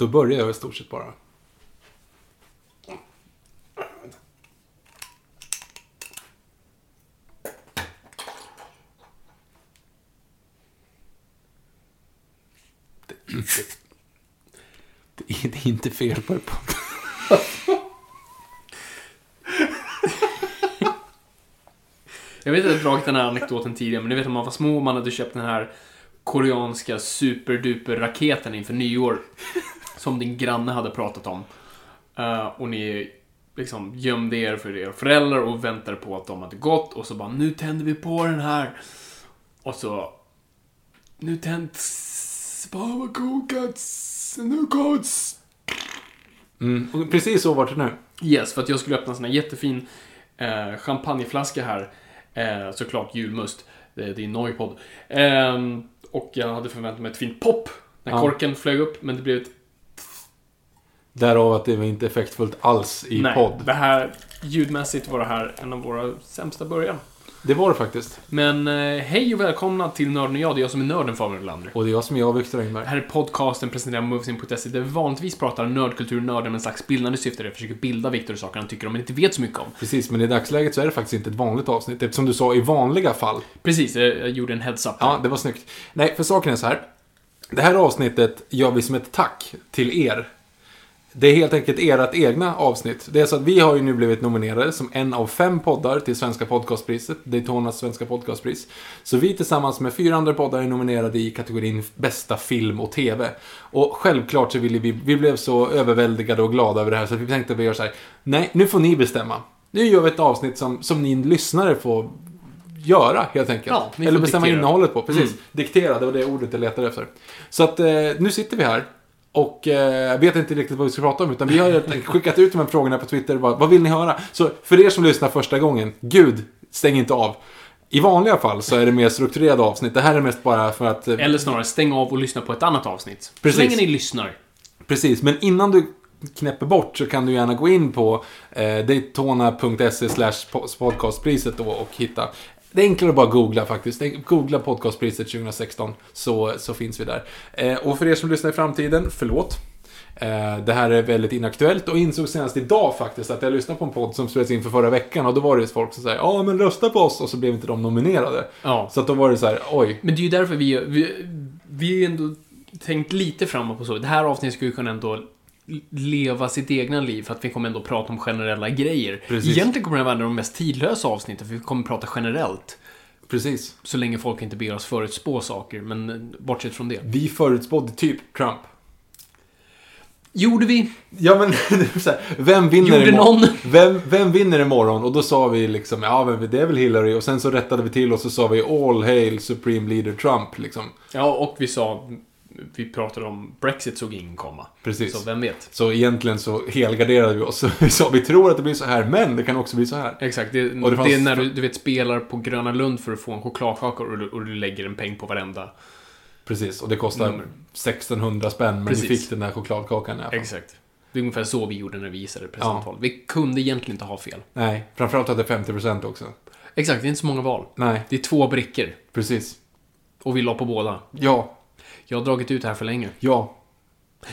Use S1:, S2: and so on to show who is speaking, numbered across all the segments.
S1: Då börjar jag i stort sett bara. Det är inte, det är, det är inte fel på det.
S2: Jag vet att jag har dragit den här anekdoten tidigare, men ni vet när man var små och man hade köpt den här koreanska superduper raketen inför nyår. Som din granne hade pratat om. Eh, och ni liksom gömde er för er föräldrar och väntade på att de hade gått och så bara nu tänder vi på den här. Och så nu tänds bara vad kokats, nu koks.
S1: Mm, och precis så var det nu.
S2: Yes, för att jag skulle öppna en sån här jättefin eh, champagneflaska här. Eh, såklart julmust. Det, det är Noipod. Eh, och jag hade förväntat mig ett fint pop när
S1: Ja.
S2: korken flög upp, men det blev ett
S1: Därav att det var inte effektfullt alls i
S2: nej.
S1: podd.
S2: Det här, ljudmässigt var det här en av våra sämsta början.
S1: Det var det faktiskt.
S2: Men eh, hej och välkomna till Nörden och jag. Det är jag som är nörden Fabian Olander.
S1: Och det är jag som är jag, Viktor Engberg.
S2: Här är podcasten presenterad av Movesin.se där vi vanligtvis pratar nördkultur, nörden med en slags bildande syfte. Där jag försöker bilda Viktor i saker han tycker om men inte vet så mycket om.
S1: Precis, men i dagsläget så är det faktiskt inte ett vanligt avsnitt. Eftersom du sa i vanliga fall.
S2: Precis, jag, jag gjorde en heads-up.
S1: Ja, det var snyggt. Nej, för saken är så här. Det här avsnittet gör vi som ett tack till er. Det är helt enkelt ert egna avsnitt. Det är så att vi har ju nu blivit nominerade som en av fem poddar till Svenska podcastpriset, Daytonas Svenska podcastpris. Så vi tillsammans med fyra andra poddar är nominerade i kategorin bästa film och TV. Och självklart så ville vi, vi blev så överväldigade och glada över det här så att vi tänkte att vi gör så här. Nej, nu får ni bestämma. Nu gör vi ett avsnitt som, som ni lyssnare får göra helt enkelt.
S2: Ja,
S1: Eller bestämma
S2: diktera.
S1: innehållet på, precis.
S2: Mm.
S1: Diktera, det var det ordet jag letade efter. Så att eh, nu sitter vi här. Och eh, vet inte riktigt vad vi ska prata om, utan vi har skickat ut de här frågorna på Twitter. Vad, vad vill ni höra? Så för er som lyssnar första gången, gud, stäng inte av. I vanliga fall så är det mer strukturerade avsnitt. Det här är mest bara för att... eh,
S2: Eller snarare, stäng av och lyssna på ett annat avsnitt.
S1: Precis.
S2: Så länge ni lyssnar.
S1: Precis, men innan du knäpper bort så kan du gärna gå in på eh, daytona.se slash podcastpriset då och hitta. Det är enklare att bara googla faktiskt. Googla podcastpriset 2016 så, så finns vi där. Eh, och för er som lyssnar i framtiden, förlåt. Eh, det här är väldigt inaktuellt och insåg senast idag faktiskt att jag lyssnade på en podd som spelades in för förra veckan och då var det folk som säger ja men rösta på oss och så blev inte de nominerade.
S2: Ja.
S1: Så att då var det så här, oj.
S2: Men det är ju därför vi, vi, vi ändå tänkt lite framåt på så. Det här avsnittet skulle kunna ändå leva sitt egna liv för att vi kommer ändå prata om generella grejer.
S1: Precis.
S2: Egentligen kommer det vara en av de mest tidlösa avsnitten för vi kommer prata generellt.
S1: Precis.
S2: Så länge folk inte ber oss förutspå saker, men eh, bortsett från det.
S1: Vi förutspådde typ Trump.
S2: Gjorde vi?
S1: Ja men, här, vem vinner
S2: Gjorde
S1: imorgon?
S2: någon?
S1: Vem, vem vinner imorgon? Och då sa vi liksom, ja men det är väl Hillary. Och sen så rättade vi till och så sa vi All hail Supreme Leader Trump liksom.
S2: Ja, och vi sa... Vi pratade om Brexit såg ingen komma.
S1: Precis.
S2: Så vem vet?
S1: Så egentligen så helgarderade vi oss. Vi sa, vi tror att det blir så här, men det kan också bli så här.
S2: Exakt, det,
S1: det fanns-
S2: det är när du, du vet, spelar på Gröna Lund för att få en chokladkaka och du, och du lägger en peng på varenda.
S1: Precis, och det kostar
S2: Nummer.
S1: 1600 spänn, men
S2: Precis.
S1: vi fick den där chokladkakan i alla fall.
S2: Exakt. Det är ungefär så vi gjorde när vi gissade presidentval. Vi kunde egentligen inte ha fel.
S1: Nej, framförallt hade 50% också.
S2: Exakt, det är inte så många val.
S1: Nej,
S2: Det är två brickor.
S1: precis.
S2: Och vi la på båda.
S1: Ja.
S2: Jag har dragit ut det här för länge.
S1: Ja.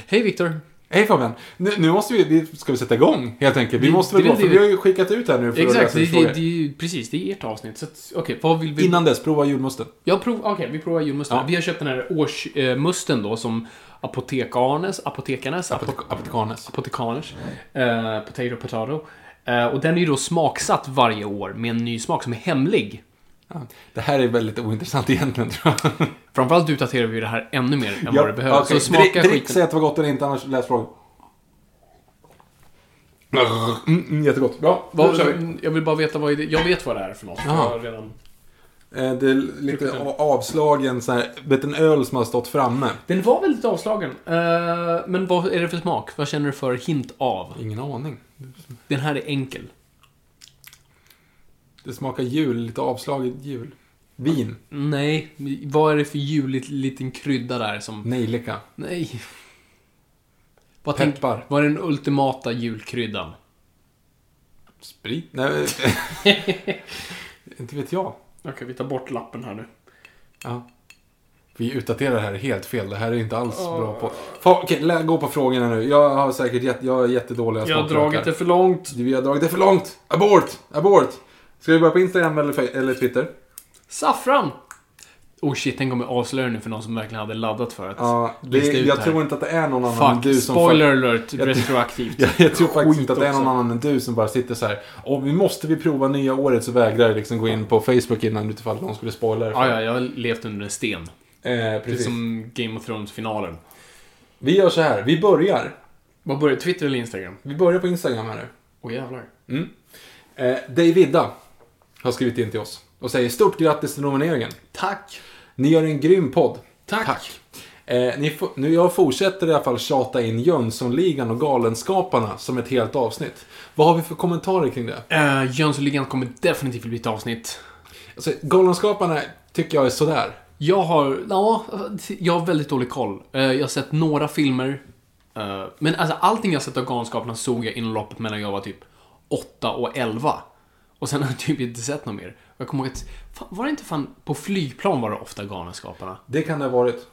S2: Hej Viktor!
S1: Hej Fabian! Nu, nu måste vi, vi, ska vi sätta igång helt enkelt? Vi
S2: Det-
S1: måste väl
S2: det
S1: gå,
S2: väl
S1: för
S2: det-
S1: vi har ju skickat ut här nu för
S2: Exakt,
S1: att
S2: det, det, det, precis, det är ert avsnitt. Så att, okej, vad vill vi...
S1: Innan dess, prova julmusten.
S2: Jag prov, okej, vi provar julmusten.
S1: Ja.
S2: Vi har köpt den här årsmusten då som Apotekarnes, Apotekarnes, apo,
S1: Apotek- Apotekanes.
S2: Apotekaners, eh, Potato Potato. Eh, och den är ju då smaksatt varje år med en ny smak som är hemlig.
S1: Ja. Det här är väldigt ointressant egentligen tror jag.
S2: Framförallt utdaterar vi det här ännu mer än vad det behöver.
S1: okej.
S2: Så smaka
S1: drick, drick,
S2: skiten.
S1: säg att det var gott eller inte, annars läs frågan. Mm, mm, jättegott. Kör vi.
S2: Vad, jag vill bara veta vad det Jag vet vad det är för något. för redan...
S1: Eh, Det är lite avslagen så här, vet en öl som har stått framme.
S2: Den var väldigt avslagen. Eh, men vad är det för smak? Vad känner du för hint av?
S1: Ingen aning.
S2: Den här är enkel.
S1: Det smakar jul, lite avslaget jul. Vin,
S2: Nej, vad är det för juligt liten krydda där som...
S1: nejlika,
S2: Nej. Vad tänk,
S1: peppar,
S2: vad är den ultimata julkryddan?
S1: sprit. Nej, inte vet jag.
S2: Okej, vi tar bort lappen här nu.
S1: Ja. Vi utdaterar det här helt fel. Det här är inte alls bra på. Okej, lä- gå på frågorna nu. Jag har säkert jätte, jag är jättedåliga
S2: Jag har dragit det för långt.
S1: Vi har dragit det för långt. Abort! Abort! Ska vi börja på Instagram eller, eller Twitter?
S2: Saffran! Oh shit, tänk om jag avslöjar nu för någon som verkligen hade laddat för att
S1: Ja, det,
S2: lista ut
S1: jag
S2: här.
S1: tror inte att det är någon annan än
S2: Fuck,
S1: du som...
S2: spoiler alert,
S1: Jag-
S2: retroaktivt.
S1: Jag, jag tror faktiskt inte att det är någon
S2: också.
S1: annan än du som bara sitter så här. Och vi måste vi prova nya året så vägrar jag liksom gå in på Facebook innan utifall någon skulle spoila det.
S2: Ja, ja, jag har levt under en sten.
S1: Eh,
S2: Det
S1: precis.
S2: som Game of Thrones-finalen.
S1: Vi gör så här. Vi börjar.
S2: Vad börjar Twitter eller Instagram?
S1: Vi börjar på Instagram här nu.
S2: Åh jävlar.
S1: Mm. Eh, Davida har skrivit in till oss och säger stort grattis till nomineringen.
S2: Tack!
S1: Ni gör en grym podd.
S2: Tack!
S1: Eh, ni får- nu jag fortsätter i alla fall tjata in Jönssonligan och Galenskaparna som ett helt avsnitt. Vad har vi för kommentarer kring det?
S2: Uh, Jönssonligan kommer definitivt bli ett avsnitt.
S1: Alltså, Galenskaparna tycker jag är sådär.
S2: Jag har, ja, jag har väldigt dålig koll. Eh, jag har sett några filmer. eh, men alltså allting jag sett av Galenskaparna såg jag inom loppet mellan jag var typ 8 och 11. Och sen har jag typ inte sett något mer. Jag kommer ihåg att, fan, var det inte fan, på flygplan var det ofta Galenskaparna.
S1: Det kan det ha varit.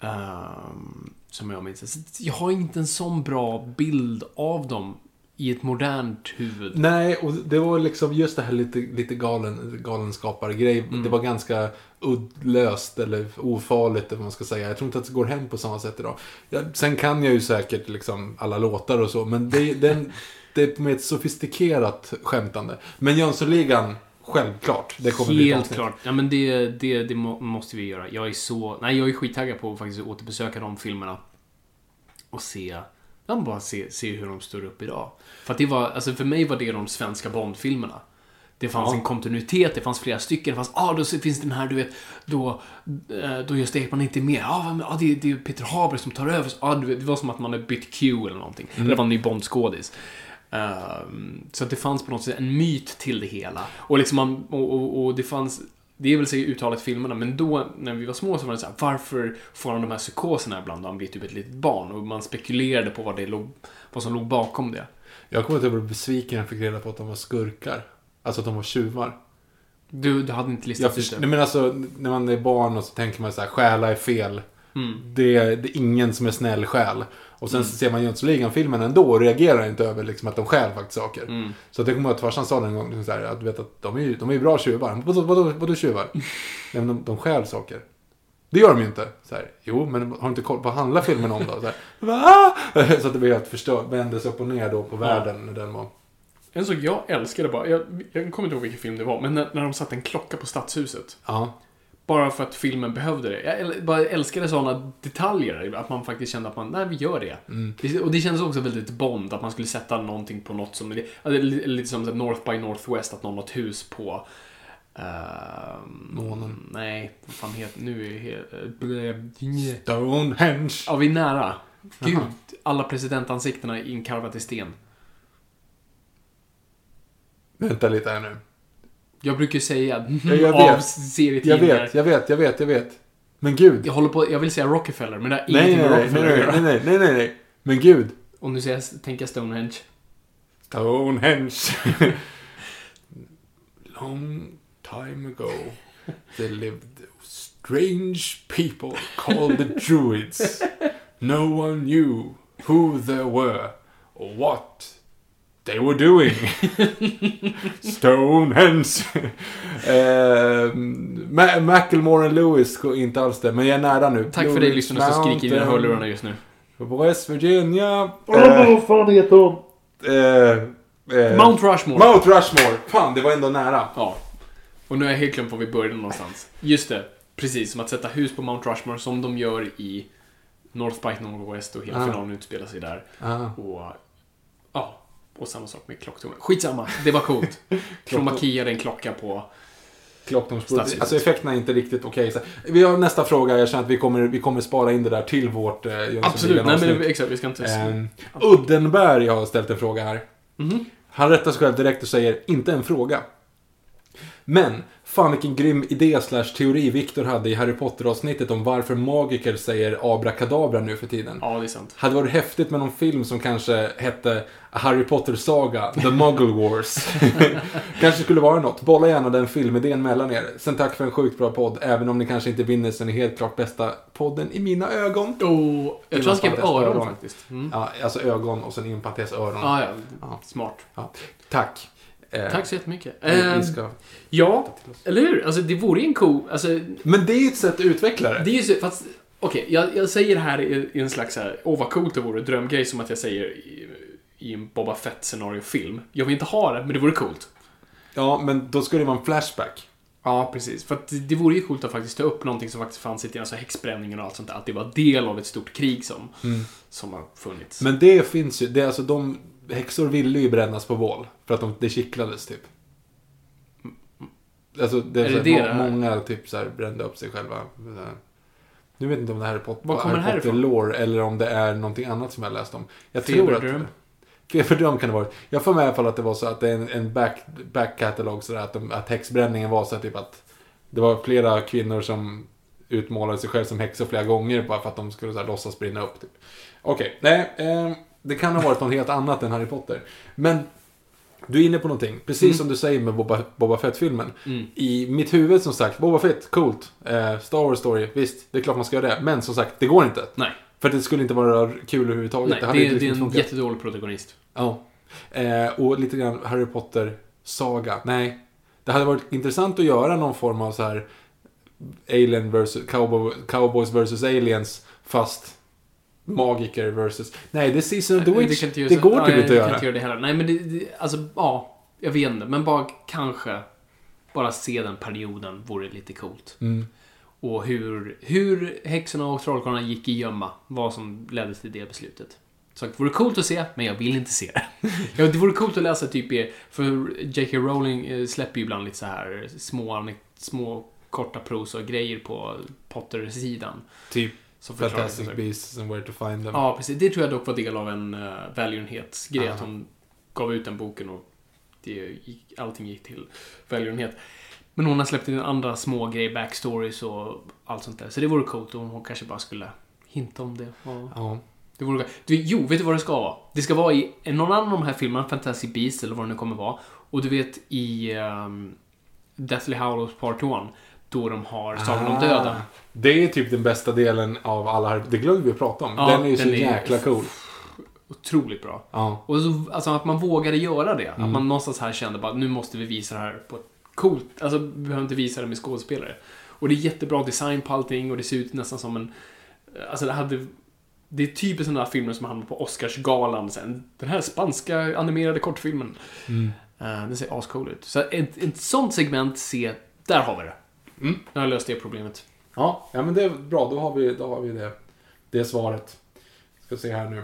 S2: Ehm, som jag minns. Så Jag har inte en sån bra bild av dem i ett modernt huvud.
S1: Nej, och det var liksom just det här lite, lite galen, galenskapargrej. Det var ganska uddlöst eller ofarligt, eller vad man ska säga. Jag tror inte att det går hem på samma sätt idag. Ja, sen kan jag ju säkert liksom alla låtar och så, men det, den, det är med ett sofistikerat skämtande. Men Jönssonligan, självklart. Det kommer bli ett
S2: Helt klart. Ja, men det, det, det må, måste vi göra. Jag är så... Nej, jag är skittaggad på att faktiskt återbesöka de filmerna. Och se... Ja, bara se, se hur de står upp idag. För att det var... Alltså för mig var det de svenska Bond-filmerna. Det fanns
S1: Ja.
S2: en kontinuitet, det fanns flera stycken. Det fanns, ah, då finns den här, du vet, då, eh, då Gösta Ekman inte är med. Ah, ah, det, det är Peter Haber som tar över. Ah, det var som att man hade bytt Q eller någonting. Eller det var en ny Bond-skådis. Ehm, så att det fanns på något sätt en myt till det hela. Och liksom man, och, och, och det fanns, det är väl säkert uttalat i filmerna, men då när vi var små så var det så här, varför får han de här psykoserna ibland då han blir typ ett litet barn? Och man spekulerade på vad, det låg, vad som låg bakom det.
S1: Jag kommer att jag blev besviken när jag fick reda på att de var skurkar. Alltså att de var tjuvar.
S2: Du, du hade inte listat ut det?
S1: Nej, men alltså, när man är barn och så tänker man så här, stjäla är fel.
S2: Mm.
S1: Det, är, det är ingen som är snäll själ. Och sen så ser man Jönssonligan-filmen ändå och reagerar inte över liksom, att de stjäl faktiskt saker.
S2: Mm.
S1: Så att jag kommer ihåg att farsan sa en gång liksom så här, att, vet, att de är ju de är bra tjuvar. Vadå, vadå, vadå tjuvar? Nej, men de, de stjäl saker. Det gör de ju inte. Så här, jo, men har du inte koll på vad handlar filmen om då? Så, här, Va? så att det blev helt förstört. Vändes upp och ner då på världen när den var.
S2: En sak jag älskade bara, jag, jag kommer inte ihåg vilken film det var, men när, när de satte en klocka på Stadshuset.
S1: Ja.
S2: Bara för att filmen behövde det. Jag bara älskade sådana detaljer. Att man faktiskt kände att man, nej vi gör det. det. Och det kändes också väldigt Bond, att man skulle sätta någonting på något som, är lite som North by Northwest, att någon har ett hus på ehm,
S1: Månen.
S2: Nej, vad fan heter nu är det.
S1: Stonehenge.
S2: Ja, vi är nära. Gud,
S1: Jaha.
S2: alla presidentansiktena inkarvat i sten.
S1: Vänta lite här nu.
S2: Jag brukar säga
S1: Ja, jag
S2: av
S1: vet.
S2: serietidningar.
S1: Jag vet, jag vet, jag vet, jag vet. Men gud.
S2: Jag håller på, jag vill säga Rockefeller, men det har ingenting
S1: nej,
S2: med Rockefeller
S1: nej,
S2: att
S1: nej,
S2: göra.
S1: nej, nej, nej, nej. Men gud.
S2: Och nu säger tänker Stonehenge.
S1: Stonehenge. Long time ago. There lived Strange people called the druids. No one knew who they were or what they were doing. Stonehenge. eh, Ma- Macklemore och Lewis, inte alls det, men jag är nära nu.
S2: Tack för dig lyssnarna som skriker i dina hörlurarna just nu.
S1: West Virginia.
S3: Vad fan heter hon?
S1: eh, eh,
S2: Mount Rushmore.
S1: Mount Rushmore. Fan, det var ändå nära.
S2: Ja. Och nu har jag helt glömt var vi började någonstans. Just det. Precis, som att sätta hus på Mount Rushmore som de gör i North by Northwest och hela
S1: Ah.
S2: finalen utspelar sig där.
S1: Ah.
S2: Och och samma sak med klocktornet. Skitsamma, det var coolt. Chroma keyade en klocka på...
S1: Klocktornsbordet. Alltså effekterna är inte riktigt okej. Så Vi har nästa fråga. Jag känner att vi kommer, vi kommer spara in det där till vårt eh,
S2: Absolut, nej men exakt, vi ska inte...
S1: Ehm, Uddenberg har ställt en fråga här.
S2: Mhm.
S1: Han rättar sig själv direkt och säger inte en fråga. Men, fan vilken grym idé slash teori Viktor hade i Harry Potter-avsnittet om varför magiker säger abrakadabra nu för tiden.
S2: Ja, det är sant.
S1: Hade varit häftigt med någon film som kanske hette Harry Potter Saga, The Muggle Wars. kanske skulle vara något. Bolla gärna den filmidén mellan er. Sen tack för en sjukt bra podd, även om ni kanske inte vinner så är ni helt klart bästa podden i mina ögon.
S2: Oh, jag tror han skrev öron
S1: öron.
S2: faktiskt. Mm.
S1: Ja, alltså ögon och sen parentes öron.
S2: Ah, ja,
S1: Ja.
S2: smart.
S1: Ja. Tack. Eh,
S2: Tack så jättemycket.
S1: vi- vi
S2: Ehm,
S1: ska...
S2: Ja, eller hur? Alltså det vore ju en cool... Alltså,
S1: Men det är ju ett sätt att utveckla det.
S2: det är ju fast... Okej, jag, jag säger det här i, i en slags så här, åh vad coolt det vore, drömgrej som att jag säger i, i en Boba Fett-scenario-film. Jag vill inte ha det, men det vore coolt.
S1: Ja, men då skulle det vara en flashback.
S2: Ja, precis. För att det, det vore ju coolt att faktiskt ta upp någonting som faktiskt fanns i alltså häxbränningen och allt sånt där. Att det var del av ett stort krig som, som har funnits.
S1: Men det finns ju, det alltså de... Häxor ville ju brännas på bål. För att de, det kittlades typ. Alltså det är,
S2: Är det det det här?
S1: många typ så här brände upp sig själva. Nu vet inte om det här är Pot-
S2: Var kommer
S1: Harry Potter lore eller om det är någonting annat som jag läst om. Jag tror
S2: Feberdröm?
S1: att... Feberdröm kan det vara. Jag får med i alla fall att det var så att det är en, en back, back catalog sådär att, de, att häxbränningen var så här, typ att det var flera kvinnor som utmålade sig själv som häxor flera gånger bara för att de skulle så här, låtsas brinna upp. Typ. Okej, nej. Eh, det kan ha varit något helt annat än Harry Potter. Men du är inne på någonting. Precis
S2: Mm.
S1: som du säger med Boba, Boba Fett-filmen.
S2: Mm.
S1: I mitt huvud som sagt, Boba Fett, coolt. Eh, Star Wars story, visst, det är klart man ska göra det. Men som sagt, det går inte.
S2: Nej,
S1: För det skulle inte vara kul överhuvudtaget.
S2: nej det, är,
S1: inte
S2: det är
S1: liksom
S2: en
S1: funkat.
S2: jättedålig protagonist.
S1: Ja. Eh, och lite grann Harry Potter-saga. Nej. Det hade varit intressant att göra någon form av så här Alien versus, cowboy, Cowboys versus Aliens, fast magiker versus... Nej, det är Season of the Witch.
S2: kan inte
S1: Det,
S2: så-
S1: går typ inte att
S2: kan
S1: göra.
S2: inte göra det heller. Nej, men det, det, alltså, ja. Jag vet inte, men bara kanske bara se den perioden vore lite coolt.
S1: Mm.
S2: Och hur, hur häxorna och trollkarlarna gick i gömma. Vad som ledde till det beslutet. Så det vore coolt att se, men jag vill inte se det. ja, det vore coolt att läsa typ för J.K. Rowling eh, släpper ju ibland lite så här små, små korta prosa och grejer på Potter-sidan.
S1: Typ
S2: Som förklarar
S1: Fantastic. Beasts and Where to Find Them.
S2: Ja, precis. Det tror jag dock var del av en uh, välgörenhetsgrej. Att hon gav ut den boken och det gick, allting gick till välgörenhet. Men hon har släppt in andra små grejer, backstories och allt sånt där. Så det vore coolt om hon kanske bara skulle hinta om det. Ja.
S1: Ja.
S2: det vore, du, jo, vet du vad det ska vara? Det ska vara i någon annan av de här filmerna, Fantastic Beasts eller vad det nu kommer vara. Och du vet i um, Deathly Hallows Part 1, då de har Sagan om döden.
S1: Ah. Det är typ den bästa delen av alla här. Det glömde vi att prata om.
S2: Ja,
S1: den är ju så
S2: den är-
S1: jäkla cool.
S2: Otroligt bra.
S1: Ja.
S2: Och så, alltså att man vågade göra det.
S1: Mm.
S2: Att man någonstans här kände bara nu måste vi visa det här på ett coolt... Alltså vi behöver inte visa det med skådespelare. Och det är jättebra design på allting och det ser ut nästan som en... Alltså det hade... Det är typiskt sådana här filmer som hamnar på Oscarsgalan sen. Den här spanska animerade kortfilmen.
S1: Mm.
S2: Uh, den ser ascool ut. Så ett, ett sånt segment, se, där har vi det.
S1: Mm.
S2: Nu har jag löst det problemet.
S1: Ja, ja men det är bra. Då har vi, då har vi det, det svaret. Ska se här nu.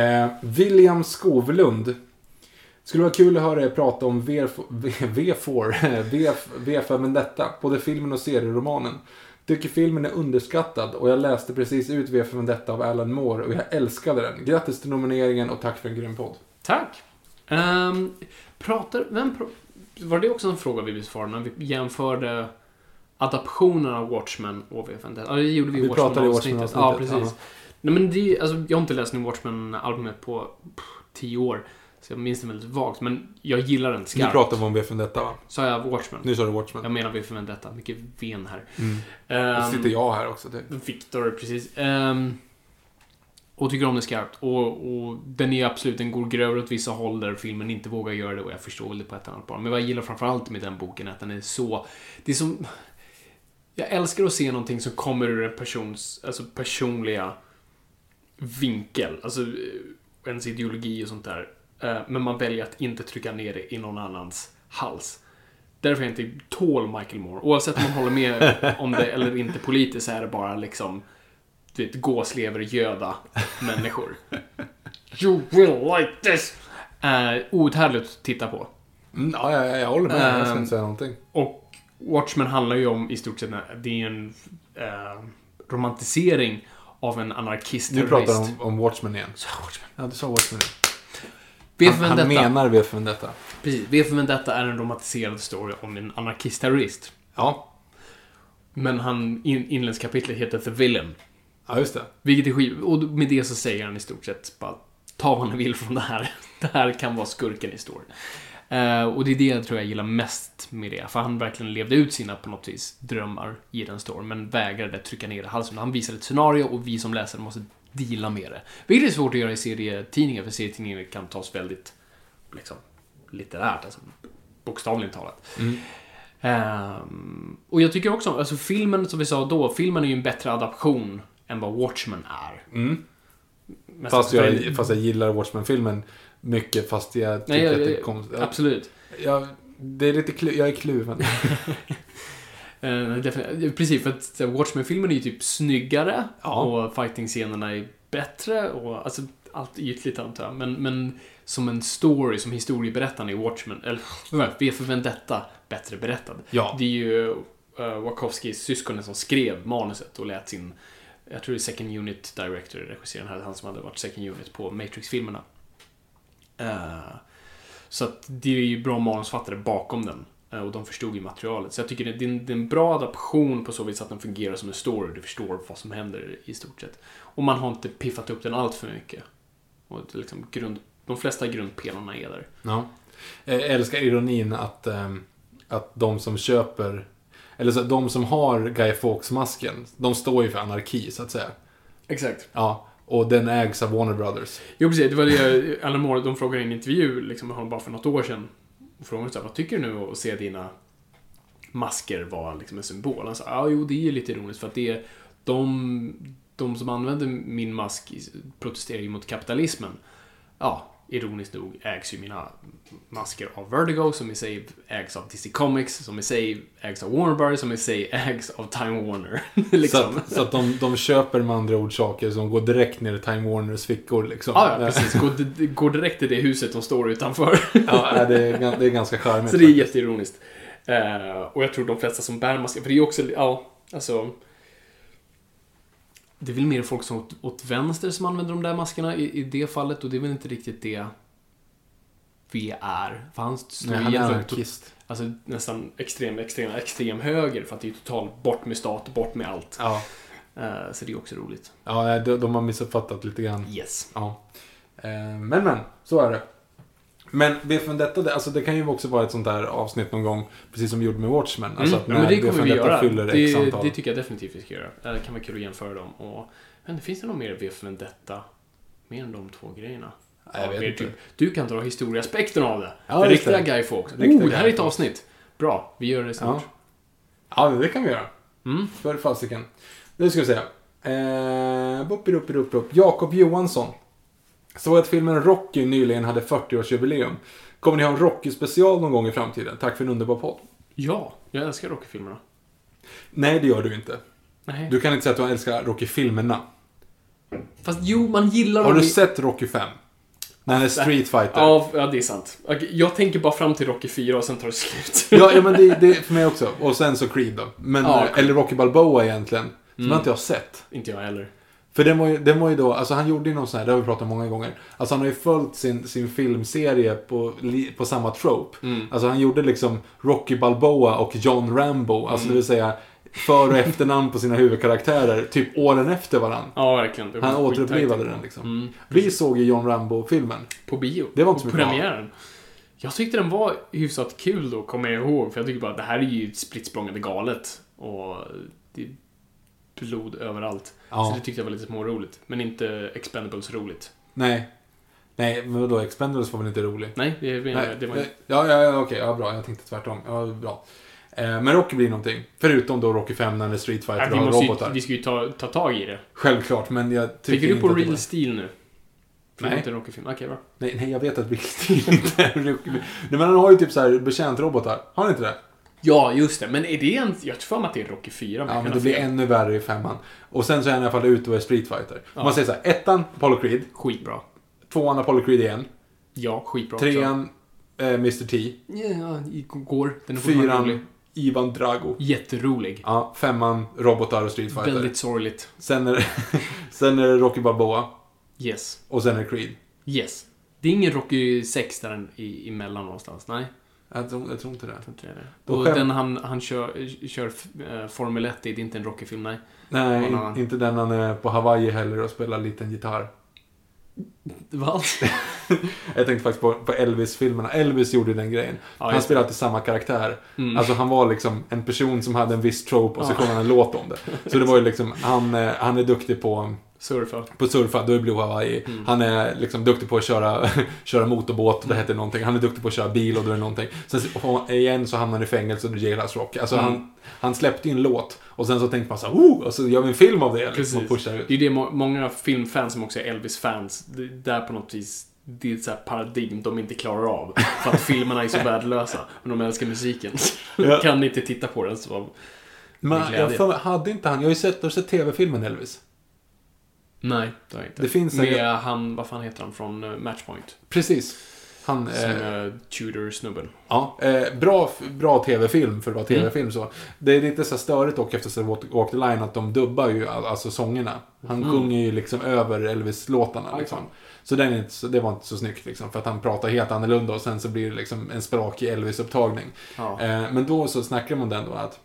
S1: Eh, William Skovlund. Skulle vara kul att höra er prata om V- V- V4, V- för Vendetta, både filmen och serieromanen. Tycker filmen är underskattad och jag läste precis ut V för Vendetta av Alan Moore och jag älskade den. Grattis till nomineringen och tack för en grym podd.
S2: Tack. Um, pratar... Vem... Var det också en fråga vi besvarade när vi jämförde adaptionen av Watchmen och VFN? Ja, det gjorde vi i Watchmen-avsnittet. Ja, precis. Nej, men det, alltså, jag har inte läst nu Watchmen-albumet på pff, tio år. Så jag minns den väldigt vagt, men jag gillar den
S1: Nu
S2: skarpt.
S1: pratar vi om V för detta va?
S2: Sa jag Watchmen?
S1: Nu sa du Watchmen.
S2: Jag menar V för Vendetta. Mycket ven här.
S1: Mm.
S2: Ehm,
S1: Nu sitter jag här också. Det.
S2: Victor, precis. Ehm, och tycker om den skarpt. Och, och den är absolut, den går grövre åt vissa håll där filmen inte vågar göra det och jag förstår väl det på ett annat plan. Men vad jag gillar framförallt med den boken är att den är så... Det är som... Jag älskar att se någonting som kommer ur en persons, alltså personliga vinkel. Alltså eh, ens ideologi och sånt där. Eh, Men man väljer att inte trycka ner det i någon annans hals. Därför jag inte tål Michael Moore. Oavsett om man håller med om det eller inte politiskt så är det bara liksom du vet, gåslever, göda människor. You will like this! Uh, outhärdligt att titta på.
S1: Mm, ja, jag, jag håller med. jag ska inte säga någonting.
S2: Och Watchmen handlar ju om i stort sett, det är en eh, romantisering av en anarkist
S1: Nu pratar du om, om Watchmen igen.
S2: Så, Watchmen.
S1: Ja, du sa Watchmen.
S2: V
S1: Han, han menar V för Vendetta.
S2: Precis, V för Vendetta är en romantiserad story om en anarkist-terrorist.
S1: Ja.
S2: Men han, in, inledningskapitlet heter The Villain.
S1: ja, just det.
S2: Vilket är skit. Och med det så säger han i stort sett bara ta vad ni vill från det här. Det här kan vara skurken i storyn. Eh, och det är det jag tror jag gillar mest med det. För han verkligen levde ut sina, på något vis, drömmar i den storyn. Men vägrade trycka ner det halsen. Han visade ett scenario och vi som läsare måste deala med det. Vilket är svårt att göra i serietidningar, för serietidningar kan tas väldigt, liksom, litterärt. Alltså, bokstavligen talat.
S1: Mm.
S2: Ehm, och jag tycker också, alltså filmen som vi sa då, filmen är ju en bättre adaption än vad Watchmen är.
S1: Mm. Fast, jag, fast jag gillar Watchmen-filmen mycket, fast jag tycker
S2: Nej, jag,
S1: att det är
S2: jag,
S1: konstigt.
S2: absolut.
S1: Jag, det är lite klu, jag är kluven.
S2: Eh. Precis, för att här, Watchmen-filmen är ju typ snyggare
S1: Ja.
S2: och fighting-scenerna är bättre och alltså allt ytligt antar jag. Men, men som en story, som historieberättande i Watchmen, eller V för Vendetta, bättre berättad.
S1: Ja.
S2: Det är ju uh, Wachowskis syskonen som skrev manuset och lät sin, jag tror det är second unit director, regissören här, han som hade varit second unit på Matrix-filmerna. Eh, så att det är ju bra manusfattare bakom den. Eh, Och de förstod ju materialet. Så jag tycker det är en, det är en bra adaption på så vis att den fungerar som en story. Du förstår vad som händer i stort sett. Och man har inte piffat upp den allt för mycket. Och det är liksom grund, de flesta grundpelarna är där.
S1: Ja. Jag älskar ironin att, ehm, att de som köper, eller så, de som har Guy Fawkes-masken, de står ju för anarki, så att säga.
S2: Exakt.
S1: Ja. Och den ägs av Warner Brothers.
S2: Jo, precis. Det var det Alan Moore, de frågade i en intervju liksom, med honom bara för något år sedan. Och frågade så här, vad tycker du nu att se dina masker vara liksom en symbol? Han sa, ja, jo, det är lite ironiskt för att det är de, de som använder min mask protesterar ju mot kapitalismen. Ja, ironiskt nog ägs ju mina masker av Vertigo, som i sig ägs av DC Comics, som i sig ägs av Warner Brothers, som i sig ägs av Time Warner.
S1: Så
S2: liksom.
S1: att, så att de, de köper med andra ord saker som går direkt ner i Time Warners fickor. Liksom.
S2: Ja, ja, precis. Går, går direkt till det huset de står utanför.
S1: Ja, det, är, det är ganska charmigt.
S2: Så det är jätteironiskt. Eh, och jag tror de flesta som bär masker, för det är ju också, ja, alltså... Det är väl mer folk som åt, åt vänster som använder de där maskerna i, i det fallet och det är väl inte riktigt det vi är. För han står
S1: Nej, han är
S2: alltså, nästan extrem, extrem, extrem höger för att det är totalt bort med stat, bort med allt.
S1: Ja,
S2: Eh, så det är också roligt.
S1: ja de, de har missuppfattat lite grann.
S2: Yes.
S1: Ja. Eh, Men, men, så är det. Men för Vendetta, det, alltså det kan ju också vara ett sånt där avsnitt någon gång, precis som vi gjorde med Watchmen. Alltså att
S2: Mm, ja, men det kommer vi göra.
S1: fyller
S2: Det,
S1: X antal.
S2: det tycker jag definitivt vi ska göra. Det kan vara kul att jämföra dem. Och, men finns det något mer för Vendetta? Mer än de två grejerna?
S1: Nej, jag vet
S2: mer
S1: inte.
S2: Typ, du kan dra historieaspekten av det.
S1: Ja, just
S2: riktiga
S1: det.
S2: Guy Fawkes. Oh, det här är ett avsnitt. Bra, vi gör det snart.
S1: Ja. ja, det kan vi göra.
S2: Mm.
S1: För fasiken. Nu ska vi se. Eh. Jakob Johansson. Såg att filmen Rocky nyligen hade 40-årsjubileum. Kommer ni ha en Rocky-special någon gång i framtiden? Tack för en underbar podd.
S2: Ja, jag älskar Rocky-filmerna.
S1: Nej, det gör du inte.
S2: Nej.
S1: Du kan inte säga att du älskar Rocky-filmerna.
S2: Fast jo, man gillar
S1: Har
S2: dem
S1: du
S2: i-
S1: sett Rocky 5? När han är Street Fighter?
S2: Ja, ja, det är sant. Jag tänker bara fram till Rocky 4 och sen tar det slut.
S1: Ja, ja men det, det är för mig också. Och sen så Creed då. Men,
S2: Ja, Creed.
S1: eller Rocky Balboa egentligen. Som
S2: Mm.
S1: jag inte har sett.
S2: Inte jag heller.
S1: För den var, ju, den var ju då, alltså han gjorde ju någon sån här, det har vi pratat om många gånger. Alltså han har ju följt sin, sin filmserie på, på samma trope.
S2: Mm.
S1: Alltså han gjorde liksom Rocky Balboa och John Rambo. Alltså det vill säga för och efternamn på sina huvudkaraktärer typ åren efter varann.
S2: Ja, verkligen. Det
S1: Han återupplivade den liksom.
S2: Mm.
S1: Vi såg ju John Rambo-filmen.
S2: På bio.
S1: Det var inte så mycket
S2: premiären. Jag tyckte den var hyfsat kul då, kommer jag ihåg. För jag tycker bara att det här är ju spritt galet. Och det blod överallt.
S1: Ja.
S2: Så det tyckte jag var lite småroligt. Men inte Expendables roligt.
S1: Nej. Nej, men vadå? Expendables var väl inte rolig?
S2: Nej, det, det,
S1: Nej.
S2: det var
S1: Ja, ja, ja okej. Ja, bra. Jag tänkte tvärtom. Ja, bra. Eh, Men Rocky blir någonting. Förutom då Rocky 5 när det är Street Fighter
S2: Ja,
S1: och robotar.
S2: ju, vi ska ju ta, ta tag i det.
S1: Självklart, men jag tycker
S2: Tänker du på Real Steel nu? För
S1: Nej.
S2: inte en Rocky-film. Okej, bra.
S1: Nej, nej, jag vet att Bill Steel inte är Rocky. Nej, men han har ju typ så här betjäntrobotar. Har han inte det?
S2: Ja, just det. Men är det en... Jag tror för mig att det är Rocky 4.
S1: Ja, men det blir ännu värre i femman. Och sen så är han i alla fall ute och är Street Fighter. Om man säger så här, ettan, Apollo Creed.
S2: Skitbra.
S1: Tvåan, Apollo Creed igen.
S2: Ja, skitbra.
S1: Trean, eh, Mr T.
S2: Ja, går. Den är rolig.
S1: Fyran, Ivan Drago.
S2: Jätterolig.
S1: Ja, femman, robotar och Street Fighter.
S2: Väldigt sorgligt.
S1: Sen, är sen är det Rocky Balboa.
S2: Yes.
S1: Och sen är det Creed.
S2: Yes. Det är ingen Rocky 6 där emellan någonstans. Nej,
S1: Jag tror, jag tror inte det.
S2: jag tror inte det Och
S1: skäm-
S2: den han, han kör, kör eh, Formel 1 i, det är inte en Rocky-film, nej.
S1: Nej,
S2: annan.
S1: inte den han är på Hawaii heller och spelar liten gitarr.
S2: Va?
S1: Jag tänkte faktiskt på, på Elvis-filmerna. Elvis gjorde den grejen.
S2: Ja,
S1: han spelade alltid samma karaktär.
S2: Mm.
S1: Alltså han var liksom en person som hade en viss trope och så
S2: Ja.
S1: sjöng han en låt om det. Så det var ju liksom, han, eh, han är duktig på,
S2: Surfa.
S1: på surfa, då är det Blue Hawaii.
S2: Mm.
S1: Han är liksom duktig på att köra, köra motorbåt, det heter någonting. Han är duktig på att köra bil och då är det någonting. Sen igen så hamnar han i fängelse och det är Jailhouse Rock. Alltså
S2: Mm.
S1: han, han släppte ju en låt och sen så tänkte man så här, oh, och så gör vi en film av det. Liksom,
S2: Precis.
S1: och pushar.
S2: Det är det må- många filmfans som också är Elvis-fans, det- där på något vis, det är ett så paradigm de inte klarar av. För att filmerna är så värdelösa, men de älskar musiken.
S1: Ja.
S2: kan inte titta på den så...
S1: Men jag för, hade inte han, jag har ju sett, har sett tv-filmen Elvis?
S2: Nej, det har jag inte.
S1: Det finns en-
S2: Med han, vad fan heter han, från eh, Matchpoint?
S1: Precis. Han,
S2: Som
S1: eh,
S2: är Tudor-snubben.
S1: Ja, eh, bra, bra tv-film för att vara
S2: Mm.
S1: tv-film så. Det är lite så störigt dock efter Walk Walk the Line att de dubbar ju all- alltså sångerna. Han
S2: Mm.
S1: sjunger ju liksom över Elvis-låtarna liksom. Så, den är inte, det var inte så snyggt liksom. För att han pratar helt annorlunda och sen så blir det liksom en sprakig Elvis-upptagning.
S2: Ja.
S1: Eh, men då så snackade de om den då att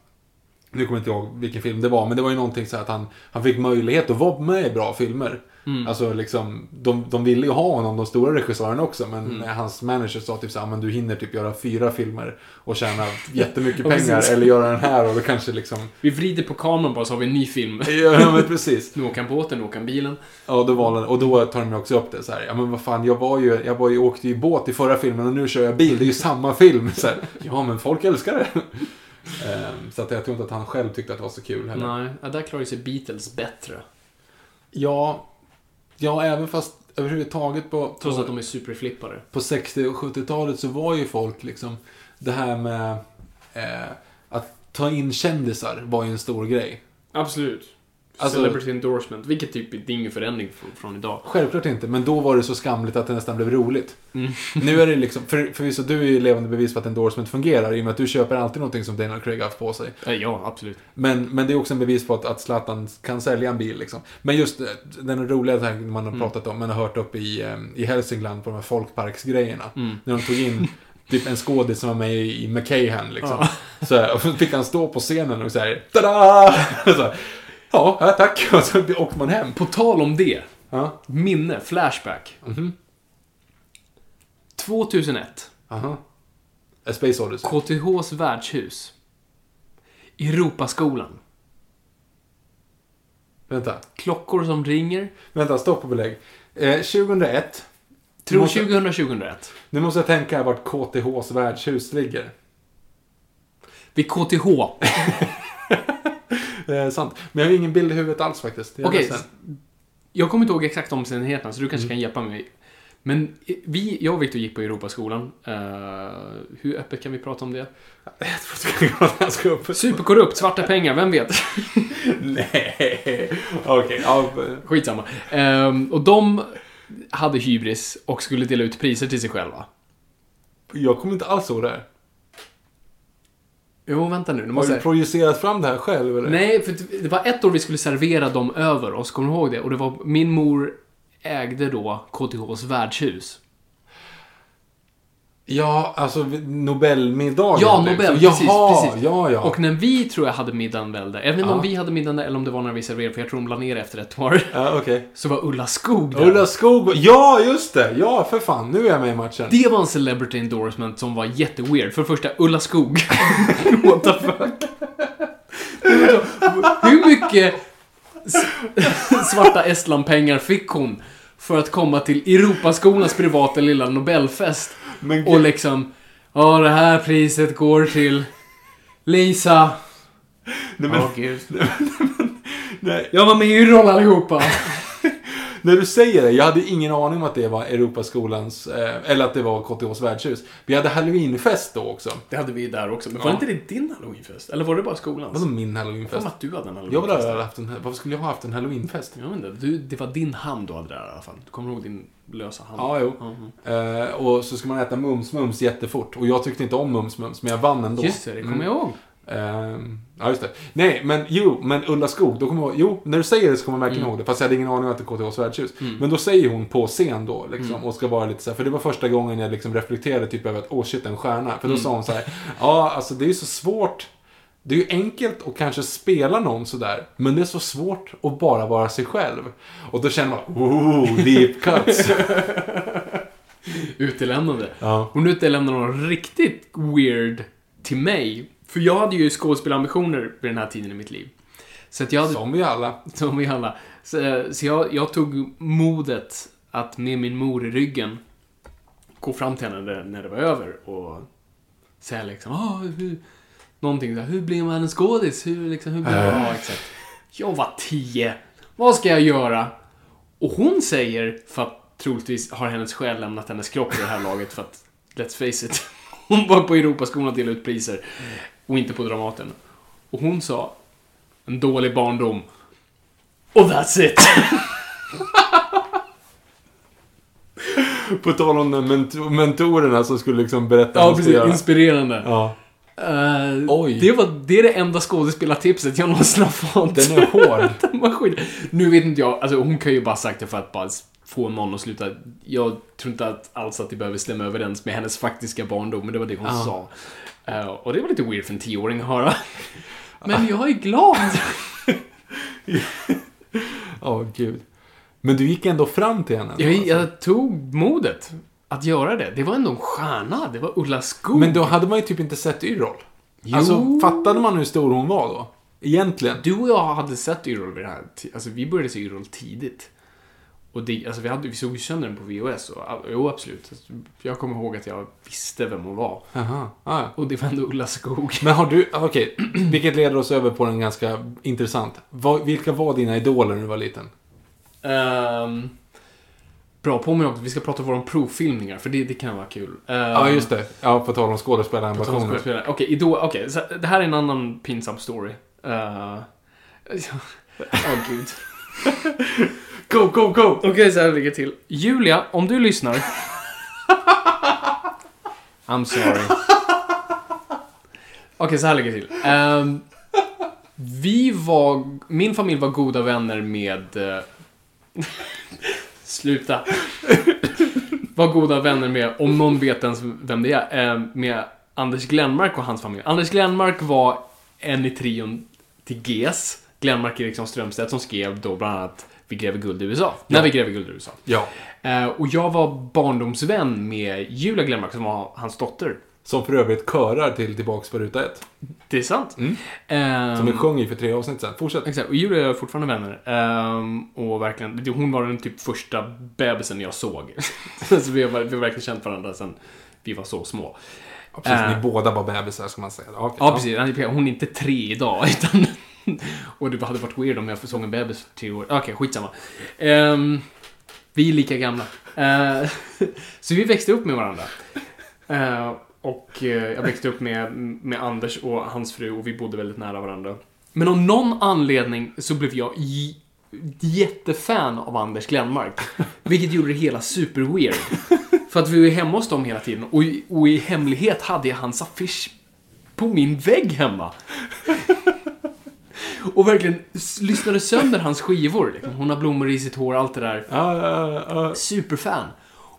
S1: nu kommer jag inte ihåg vilken film det var, men det var ju någonting så att han, han fick möjlighet att vara med i bra filmer.
S2: Mm.
S1: Alltså liksom, de, de ville ju ha honom, de stora regissörerna också, men
S2: Mm.
S1: hans manager sa typ så här, men du hinner typ göra fyra filmer och tjäna jättemycket pengar, eller göra den här och då kanske liksom...
S2: Vi vrider på kameran bara så har vi en ny film.
S1: Ja, men precis.
S2: Nu åker han båten, nu åker han bilen.
S1: Ja, då valde, och då tar de också upp det så här, ja men vad fan, jag var ju, jag var ju, åkte ju båt i förra filmen och nu kör jag bil, det är ju samma film. Så här, ja, men folk älskar det. Ehm, så att jag tror inte att han själv tyckte att det var så kul heller.
S2: Nej, ja, där klarar ju sig Beatles bättre.
S1: Ja, ja, även fast överhuvudtaget på,
S2: Trots
S1: på,
S2: att de är superflippade.
S1: på 60 och 70-talet så var ju folk liksom, det här med eh, att ta in kändisar var ju en stor grej.
S2: Absolut.
S1: Alltså-
S2: Celebrity endorsement, vilket typ det är ingen förändring från, idag.
S1: Självklart inte, men då var det så skamligt att det nästan blev roligt.
S2: Mm.
S1: Nu är det liksom, för, förvisso du är ju levande bevis på att endorsement fungerar i och med att du köper alltid någonting som Daniel Craig har haft på sig.
S2: Eh, Ja, absolut.
S1: Men, men det är också en bevis på att, att Zlatan kan sälja en bil liksom. Men just eh, den roliga tanken man har
S2: Mm.
S1: pratat om, man har hört upp i, eh, i Hälsingland på de här folkparksgrejerna.
S2: Mm.
S1: När de tog in typ en skådis som var med i, McKayhan liksom.
S2: Ja.
S1: Så här, och så fick han stå på scenen och säga Tada! Och så, här, ja, ja, tack. Och så åkte man hem.
S2: På tal om det,
S1: Ja.
S2: minne, flashback.
S1: Mhm.
S2: 2001,
S1: Aha. A Space Odyssey.
S2: KTHs värdshus. Europaskolan.
S1: Vänta.
S2: Klockor som ringer.
S1: Vänta, stopp och belägg. Eh, 2001.
S2: Tror
S1: Måste-
S2: 2000-2001.
S1: Nu måste jag tänka här vart KTHs värdshus ligger.
S2: Vid KTH.
S1: Eh, sant. Men jag har ingen bild i huvudet alls faktiskt.
S2: Okej,
S1: ledsen.
S2: jag kommer inte ihåg exakt omständigheterna, så du kanske
S1: Mm.
S2: kan hjälpa mig. Men vi, jag och Victor gick på Europaskolan. Uh, hur öppet kan vi prata om det?
S1: Jag tror att jag ska upp.
S2: Superkorrupt, svarta pengar, vem vet?
S1: Nej. Okej, ja.
S2: Skitsamma. Ehm, och de hade hybris och skulle dela ut priser till sig själva.
S1: Jag kommer inte alls ihåg det här.
S2: Jo, vänta nu. nu
S1: Har du
S2: jag...
S1: projicerat fram det här själv eller?
S2: Nej, för det var ett år vi skulle servera dem över oss, kommer du ihåg det? Och det var, min mor ägde då KTHs värdshus.
S1: Ja, alltså Nobelmiddagen.
S2: Ja,
S1: liksom.
S2: Nobel,
S1: Jaha,
S2: precis, precis.
S1: ja, ja.
S2: Och när vi, tror jag, hade middagen väl där. Jag vet inte om vi hade middagen där eller om det var när vi serverade, för jag tror de la ner efter ett år.
S1: Ja, okej.
S2: Så var Ulla Skog där.
S1: Ulla Skog. Ja, just det. Ja, för fan. Nu är jag med i matchen.
S2: Det var en celebrity endorsement som var jätteweird. För det första, Ulla Skog. What the fuck? Hur mycket svarta Estland-pengar fick hon för att komma till Europaskolans privata lilla Nobelfest?
S1: Men
S2: Och liksom, ja det här priset går till Lisa.
S1: Nej, men,
S2: Åh gud.
S1: nej,
S2: Jag var med i Yrrol allihopa.
S1: när du säger det, jag hade ingen aning om att det var Europaskolans, eh, eller att det var KTHs värdshus. Vi hade halloweenfest då också.
S2: Det hade vi där också. Men
S1: Ja.
S2: var inte det din halloweenfest? Eller var det bara skolans?
S1: Vadå min halloweenfest?
S2: att du hade en
S1: Jag
S2: halloweenfest.
S1: där och haft en, varför skulle jag ha haft en halloweenfest?
S2: Jag vet inte, du, det var din hand du hade där i alla fall. Du kommer ihåg din lösa hand?
S1: Ja, jo.
S2: Mhm.
S1: Eh, och så ska man äta mums-mums jättefort. Och jag tyckte inte om mums-mums, men jag vann ändå.
S2: Just det, det kommer
S1: Mm.
S2: jag ihåg.
S1: Ehm, ja, just det. Nej, men jo, men Ulla Skog, då kommer jag jo, när du säger det så kommer jag verkligen
S2: Mm.
S1: ihåg det. Fast jag hade ingen aning om att det är KTHs värdshus. Men då säger hon på scen då, liksom,
S2: Mm.
S1: och ska vara lite så här, för det var första gången jag liksom reflekterade typ över att, åh shit, en stjärna. För då
S2: Mm.
S1: sa hon så här, ja, alltså det är ju så svårt. Det är ju enkelt att kanske spela någon sådär, men det är så svårt att bara vara sig själv. Och då känner man, oh, deep cuts.
S2: Utelämnande.
S1: ja.
S2: Hon utelämnade något riktigt weird till mig. För jag hade ju skådespelarambitioner vid den här tiden i mitt liv. Så att jag hade,
S1: Som vi alla.
S2: som vi alla. Så, så jag, jag tog modet att med min mor i ryggen gå fram till henne när, när det var över och säga liksom, ah, hur, någonting så här, hur blir man en skådis? Hur, liksom, hur blir man? Ja, exakt. Jag var tio. Vad ska jag göra? Och hon säger, för att troligtvis har hennes själ lämnat hennes kropp i det här laget, för att, let's face it, hon var på Europaskolan och delade ut priser. Och inte på Dramaten. Och hon sa, en dålig barndom. Och that's it!
S1: På tal om de ment- mentorerna som skulle liksom berätta
S2: Ja, precis. Inspirerande.
S1: Ja. Oj.
S2: Det, var, det är det enda skådespelartipset jag någonsin har fått.
S1: Den är hård.
S2: Den var skit. Nu vet inte jag, alltså hon kan ju bara sagt det för att bara få någon att sluta. Jag tror inte att alls att det behöver stämma överens med hennes faktiska barndom, men det var det hon
S1: Ja.
S2: sa. Eh, och det var lite weird för en tioåring att höra. Men jag är glad.
S1: Ja, gud. Men du gick ändå fram till henne?
S2: Jag,
S1: alltså.
S2: jag tog modet att göra det. Det var ändå en stjärna. Det var Ulla Skog.
S1: Men då hade man ju typ inte sett Yrrol.
S2: Jo.
S1: Alltså, fattade man hur stor hon var då? Egentligen.
S2: Du och jag hade sett Yrrol vid det här Alltså vi började se Yrrol tidigt. Och det, alltså vi, hade, vi såg ju sönder den på VHS. Och, jo, absolut. Jag kommer ihåg att jag visste vem hon var.
S1: Jaha. Ah, ja.
S2: Och det var ändå Ulla Skog.
S1: Men har du, okej, vilket leder oss över på en ganska intressant. Vilka var dina idoler när du var liten?
S2: Um, bra, påminn också. Vi ska prata om provfilmningar, för det, det kan vara kul. Um,
S1: Ja, just det. Ja, på tal om
S2: skådespelare. Okej, Idol, okej. så det här är en annan pinsam story. Uh, Åh gud.
S1: Go, go, go!
S2: Okej, så här ligger till. Julia, om du lyssnar. I'm sorry. Okej, så här ligger det till. Ehm, vi var... Min familj var goda vänner med... sluta. var goda vänner med, om någon vet ens vem det är, eh, med Anders Glenmark och hans familj. Anders Glenmark var en i trion till GES. Glenmark Eriksson Strömstedt som skrev då bland annat Vi gräver guld i USA. När vi gräver guld i USA.
S1: Ja.
S2: Eh, och jag var barndomsvän med Julia Glenmark som var hans dotter.
S1: Som för övrigt körar till Tillbaks på ruta ett.
S2: Det är sant.
S1: Mm.
S2: Ehm,
S1: Som vi sjöng i för tre avsnitt sen. Fortsätt.
S2: Exakt, och Julia är fortfarande vänner. Ehm, och verkligen, hon var den typ första bebisen jag såg. så vi har, vi har verkligen känt varandra sen vi var så små.
S1: Ja, precis,
S2: Äh.
S1: ni båda var bebisar, ska man säga. Ja, okej.
S2: Ja, precis. Hon är inte tre idag, utan... och det hade varit weird om jag såg en bebis för tre år. Okej, skitsamma. Ehm, vi är lika gamla. Eh, så vi växte upp med varandra. Eh, och eh, jag växte upp med, med Anders och hans fru och vi bodde väldigt nära varandra. Men av någon anledning så blev jag jättefan av Anders Glenmark. Vilket gjorde det hela super weird. För att vi var hemma hos dem hela tiden och i, och i hemlighet hade jag hans affisch på min vägg hemma. Och verkligen lyssnade sönder hans skivor. Liksom. Hon har blommor i sitt hår, allt det där. Superfan.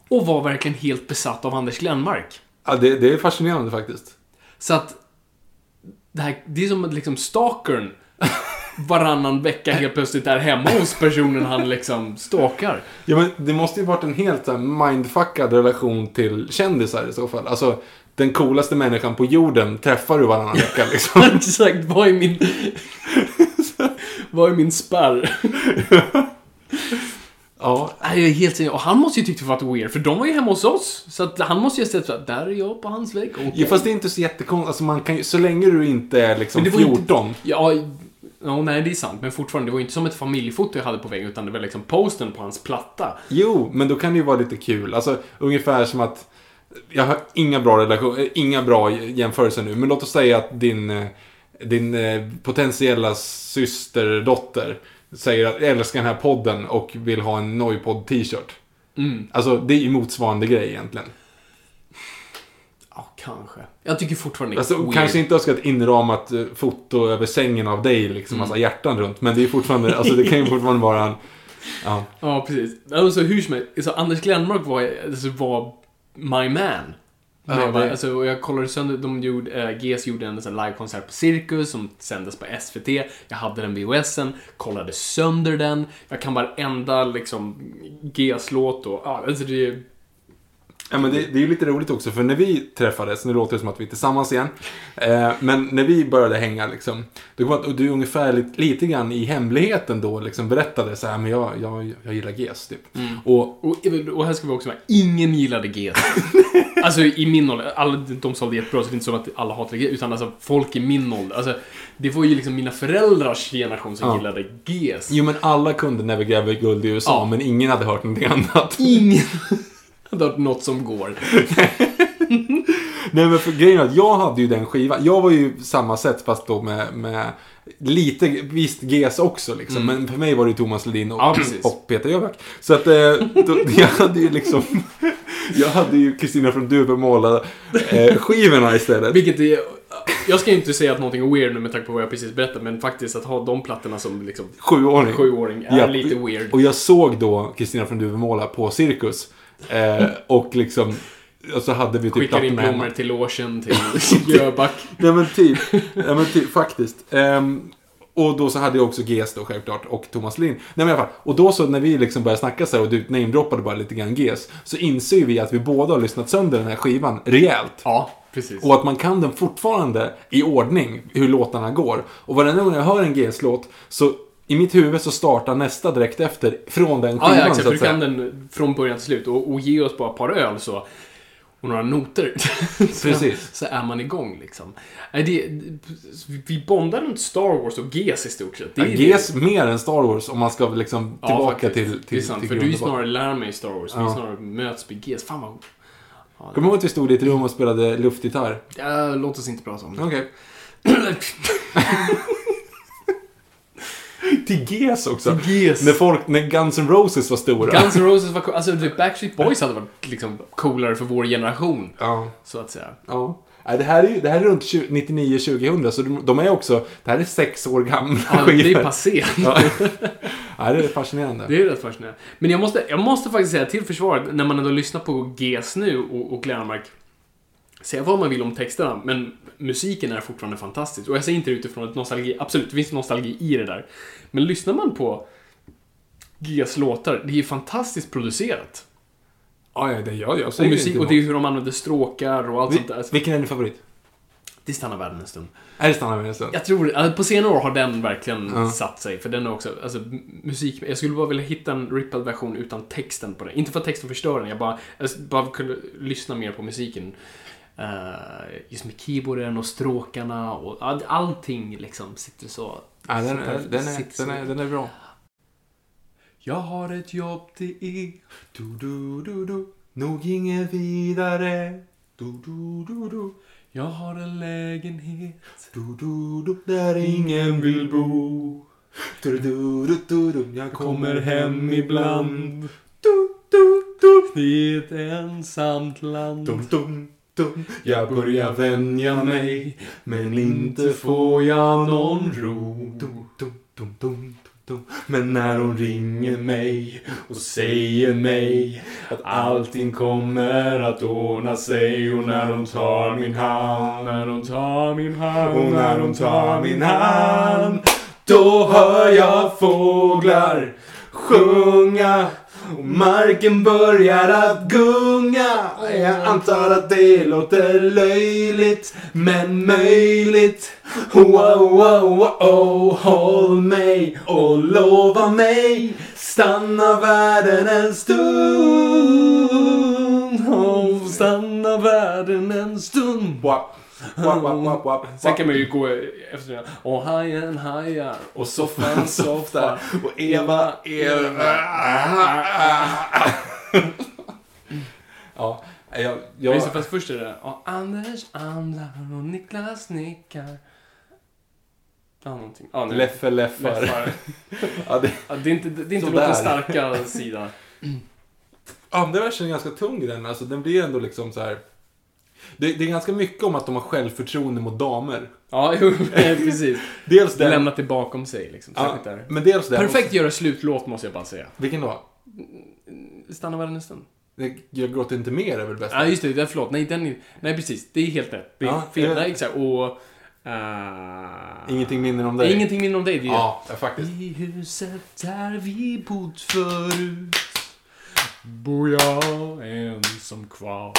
S2: Och var verkligen helt besatt av Anders Glenmark.
S1: Ja, det, det är fascinerande faktiskt.
S2: Så att det, här, det är som att liksom stalkern varannan vecka helt plötsligt är hemma hos personen han liksom stalkar.
S1: Ja, men det måste ju varit en helt så här, mindfuckad relation till kändisar i så fall. Alltså, den coolaste människan på jorden träffar du varannan vecka liksom.
S2: Exakt, vad är min... vad är min spärr?
S1: Ja,
S2: jag är helt. Och han måste ju tyckt det var weird, för de var ju hemma hos oss. Så att han måste ju ha sett att där är jag på hans vägg. Okej.
S1: ja fast det är inte så jättekonstigt. Alltså, man kan ju, så länge du inte är liksom
S2: Men det var ju
S1: 14.
S2: inte- Ja, ja, nej det är sant. Men fortfarande, det var ju inte som ett familjefoto jag hade på väggen, utan det var liksom posten på hans platta.
S1: Jo, men då kan det ju vara lite kul. Alltså, ungefär som att... Jag har inga bra relation, eh, inga bra jämförelser nu, men låt oss säga att din, eh, din eh, potentiella systerdotter säger att jag älskar den här podden och vill ha en Noipod t-shirt.
S2: Mm.
S1: Alltså, det är ju motsvarande grej egentligen.
S2: Ja, kanske. Jag tycker fortfarande det
S1: Alltså,
S2: weird.
S1: kanske inte önska ett inramat eh, foto över sängen av dig, liksom massa hjärtan runt. Men det är fortfarande, alltså det kan ju fortfarande vara en... Ja.
S2: Ja, precis. Alltså, hur som helst, så Anders Glenmark var, alltså, var my man.
S1: Ja, det-
S2: alltså, jag kollade sönder, de gjorde, äh, GS gjorde en sån livekonsert på Cirkus som sändes på SVT. Jag hade den VHSen, kollade sönder den. Jag kan varenda liksom GS-låt och, ja, alltså det är
S1: Ja, men det, det är ju lite roligt också, för när vi träffades, nu låter det som att vi är tillsammans igen, eh, men när vi började hänga liksom, då kom att du ungefär lite, lite grann i hemligheten då liksom berättade så här, men jag, jag, jag gillar GES typ. Och,
S2: Och, och här ska vi också vara, ingen gillade GS. alltså i min ålder, alla, de sålde jättebra så det är inte så att alla hatade GS, utan alltså folk i min ålder. Alltså, det var ju liksom mina föräldrars generation som
S1: Ja.
S2: gillade GS.
S1: jo men alla kunde vi gräver guld i USA,
S2: Ja.
S1: men ingen hade hört någonting annat.
S2: Ingen hade hört något som går.
S1: Nej men för grejen är att jag hade ju den skivan. Jag var ju samma sätt fast då med, med lite, visst GES också liksom. Men för mig var det ju Thomas Ledin och,
S2: Mm. Ja,
S1: och Peter Jöback. Så att eh, då, jag hade ju liksom, jag hade ju Kristina från Duvemåla eh, skivorna istället.
S2: Vilket är, jag ska inte säga att någonting är weird nu med tanke på vad jag precis berättade, men faktiskt att ha de plattorna som liksom
S1: Sjuåring.
S2: sjuåring är
S1: Ja,
S2: lite weird.
S1: Och jag såg då Kristina från Duvemåla på Cirkus. Eh, och liksom, och så hade vi typ
S2: Skickar in blommor till logen, till Jöback.
S1: Nej men typ. ja, men typ faktiskt. Ehm, och då så hade jag också GES då självklart och Thomas Lind. Nej men i alla fall. Och då så när vi liksom började snacka så här och du namedroppade bara lite grann GES. Så inser vi att vi båda har lyssnat sönder den här skivan rejält.
S2: Ja, precis.
S1: Och att man kan den fortfarande i ordning, hur låtarna går. Och varenda gång jag hör en GES-låt så i mitt huvud så startar nästa direkt efter från den
S2: Ja,
S1: skivan
S2: ja exakt.
S1: så
S2: du kan den från början till slut. Och, och ge oss bara ett par öl så, och några noter.
S1: Precis.
S2: så, är man igång liksom. Det, vi bondar runt Star Wars och GES i stort sett. Det
S1: Ja,
S2: är
S1: GES mer än Star Wars om man ska liksom
S2: Ja,
S1: tillbaka
S2: faktiskt.
S1: till,
S2: Det är
S1: till,
S2: sant,
S1: till
S2: för du är snarare lär mig Star Wars. Vi
S1: Ja.
S2: snarare möts vid GES. Fan vad...
S1: Kommer du ihåg att vi stod i ett rum och spelade luftgitarr?
S2: Ja, låt oss inte prata om det.
S1: Okej. Till GES också.
S2: GES.
S1: När, folk, när Guns N' Roses var stora.
S2: Guns N' Roses var cool. Alltså, typ Backstreet Boys hade varit liksom coolare för vår generation.
S1: Ja.
S2: Så att säga.
S1: ja. Det, här är, ju- det här är runt 99-2000, så de, är också... Det här är sex år gamla
S2: Ja, det är
S1: skivor.
S2: passé.
S1: Ja. ja, det är fascinerande.
S2: Det är rätt fascinerande. Men jag måste, jag måste faktiskt säga till försvaret, när man ändå lyssnar på GES nu och, och Glenmark, säga vad man vill om texterna, men musiken är fortfarande fantastisk. Och jag säger inte det utifrån ett nostalgi, absolut, det finns nostalgi i det där. Men lyssnar man på GES låtar, det är fantastiskt producerat.
S1: Ja, ja, det gör jag.
S2: Och, musik, och det är hur de använder stråkar och allt sånt där.
S1: Vi, vilken är din favorit?
S2: Det stannar världen en stund.
S1: Är det Stanna med en stund?
S2: Jag tror, alltså, på senare år har den verkligen
S1: Ja.
S2: satt sig. För den är också, alltså musik, jag skulle bara vilja hitta en rippad version utan texten på den. Inte för att texten förstör den, jag bara, jag bara kunde lyssna mer på musiken. Uh, just med keyboarden och stråkarna och all, allting liksom sitter så...
S1: Ja, den,
S2: sitter-
S1: är, den, är,
S2: sitter
S1: den, är, den är bra.
S2: Jag har ett jobb, det är...
S1: Du, du, du, du. Nog inget vidare. Du, du, du, du.
S2: Jag har en lägenhet.
S1: Du, du, du. Där ingen vill bo. Du, du, du, du, du. Jag
S2: Kommer hem ibland.
S1: Du, du, du.
S2: I ett ensamt land.
S1: Dum, dum, dum. Jag börjar vänja mig, men inte får jag någon ro. Men när hon ringer mig och säger mig att allting kommer att ordna sig och när hon tar min hand
S2: När hon tar min hand.
S1: och när hon tar min hand Då hör jag fåglar sjunga och marken börjar att gunga. Jag antar att det låter löjligt men möjligt. Wow, wow, wow, håll mig och lova mig. Stanna världen en stund. Oh, Stanna världen en stund. Wap, wap, wap, wap, wap.
S2: Sen kan man ju gå efter det. Och hajen hajar.
S1: Och soffan softar och Eva, Eva. ja, jag...
S2: Jag visste fast först är det och Anders andar och Niklas nickar. Ja, någonting. Ja, nu.
S1: Leffe. Läffar. Ja, det,
S2: Ja, det är inte, det är inte låtens starka sida.
S1: andra versen är ganska tung den. Alltså, den blir ändå liksom så här. Det, det är ganska mycket om att de har självförtroende mot damer.
S2: Ja, jo, precis.
S1: Dels den...
S2: Lämnat det bakom sig liksom.
S1: ja,
S2: där.
S1: men dels den.
S2: Perfekt göra slutlåt måste jag bara säga.
S1: Vilken då?
S2: Stanna världen en stund.
S1: Det- Jag gråter inte mer är väl bäst?
S2: Ja, just det. det är, förlåt. Nej, den nej, precis. Det är helt rätt. Det är
S1: Ja,
S2: fel. Nej, exakt. Och... eh,
S1: Ingenting mindre om dig.
S2: Ingenting mindre om dig. Det är
S1: Ja, ja, faktiskt.
S2: I huset där vi bott förut Bor jag ensam kvar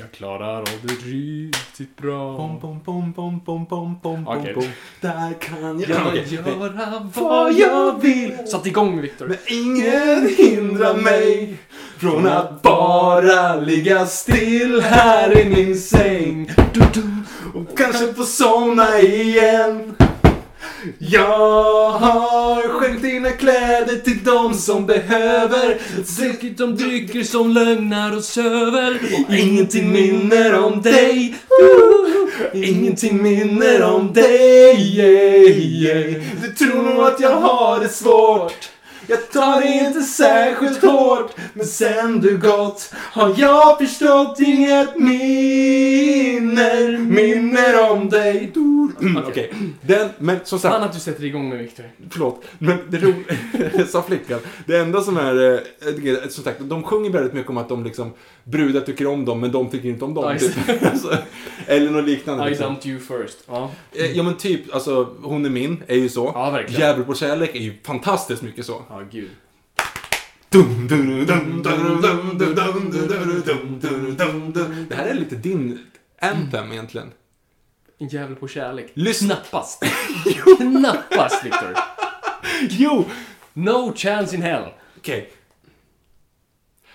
S2: Jag klarar av det riktigt bra
S1: Pom, pom, pom, pom, pom, pom, pom,
S2: Okej.
S1: pom. Där kan jag...
S2: Jag
S1: Okej.
S2: göra vad jag vill Satt igång Viktor.
S1: Men ingen hindrar mig från att bara ligga still här i min säng. Och kanske få somna igen. Jag har skänkt dina kläder till de som behöver.
S2: Druckit de drycker som lögnar och söver
S1: Och ingenting minner om dig. Ingenting minner om dig. Yeah, yeah. Du tror nog att jag har det svårt. Jag tar det inte särskilt hårt. Men sen du gått har jag förstått inget minner. Minner om dig. Mm, Okej, den, men som sagt.
S2: Fan att du sätter igång med Viktor.
S1: Förlåt, men det roliga, sa flickan. Det enda som är, eh, som sagt, de sjunger väldigt mycket om att de liksom, brudar tycker om dem, men de tycker inte om dem. Typ. eller något liknande.
S2: I
S1: Liksom.
S2: dumped you first. Ja,
S1: Eh, Ja men typ, alltså, hon är min, är ju så.
S2: ja verkligen.
S1: Jävel på kärlek är ju fantastiskt mycket så.
S2: Ja,
S1: Ja, gud. Det här är lite din anthem egentligen.
S2: En jävel på kärlek. Knappast. Knappast, Victor.
S1: Jo!
S2: No chance in hell.
S1: Okej.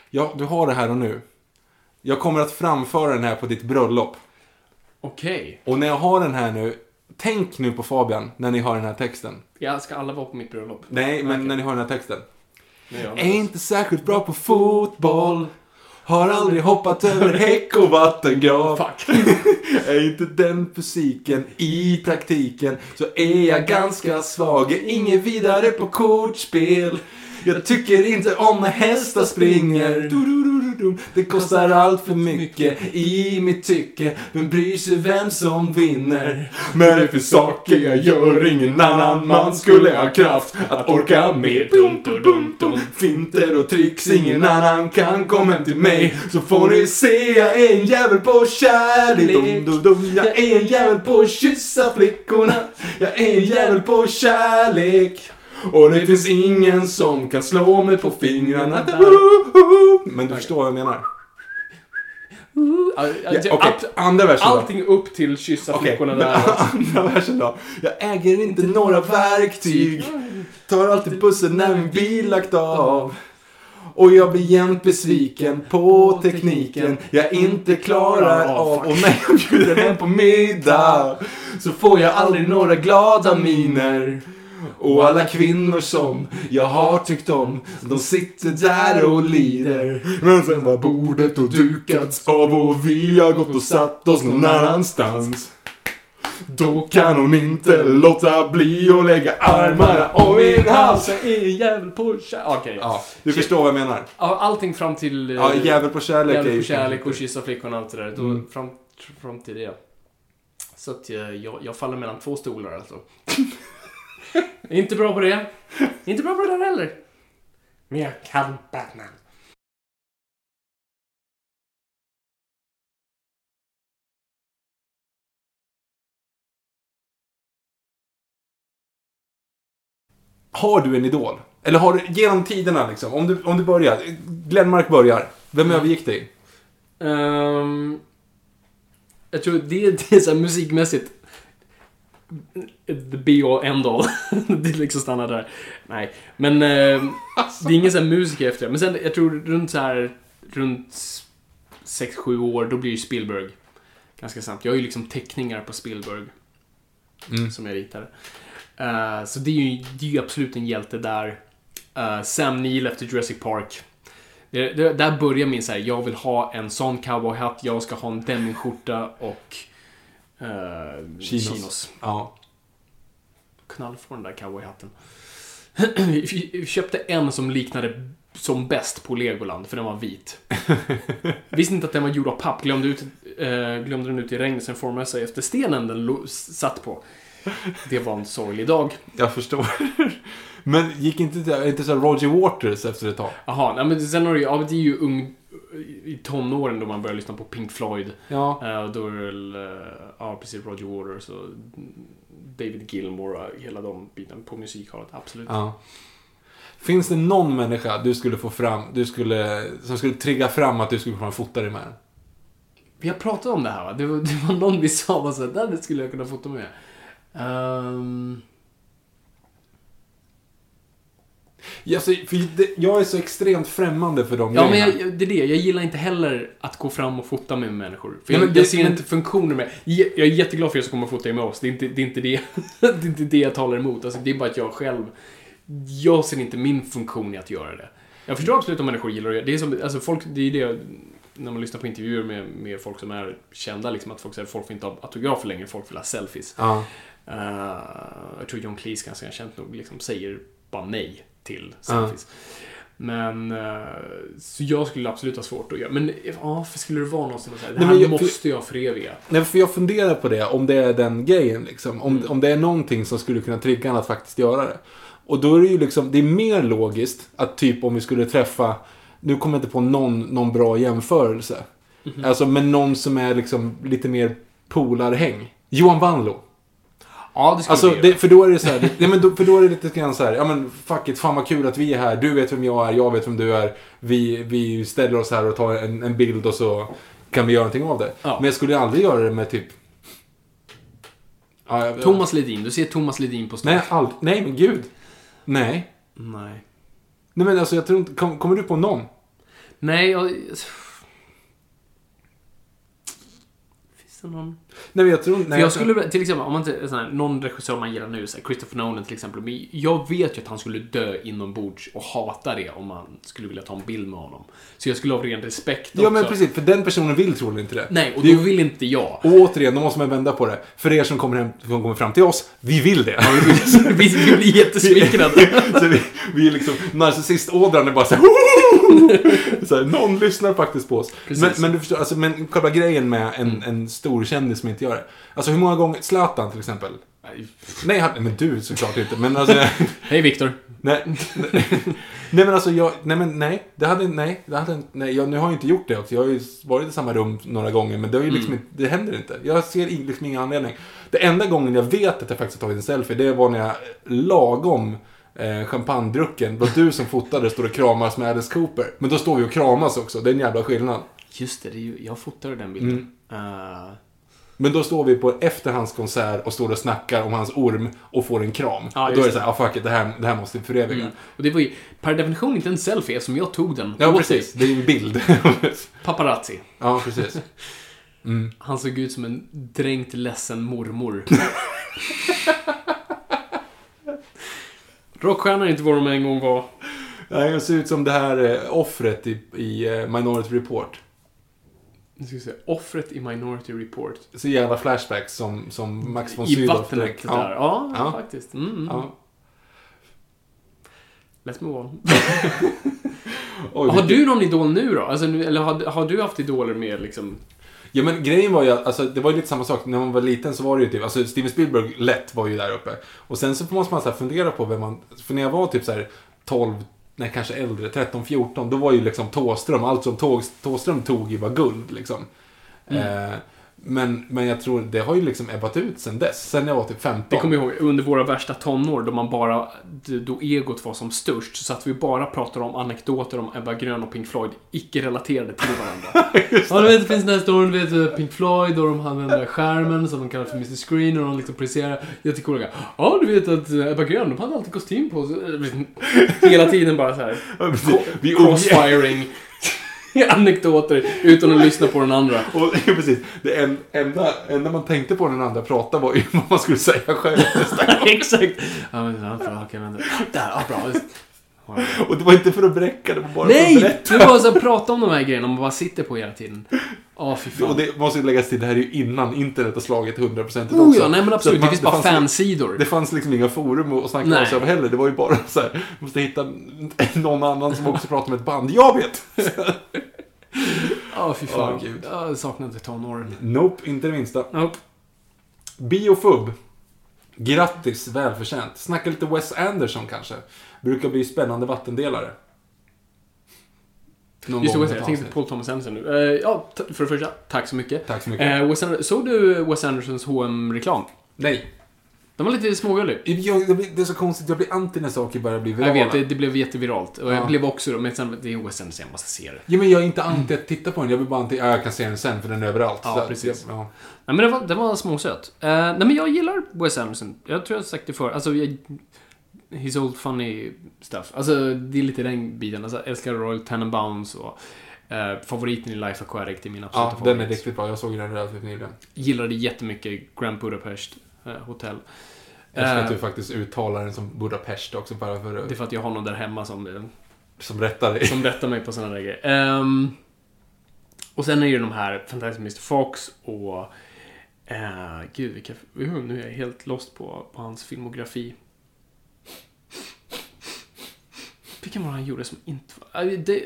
S1: Ja, du har det här och nu. Jag kommer att framföra den här på ditt bröllop.
S2: Okej.
S1: Och när jag har den här nu tänk nu på Fabian när ni har den här texten.
S2: Jag ska alla vara på mitt bröllop.
S1: Nej, men
S2: Okej.
S1: när ni har den här texten.
S2: Jag
S1: Är inte särskilt bra på fotboll. Har aldrig hoppat över häck och vattengrav.
S2: Fuck.
S1: Är inte den fysiken i praktiken så är jag ganska svag. Är ingen vidare på kortspel. Jag tycker inte om när hästar springer. Det kostar allt för mycket i mitt tycke. Men bryr sig vem som vinner. Men det finns saker jag gör ingen annan man skulle ha kraft att orka med. Dum, dum, dum, dum. Finter och tricks ingen annan kan komma hem till mig. Så får ni se, jag är en jävel på kärlek. Dum, dum, dum. Jag är en jävel på att kyssa flickorna. Jag är en jävel på kärlek. Och det finns ingen som kan slå mig på fingrarna. Men du förstår vad jag menar?
S2: Ja,
S1: Ja,
S2: ja,
S1: Okej,
S2: allt-
S1: andra versen då.
S2: Allting upp till kyssa
S1: Okej,
S2: flickorna där.
S1: andra versen då. Jag äger inte några verktyg. Tar alltid bussen när min bil lagt av. Och jag blir jämt besviken på tekniken jag inte klarar av. Och när jag bjuder hem på middag så får jag aldrig några glada miner. Och alla kvinnor som jag har tyckt om, de sitter där och lider. Men sen var bordet och dukats av och vi har gått och satt oss någon annanstans. Då kan hon inte låta bli att lägga armarna om min hals.
S2: Jag är en jävel på kärlek. Okej.
S1: Ja, du förstår vad jag menar.
S2: Ja, Allting fram till... eh,
S1: Ja, jävel på kärlek är
S2: jävel
S1: ju...
S2: på kärlek och kyssa flickorna och allt det där. Då,
S1: Mm.
S2: fram, fram till det. Så att eh, jag, jag faller mellan två stolar alltså. Inte bra på det. Inte bra på det där heller. Men jag kan Batman.
S1: Har du en idol? Eller har du, genom tiderna liksom, om du, om du börjar. Glenmark börjar. Vem övergick dig?
S2: Ehm, jag tror det, det är så musikmässigt the be all end all. det är liksom stannar där. Nej, men ehm, det är ingen sån här musiker efter det. Men sen, jag tror runt så här runt 6-7 år, då blir ju Spielberg ganska snabbt. Jag har ju liksom teckningar på Spielberg
S1: Mm.
S2: som jag ritar. Eh, så det är, ju, det är ju absolut en hjälte där. Eh, Sam Neill efter Jurassic Park. Det, det, där börjar min så här, jag vill ha en sån cowboyhatt, jag ska ha en denimskjorta och uh,
S1: Chinos.
S2: chinos.
S1: Ja.
S2: Knall få den där cowboyhatten. Vi köpte en som liknade som bäst på Legoland, för den var vit. Visste inte att den var gjord av papp, glömde, ut, eh, glömde den ut i regn, sen formade sig efter stenen den satt på. Det var en sorglig dag.
S1: Jag förstår. Men gick inte, inte så Roger Waters efter ett tag?
S2: Jaha, nej, men sen har du ja, det är ju ung, i tonåren då man börjar lyssna på Pink Floyd.
S1: Ja.
S2: Eh, då är det väl, eh, ja precis, Roger Waters och David Gilmour och hela de bitarna på musikhållet, absolut.
S1: ja. Finns det någon människa du skulle få fram, du skulle, som skulle trigga fram att du skulle kunna fota dig med?
S2: Vi har pratat om det här va? Det var, det var någon vi sa var så här, "Där skulle jag kunna fota med. Ehm,
S1: Ja, så, för det, jag är så extremt främmande för de
S2: ja, men jag, det är det. Jag gillar inte heller att gå fram och fota med människor. För
S1: Nej,
S2: jag,
S1: det-
S2: jag ser
S1: men-
S2: inte funktionen med Jag är jätteglad för er som kommer och fota med oss. Det är inte det, är inte det, det, är inte det jag talar emot. Alltså, det är bara att jag själv... Jag ser inte min funktion i att göra det. Jag förstår absolut om människor gillar det. Det är som, alltså folk, det är det när man lyssnar på intervjuer med, med folk som är kända, liksom att folk säger att folk får inte ha autografer längre, folk vill ha selfies.
S1: Ja.
S2: Uh, jag tror John Cleese ganska känt nog liksom säger bara nej till selfies. Men, eh, så jag skulle absolut ha svårt att göra. Men ja, skulle det vara något som säger det här
S1: jag-
S2: måste jag föreviga?
S1: Nej, för jag funderar på det, om det är den grejen liksom. Om,
S2: Mm.
S1: om det är någonting som skulle kunna trigga en att faktiskt göra det. Och då är det ju liksom, det är mer logiskt att typ om vi skulle träffa, nu kommer jag inte på någon, någon bra jämförelse.
S2: Mhm.
S1: Alltså med någon som är liksom lite mer polarhäng. Johan Wanlo.
S2: Ja, det skulle
S1: Alltså, det, för då är det så här, ja, men då, för då är det lite grann så här, ja men fuck it, fan vad kul att vi är här, du vet vem jag är, jag vet vem du är, vi, vi ställer oss här och tar en, en bild och så kan vi göra någonting av det.
S2: Ja.
S1: Men jag skulle aldrig göra det med typ... Ja, jag,
S2: Thomas Ledin, du ser Thomas Ledin på stan.
S1: Nej, ald, nej men gud. Nej.
S2: Nej.
S1: Nej men alltså jag tror inte, kom, kommer du på någon?
S2: Nej, jag... Finns det någon?
S1: Nej men jag tror inte...
S2: För jag skulle, till exempel, om man inte, sån här, någon regissör man gillar nu, så här, Christopher Nolan till exempel. Men jag vet ju att han skulle dö inombords och hata det om man skulle vilja ta en bild med honom. Så jag skulle ha ren respekt
S1: Ja men
S2: också.
S1: precis, för den personen vill troligen inte det.
S2: Nej, och
S1: Det
S2: då vill inte jag.
S1: Och återigen, då måste man vända på det. För er som kommer, hem, som kommer fram till oss, vi vill det.
S2: Vi vi blir jättesmickrade.
S1: så vi, vi är liksom, narcissistådran är bara så här, så här, Någon lyssnar faktiskt på oss. Men, men du förstår, alltså, men själva grejen med en, en stor kändis som inte gör det. Alltså hur många gånger, Zlatan till exempel. Nej, han, men du såklart inte. Men alltså,
S2: Hej Viktor.
S1: nej, nej, nej men alltså jag, nej men nej. Det hade, nej, det hade, nej, jag, nu har jag inte gjort det också. Jag har ju varit i samma rum några gånger, men det har ju liksom inte, det händer inte. Jag ser liksom ingen anledning. Det enda gången jag vet att jag faktiskt har tagit en selfie, det var när jag lagom eh, champagnedrucken, var du som fotade, står och kramas med Alice Cooper. Men då står vi och kramas också, det är en jävla skillnad.
S2: Just det, det är ju, jag fotade den bilden.
S1: Mm.
S2: Eh,
S1: Men då står vi på efter hans konsert och står och snackar om hans orm och får en kram.
S2: Ja,
S1: och då är det så här, ah, fuck it, det här, det här måste vi föreviga.
S2: mm. Och det var ju per definition inte en selfie eftersom jag tog den
S1: Ja, precis. Det är ju en bild.
S2: Paparazzi.
S1: ja, precis.
S2: Han såg ut som en dränkt ledsen mormor. Rockstjärna är inte vad de en gång var.
S1: Nej, jag ser ut som det här eh, offret i, i eh, Minority Report.
S2: Nu ska vi se. Offret i Minority Report.
S1: Så jävla flashbacks som, som Max von
S2: I
S1: Sydow
S2: vattnet
S1: direkt.
S2: där. Ja,
S1: Ja.
S2: faktiskt. Mm, mm.
S1: Ja.
S2: Let's move on.
S1: Oj,
S2: Har du någon idol nu då? Alltså, nu- eller har, har du haft idoler med liksom...
S1: Ja men grejen var ju att, alltså, det var ju lite samma sak. När man var liten så var det ju typ, alltså Steven Spielberg lätt var ju där uppe. Och sen så måste man så fundera på vem man, för när jag var typ så här 12, nej kanske äldre, 13, 14, då var ju liksom Tåström, allt som Tå, Tåström tog ju var guld liksom.
S2: Mm.
S1: Eh, men, men jag tror det har ju liksom ebbat ut sen dess, sen jag var typ 15.
S2: Det kommer jag ihåg under våra värsta tonår då man bara, då egot var som störst, så att vi bara pratade om anekdoter om Ebba Grön och Pink Floyd, icke relaterade till varandra. ja, du vet, det finns den här storyn, du vet, Pink Floyd och de där skärmen som de kallar för Mr. Screen och de liksom projicerar jättecoola grejer. Ja, du vet att Ebba Grön, de hade alltid kostym på sig. Hela tiden bara så här.
S1: Vi
S2: crossfiring anekdoter utan att lyssna på den andra.
S1: Och precis, det en, enda, enda man tänkte på när den andra pratade var ju vad man skulle säga själv.
S2: Exakt. Ja, men, ja, bra, okej, men, där, ja, bra.
S1: Och det var inte för att bräcka, det var bara för att
S2: Nej!
S1: berätta.
S2: Det var så att prata om de här grejerna man bara sitter på hela tiden. Fan.
S1: Och det måste ju läggas till, det här är ju innan internet har slagit 100% också.
S2: Oh ja, nej men absolut.
S1: man-
S2: det finns bara
S1: fanns-
S2: fansidor.
S1: Det fanns liksom inga forum att snacka
S2: Nej.
S1: med sig över heller. Det var ju bara så här, måste hitta någon annan som också pratar med ett band. Jag vet!
S2: Ja, fy fan.
S1: Åh, gud.
S2: Jag saknar inte tonåren.
S1: Nope, inte det minsta.
S2: Nope.
S1: Biofub. Grattis, välförtjänt. Snacka lite Wes Anderson kanske. Brukar bli spännande vattendelare. Någon
S2: Just det, Wes, jag tänkte Paul Thomas Anderson nu. Eh, ja, för det första, tack så mycket.
S1: Tack så mycket.
S2: Eh, Wes Anderson, såg du Wes Andersons hm reklam
S1: Nej.
S2: Den var lite smågullig.
S1: Jag, det, blir, det är så konstigt, jag blir anti när saker börjar bli
S2: Jag
S1: virala.
S2: vet, det, det blev jätteviralt. Och
S1: Ja.
S2: jag blev också, men sen, det är Wes Anderson, jag måste se det.
S1: Ja, men jag är inte anti att titta på den. Jag vill bara anti, ja, jag kan se den sen för den är överallt.
S2: Ja,
S1: Så
S2: precis.
S1: Jag, ja.
S2: Nej, men den var, den var småsöt. Uh, nej, men jag gillar Wes Anderson. Jag tror jag har sagt det förr. Alltså, jag, his old funny stuff. Alltså, det är lite den biten. Alltså, älskar Royal Tenenbaums och eh, favoriten i Life Aquatic, det är min absoluta
S1: ja,
S2: favorit.
S1: den är riktigt bra. Jag såg den relativt nyligen.
S2: Gillade jättemycket Grand Budapest eh, Hotel.
S1: Jag älskar att
S2: Eh,
S1: du faktiskt uttalar den som Budapest också bara för
S2: Det är för att jag har någon där hemma som, eh,
S1: som rättar dig.
S2: som rättar mig på sådana där grejer. Ehm, och sen är ju de här Fantastic Mr. Fox och... Uh, gud, vilka... Nu är jag helt lost på, på hans filmografi. Vilken var han gjorde som inte var... Det,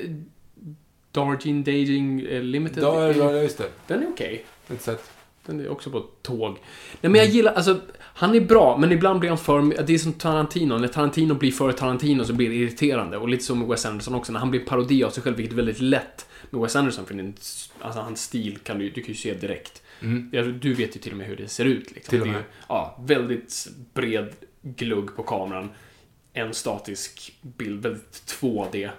S2: Darjeeling Dating eh, Limited.
S1: Ja, ja, just det.
S2: Den är okej.
S1: Sätt.
S2: Den är också på tåg. Nej men jag gillar, alltså, han är bra, men ibland blir han för... Det är som Tarantino. När Tarantino blir för Tarantino så blir det irriterande. Och lite så med Wes Anderson också, när han blir parodi av sig själv, vilket är väldigt lätt med Wes Anderson, för den, alltså, hans stil kan du, du kan ju se direkt.
S1: Mm.
S2: Du vet ju till och med hur det ser ut. Liksom.
S1: Till och med.
S2: ju, Ja, väldigt bred glugg på kameran. En statisk bild, väldigt 2D.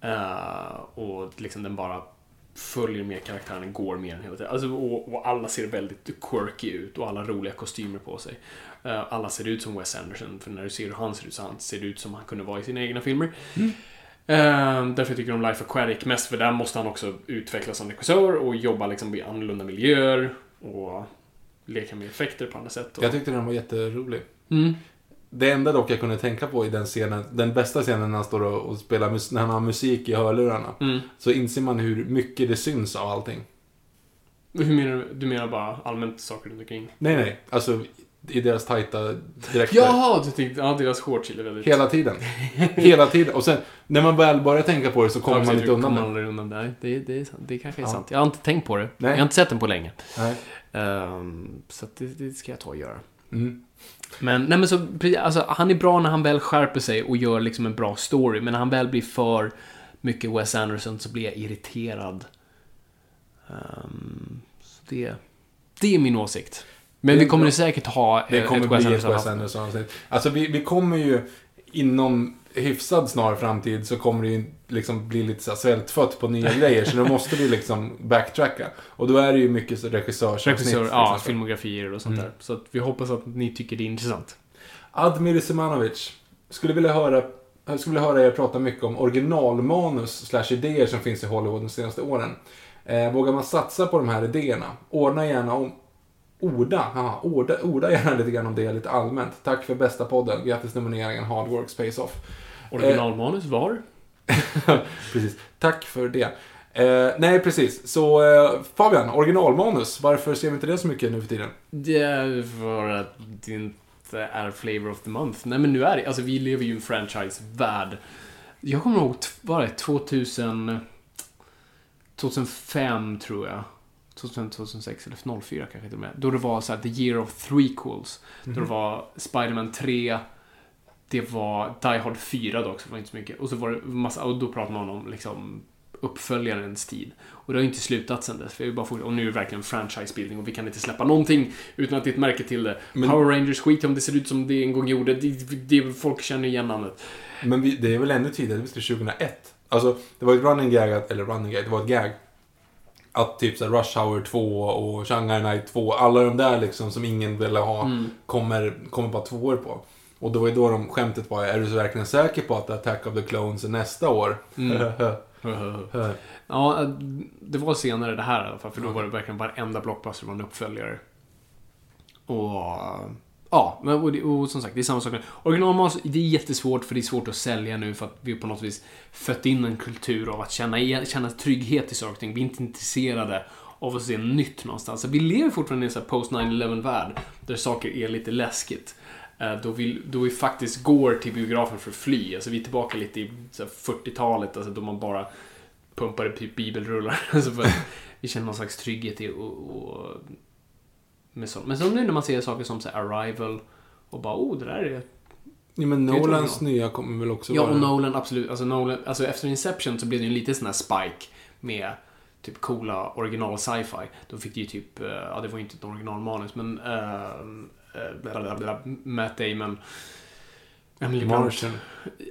S2: Eh, och liksom den bara följer med karaktären, går med den hela tiden. Alltså, och, och alla ser väldigt quirky ut och alla roliga kostymer på sig. Eh, alla ser ut som Wes Anderson, för när du ser hur han ser ut så han ser ut som han kunde vara i sina egna filmer. Eh, därför tycker jag om Life Aquatic mest, för där måste han också utvecklas som regissör och jobba liksom i annorlunda miljöer och leka med effekter på andra sätt. Och,
S1: Jag tyckte den var jätterolig.
S2: mm.
S1: Det enda dock jag kunde tänka på i den scenen, den bästa scenen när han står och, och spelar, när han har musik i hörlurarna.
S2: Mm.
S1: Så inser man hur mycket det syns av allting.
S2: Hur menar du? Du menar bara allmänt saker runt omkring?
S1: Nej, nej. Alltså i deras tajta dräkter.
S2: Jaha, du tänkte, ja deras shorts är väldigt...
S1: Hela tiden. Hela tiden. Och sen, när man väl börjar tänka på det så kommer
S2: Ja,
S1: man inte undan
S2: kommer
S1: det.
S2: undan det. Det, det, det kanske är
S1: Ja.
S2: sant. Jag har inte tänkt på det.
S1: Nej.
S2: Jag har inte sett den på länge. Ehm, så det, det ska jag ta och göra.
S1: Mm.
S2: Men, nej men så, alltså, han är bra när han väl skärper sig och gör liksom en bra story. Men när han väl blir för mycket Wes Anderson så blir jag irriterad. Ehm, så det, det är min åsikt. Men vi kommer
S1: bra.
S2: ju säkert ha
S1: Det
S2: eh,
S1: kommer
S2: ett Anderson
S1: Wes Anderson-avsnitt. Alltså vi, vi kommer ju inom hyfsad snar framtid så kommer det ju liksom bli lite så här svältfött på nya grejer. Så då måste vi liksom backtracka. Och då är det ju mycket regissörsavsnitt.
S2: Regissör, ja, filmografier och sånt
S1: Mm.
S2: där. Så att vi hoppas att ni tycker det är intressant.
S1: Admir Semanovic. Skulle vilja höra jag skulle vilja höra er prata mycket om originalmanus slash idéer som finns i Hollywood de senaste åren. Eh, vågar man satsa på de här idéerna? Ordna gärna om... Orda, aha, orda, orda gärna lite grann om det lite allmänt. Tack för bästa podden. Grattis nomineringen Hard Work Space Off.
S2: Originalmanus var?
S1: Precis. Tack för det. Eh, nej, precis. Så eh, Fabian, originalmanus. Varför ser vi inte det så mycket nu för tiden?
S2: Det är för att det inte är flavor of the month. Nej men nu är det, alltså vi lever ju i en franchise-värld. Jag kommer ihåg, var det 2000... 2005 tror jag. 2005, 2006 eller 04 kanske till och med. Då det var så här, the year of threequels. Då det var Spider-Man 3, det var Die Hard 4 då också, var inte så mycket. Och så var det massa, och då pratade man om liksom uppföljarens tid. Och det har ju inte slutat sen dess. Är bara och nu är det verkligen franchise-bildning och vi kan inte släppa någonting utan att det är ett märke till det.
S1: Men-
S2: Power Rangers, skit om det ser ut som det en gång gjorde. Det, det, folk känner igen namnet.
S1: Men vi, det är väl ännu tidigare, det är 2001. Alltså, det var ett running gag, att- eller running gag, det var ett gag. Att typ så här Rush Hour 2 och Shanghai Night 2, alla de där liksom som ingen ville ha,
S2: Mm.
S1: kommer, kommer bara två år på. Och det var ju då de skämtet var, är du så verkligen säker på att Attack of the Clones är nästa år?
S2: Mm. Ja, det var senare det här i alla fall, för då var det verkligen varenda blockbuster var en uppföljare. Och... Ja, men och, det, och som sagt, det är samma sak. Originalmanus, det är jättesvårt för det är svårt att sälja nu för att vi på något vis fött in en kultur av att känna, känna trygghet i saker och ting. Vi är inte intresserade av att se nytt någonstans. Så vi lever fortfarande i en sån här post 9-11 värld där saker är lite läskigt. Eh, Då vi, då vi faktiskt går till biografen för att fly. Alltså vi är tillbaka lite i så här 40-talet, alltså då man bara pumpade typ bibelrullar. Alltså för vi känner någon slags trygghet i och, och med sånt. Men så nu när man ser saker som så Arrival och bara oh, det där är...
S1: Ja, men Nolans nya kommer väl också
S2: Ja,
S1: vara...
S2: och Nolan, absolut. Alltså Nolan, alltså efter Inception så blev det ju en liten sån här spike med typ coola original sci-fi. Då fick det ju typ, eh, ja det var ju inte ett originalmanus, men uh, uh, Matt Damon, Emily Blunt,
S1: Martian,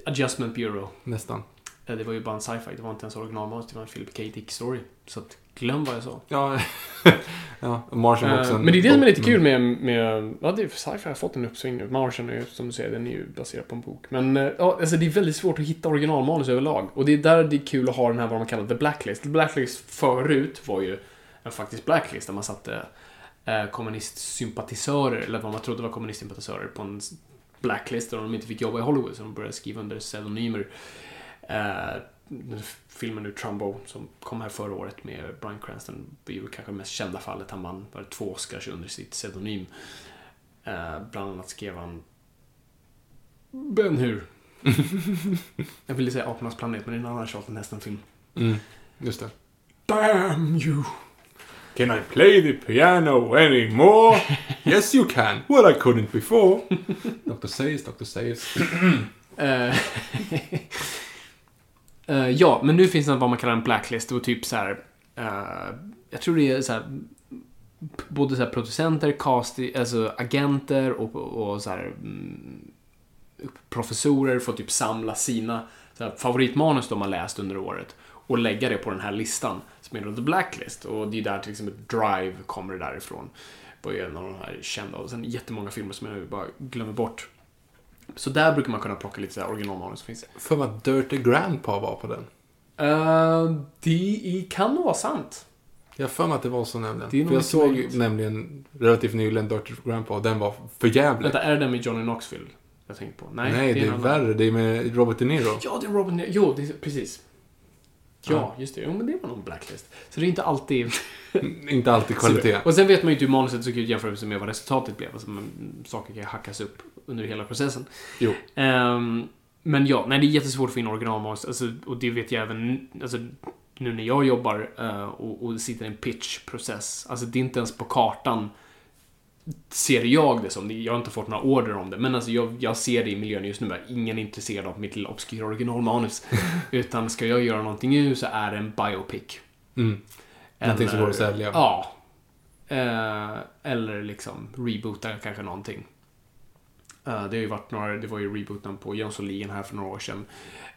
S2: Adjustment Bureau.
S1: nästan.
S2: Eh, Det var ju bara en sci-fi, det var inte ens originalmanus, det var en Philip K. Dick story. Så att, glöm vad jag sa.
S1: Ja, ja Martian var också
S2: Eh,
S1: en
S2: men det är det som är lite kul med, med ja det är sci-fi har fått en uppsving nu. Martian är ju, som du säger, den är ju baserad på en bok. Men eh, ja, alltså det är väldigt svårt att hitta originalmanus överlag. Och det är där det är kul att ha den här vad man kallar the blacklist. The blacklist förut var ju en faktisk blacklist där man satte eh, kommunistsympatisörer, eller vad man trodde var kommunistsympatisörer, på en blacklist där de inte fick jobba i Hollywood, så de började skriva under pseudonymer. Eh, filmen nu Trumbo som kom här förra året med Bryan Cranston är ju kanske det mest kända fallet. Han vann var två Oscars under sitt pseudonym. Eh, bland annat skrev han Ben Hur. Jag ville säga Apornas planet, men det är en annan Charlton Heston-film.
S1: Mm, just det.
S2: Damn you!
S1: Can I play the piano anymore? yes you can. Well I couldn't before. Dr. Sayers, Dr. Sayers.
S2: Eh, eh, ja, men nu finns det vad man kallar en blacklist. Och typ så här. eh, jag tror det är så här. p- Både så här producenter, cast, alltså agenter och, och så här. Mm, professorer får typ samla sina så här, favoritmanus de har läst under året och lägga det på den här listan som är då The Blacklist. Och det är där till exempel Drive kommer det därifrån. Det var ju en av de här kända och sen jättemånga filmer som jag bara glömmer bort. Så där brukar man kunna plocka lite originalmanus. Finns.
S1: För vad Dirty Grandpa var på den.
S2: Uh, det kan nog vara sant.
S1: Jag för mig att det var så nämligen.
S2: Det är nog
S1: För jag såg
S2: möjligt.
S1: nämligen relativt nyligen Dirty Grandpa och den var för jävlig.
S2: Vänta, är det den med Johnny Knoxville jag tänkte på? Nej,
S1: Nej, det är,
S2: en annan.
S1: värre. Det är med Robert De Niro.
S2: Ja, det är Robin Jo, det är, precis. Ja, just det. Jo, men det var nog en blacklist. Så det är inte alltid...
S1: Inte alltid kvalitet.
S2: Och sen vet man ju inte hur manuset såg ut jämfört med vad resultatet blev. Alltså, men, saker kan ju hackas upp under hela processen.
S1: Jo.
S2: Ehm, men ja, nej, det är jättesvårt att få in originalmanus. Alltså, och det vet jag även alltså, nu när jag jobbar eh, och, och sitter i en pitchprocess. Alltså, det är inte ens på kartan ser jag det som. Jag har inte fått några order om det. Men alltså, jag, jag ser det i miljön just nu. Ingen är intresserad av mitt lilla obskyra originalmanus. Utan ska jag göra någonting nu så är det en biopic.
S1: Mm. Någonting som
S2: Eller-
S1: går att sälja.
S2: Ja. Eh, eller liksom reboota kanske någonting. Eh, det har ju varit några, det var ju rebooten på Jönssonligan här för några år sedan.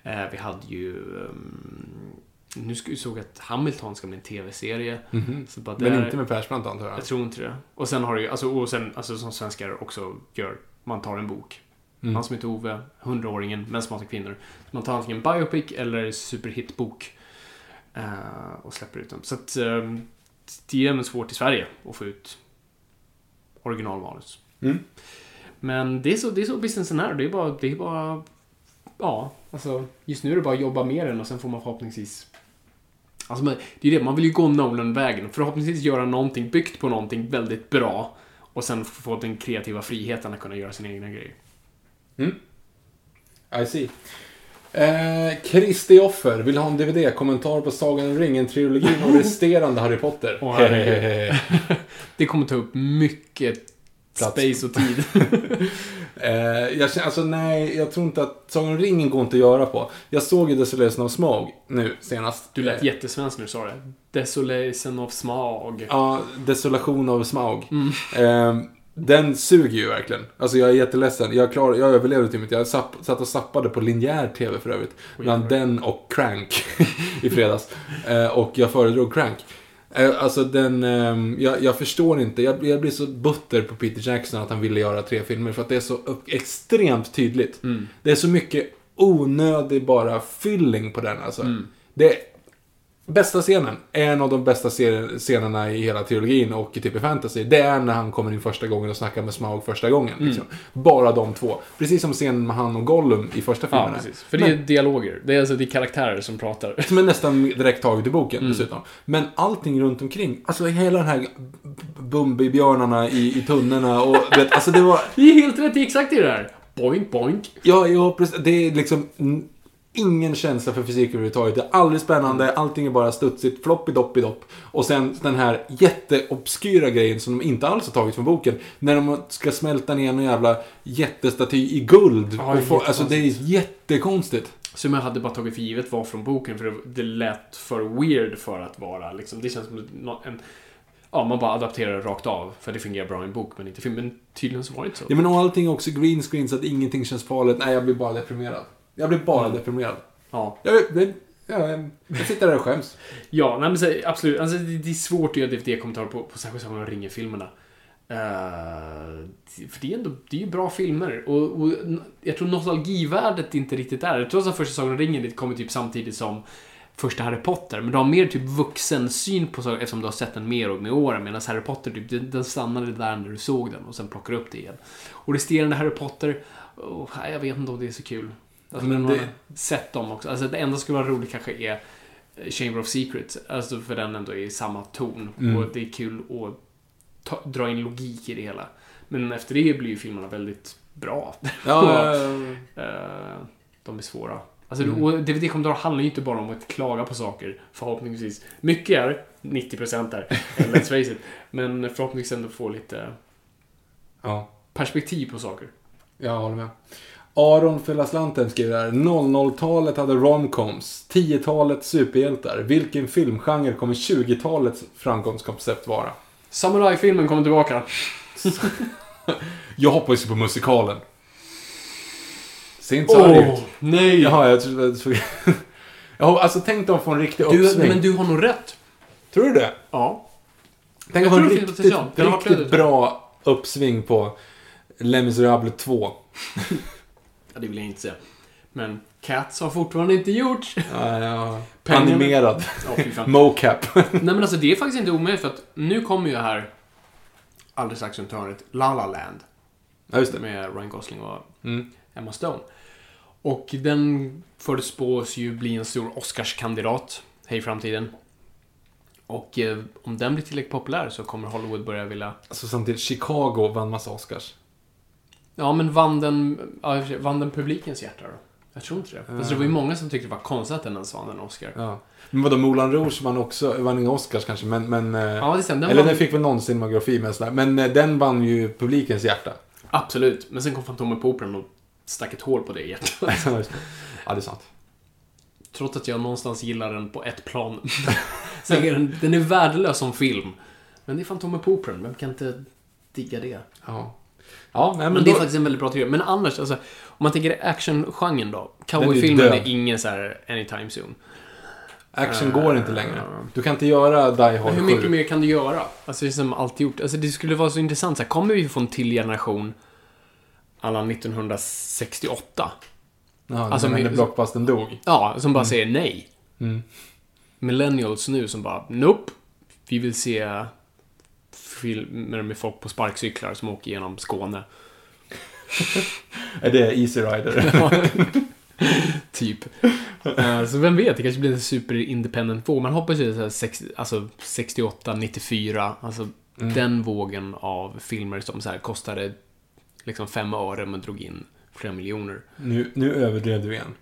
S2: Eh, vi hade ju... ehm, nu ska vi såg att Hamilton ska bli en tv-serie. Så bara
S1: Men inte med Persbrandt antar jag.
S2: Jag tror inte det. Och sen har du ju, alltså, och sen, alltså som svenskar också gör, man tar en bok.
S1: Mm.
S2: Han som heter Ove, 100-åringen, Män som hatar kvinnor. Så man tar antingen biopic eller superhitbok. eh, och släpper ut dem. Så att eh, det är även svårt i Sverige att få ut originalmanus.
S1: Mm.
S2: Men det är så, det är så businessen är. Det är bara, det är bara, ja, alltså just nu är det bara att jobba med den och sen får man förhoppningsvis Alltså, men det är det, man vill ju gå Nolan-vägen. Förhoppningsvis göra någonting byggt på någonting väldigt bra. Och sen få den kreativa friheten att kunna göra sina egna grejer.
S1: I see. Eh, Kristi offer vill ha en DVD. Kommentar på Sagan om ringen-trilogin och resterande Harry Potter.
S2: Herregud. Det kommer ta upp mycket
S1: Plats.
S2: space och tid.
S1: Eh, jag alltså nej, jag tror inte att Sagan om ringen går inte att göra på. Jag såg ju Desolation of Smog nu senast.
S2: Du lät
S1: Eh,
S2: jättesvensk du sa det. Desolation of Smog.
S1: Ja, Desolation av Smaug.
S2: Mm.
S1: Eh, den suger ju verkligen. Alltså jag är jätteledsen. Jag, klar, jag överlevde till mitt. Jag sapp, satt och sappade på linjär TV för övrigt. Bland den och Crank i fredags. Eh, och jag föredrog Crank. Eh, alltså den, ehm, jag, jag förstår inte. Jag, jag blir så butter på Peter Jackson att han ville göra tre filmer. För att det är så extremt tydligt.
S2: Mm.
S1: Det är så mycket onödig bara fylling på den alltså.
S2: Mm.
S1: Det Bästa scenen, en av de bästa scenerna i hela trilogin och i fantasy, det är när han kommer in första gången och snackar med Smaug första gången.
S2: Mm.
S1: Liksom. Bara de två. Precis som scenen med han och Gollum i första
S2: Ja,
S1: filmerna.
S2: precis. För det är dialoger. Det är alltså det är karaktärer som pratar.
S1: Som är nästan direkt taget i boken
S2: Mm.
S1: dessutom. Men allting runt omkring, alltså hela den här Bumbibjörnarna i, i tunnorna och du vet, alltså det var...
S2: Det är helt rätt, det är exakt det där. Boink, boink.
S1: Ja, ja precis. Det är liksom mm, ingen känsla för fysik överhuvudtaget. Det är aldrig spännande, allting är bara studsigt, floppy-doppy-dopp. Och sen den här jätteobskyra grejen som de inte alls har tagit från boken. När de ska smälta ner en jävla jättestaty i guld.
S2: Ja,
S1: och få, alltså det är jättekonstigt.
S2: Som jag hade bara tagit för givet var från boken för det, det lät för weird för att vara liksom. Det känns som en... Ja, man bara adapterar det rakt av. För det fungerar bra i en bok men inte film. Men tydligen så var det inte så.
S1: Ja men och allting är också green screen så att ingenting känns farligt. Nej, jag blir bara deprimerad. Jag blir bara
S2: Mm.
S1: deprimerad.
S2: Ja.
S1: Jag, det, ja, jag, jag sitter där och skäms.
S2: Ja, nej men så, absolut. Alltså, det, det är svårt att göra DVD-kommentarer på, på särskilt Sagan om ringen-filmerna. Eh, för det är ändå, det är ju bra filmer. Och, och jag tror nostalgivärdet inte riktigt är Trots att första Sagan om ringen kommer typ samtidigt som första Harry Potter. Men du har mer typ vuxen syn på saker eftersom du har sett den mer och med åren. Medan Harry Potter, typ, den, den stannade där när du såg den och sen plockar upp det igen. Och resterande Harry Potter, oh, jag vet inte om det är så kul. Alltså,
S1: Men
S2: men
S1: det-
S2: det... sett dem också. Alltså det enda som skulle vara roligt kanske är Chamber of Secrets. Alltså för den ändå är i samma ton.
S1: Mm.
S2: Och det är kul att ta, dra in logik i det hela. Men efter det blir ju filmerna väldigt bra.
S1: Ja,
S2: Eh, de är svåra. Alltså,
S1: Mm.
S2: och DVD-kommentarer handlar ju inte bara om att klaga på saker, förhoppningsvis. Mycket är, 90% där, let's face it. Men förhoppningsvis ändå få lite
S1: ja.
S2: perspektiv på saker.
S1: Jag håller med. Aron för slanten skriver här. 00-talet hade romcoms. 10-talet superhjältar. Vilken filmgenre kommer 20-talets framgångskoncept vara?
S2: Samurai-filmen kommer tillbaka.
S1: Jag hoppas ju på musikalen. Ser inte så arg ut.
S2: nej!
S1: Jaha, jag tror... jag Ja, alltså tänk dem få en riktig uppsving.
S2: men du har nog rätt.
S1: Tror du det?
S2: Ja.
S1: Tänk att få en riktigt, riktigt
S2: flödet.
S1: bra uppsving på Les Misérables 2.
S2: Det vill jag inte säga. Men Cats har fortfarande inte gjorts.
S1: Ja, ja. Animerad.
S2: Fan.
S1: Mocap.
S2: Nej men alltså det är faktiskt inte omöjligt för att nu kommer ju här alldeles strax runt hörnet La La Land
S1: ja, just det.
S2: med Ryan Gosling och
S1: Mm.
S2: Emma Stone. Och den förutspås ju bli en stor Oscarskandidat i framtiden. Och eh, om den blir tillräckligt populär så kommer Hollywood börja vilja...
S1: Alltså samtidigt, Chicago vann massa Oscars.
S2: Ja, men vann den, ja, vann den publikens hjärta då? Jag tror inte det. Alltså, det var ju många som tyckte det var konstigt att den ens vann en Oscar.
S1: Ja. Men vadå, Moulin Rouge vann också, vann inga Oscars kanske, men... men eh,
S2: Ja, det stämmer. Den
S1: eller
S2: vann-
S1: den fick väl någon cinematografi med sådär. Men eh, den vann ju publikens hjärta.
S2: Absolut. Men sen kom Fantomen på Operan och stack ett hål på det hjärtat.
S1: ja, det. Är sant.
S2: Trots att jag någonstans gillar den på ett plan. så är den, den är värdelös som film. Men det är Fantomen på Operan, vem kan inte digga det?
S1: Ja. Ja, nej, men,
S2: Men det är
S1: då,
S2: faktiskt en väldigt bra teori. Men annars, alltså, om man tänker actiongenren då. Cowboyfilmen
S1: är
S2: är, ingen så här anytime soon.
S1: action går inte längre. Du kan inte göra Die Hard
S2: hur
S1: 7.
S2: mycket mer kan du göra? Alltså det är som alltid gjort. Alltså det skulle vara så intressant. Så här, kommer vi få en till generation alla 1968?
S1: Ja,
S2: Alltså,
S1: när blockbustern dog.
S2: Ja, som bara säger nej.
S1: Mm.
S2: Millennials nu som bara, nope. Vi vill se filmer med folk på sparkcyklar som åker genom Skåne.
S1: Är det Easy Rider?
S2: typ. Eh, så vem vet, det kanske blir en super independent våg. Man hoppas ju så här, sex, alltså 68, 94, alltså
S1: Mm.
S2: den vågen av filmer som så här kostade liksom fem öre men drog in flera miljoner.
S1: nu, nu överdrev du igen.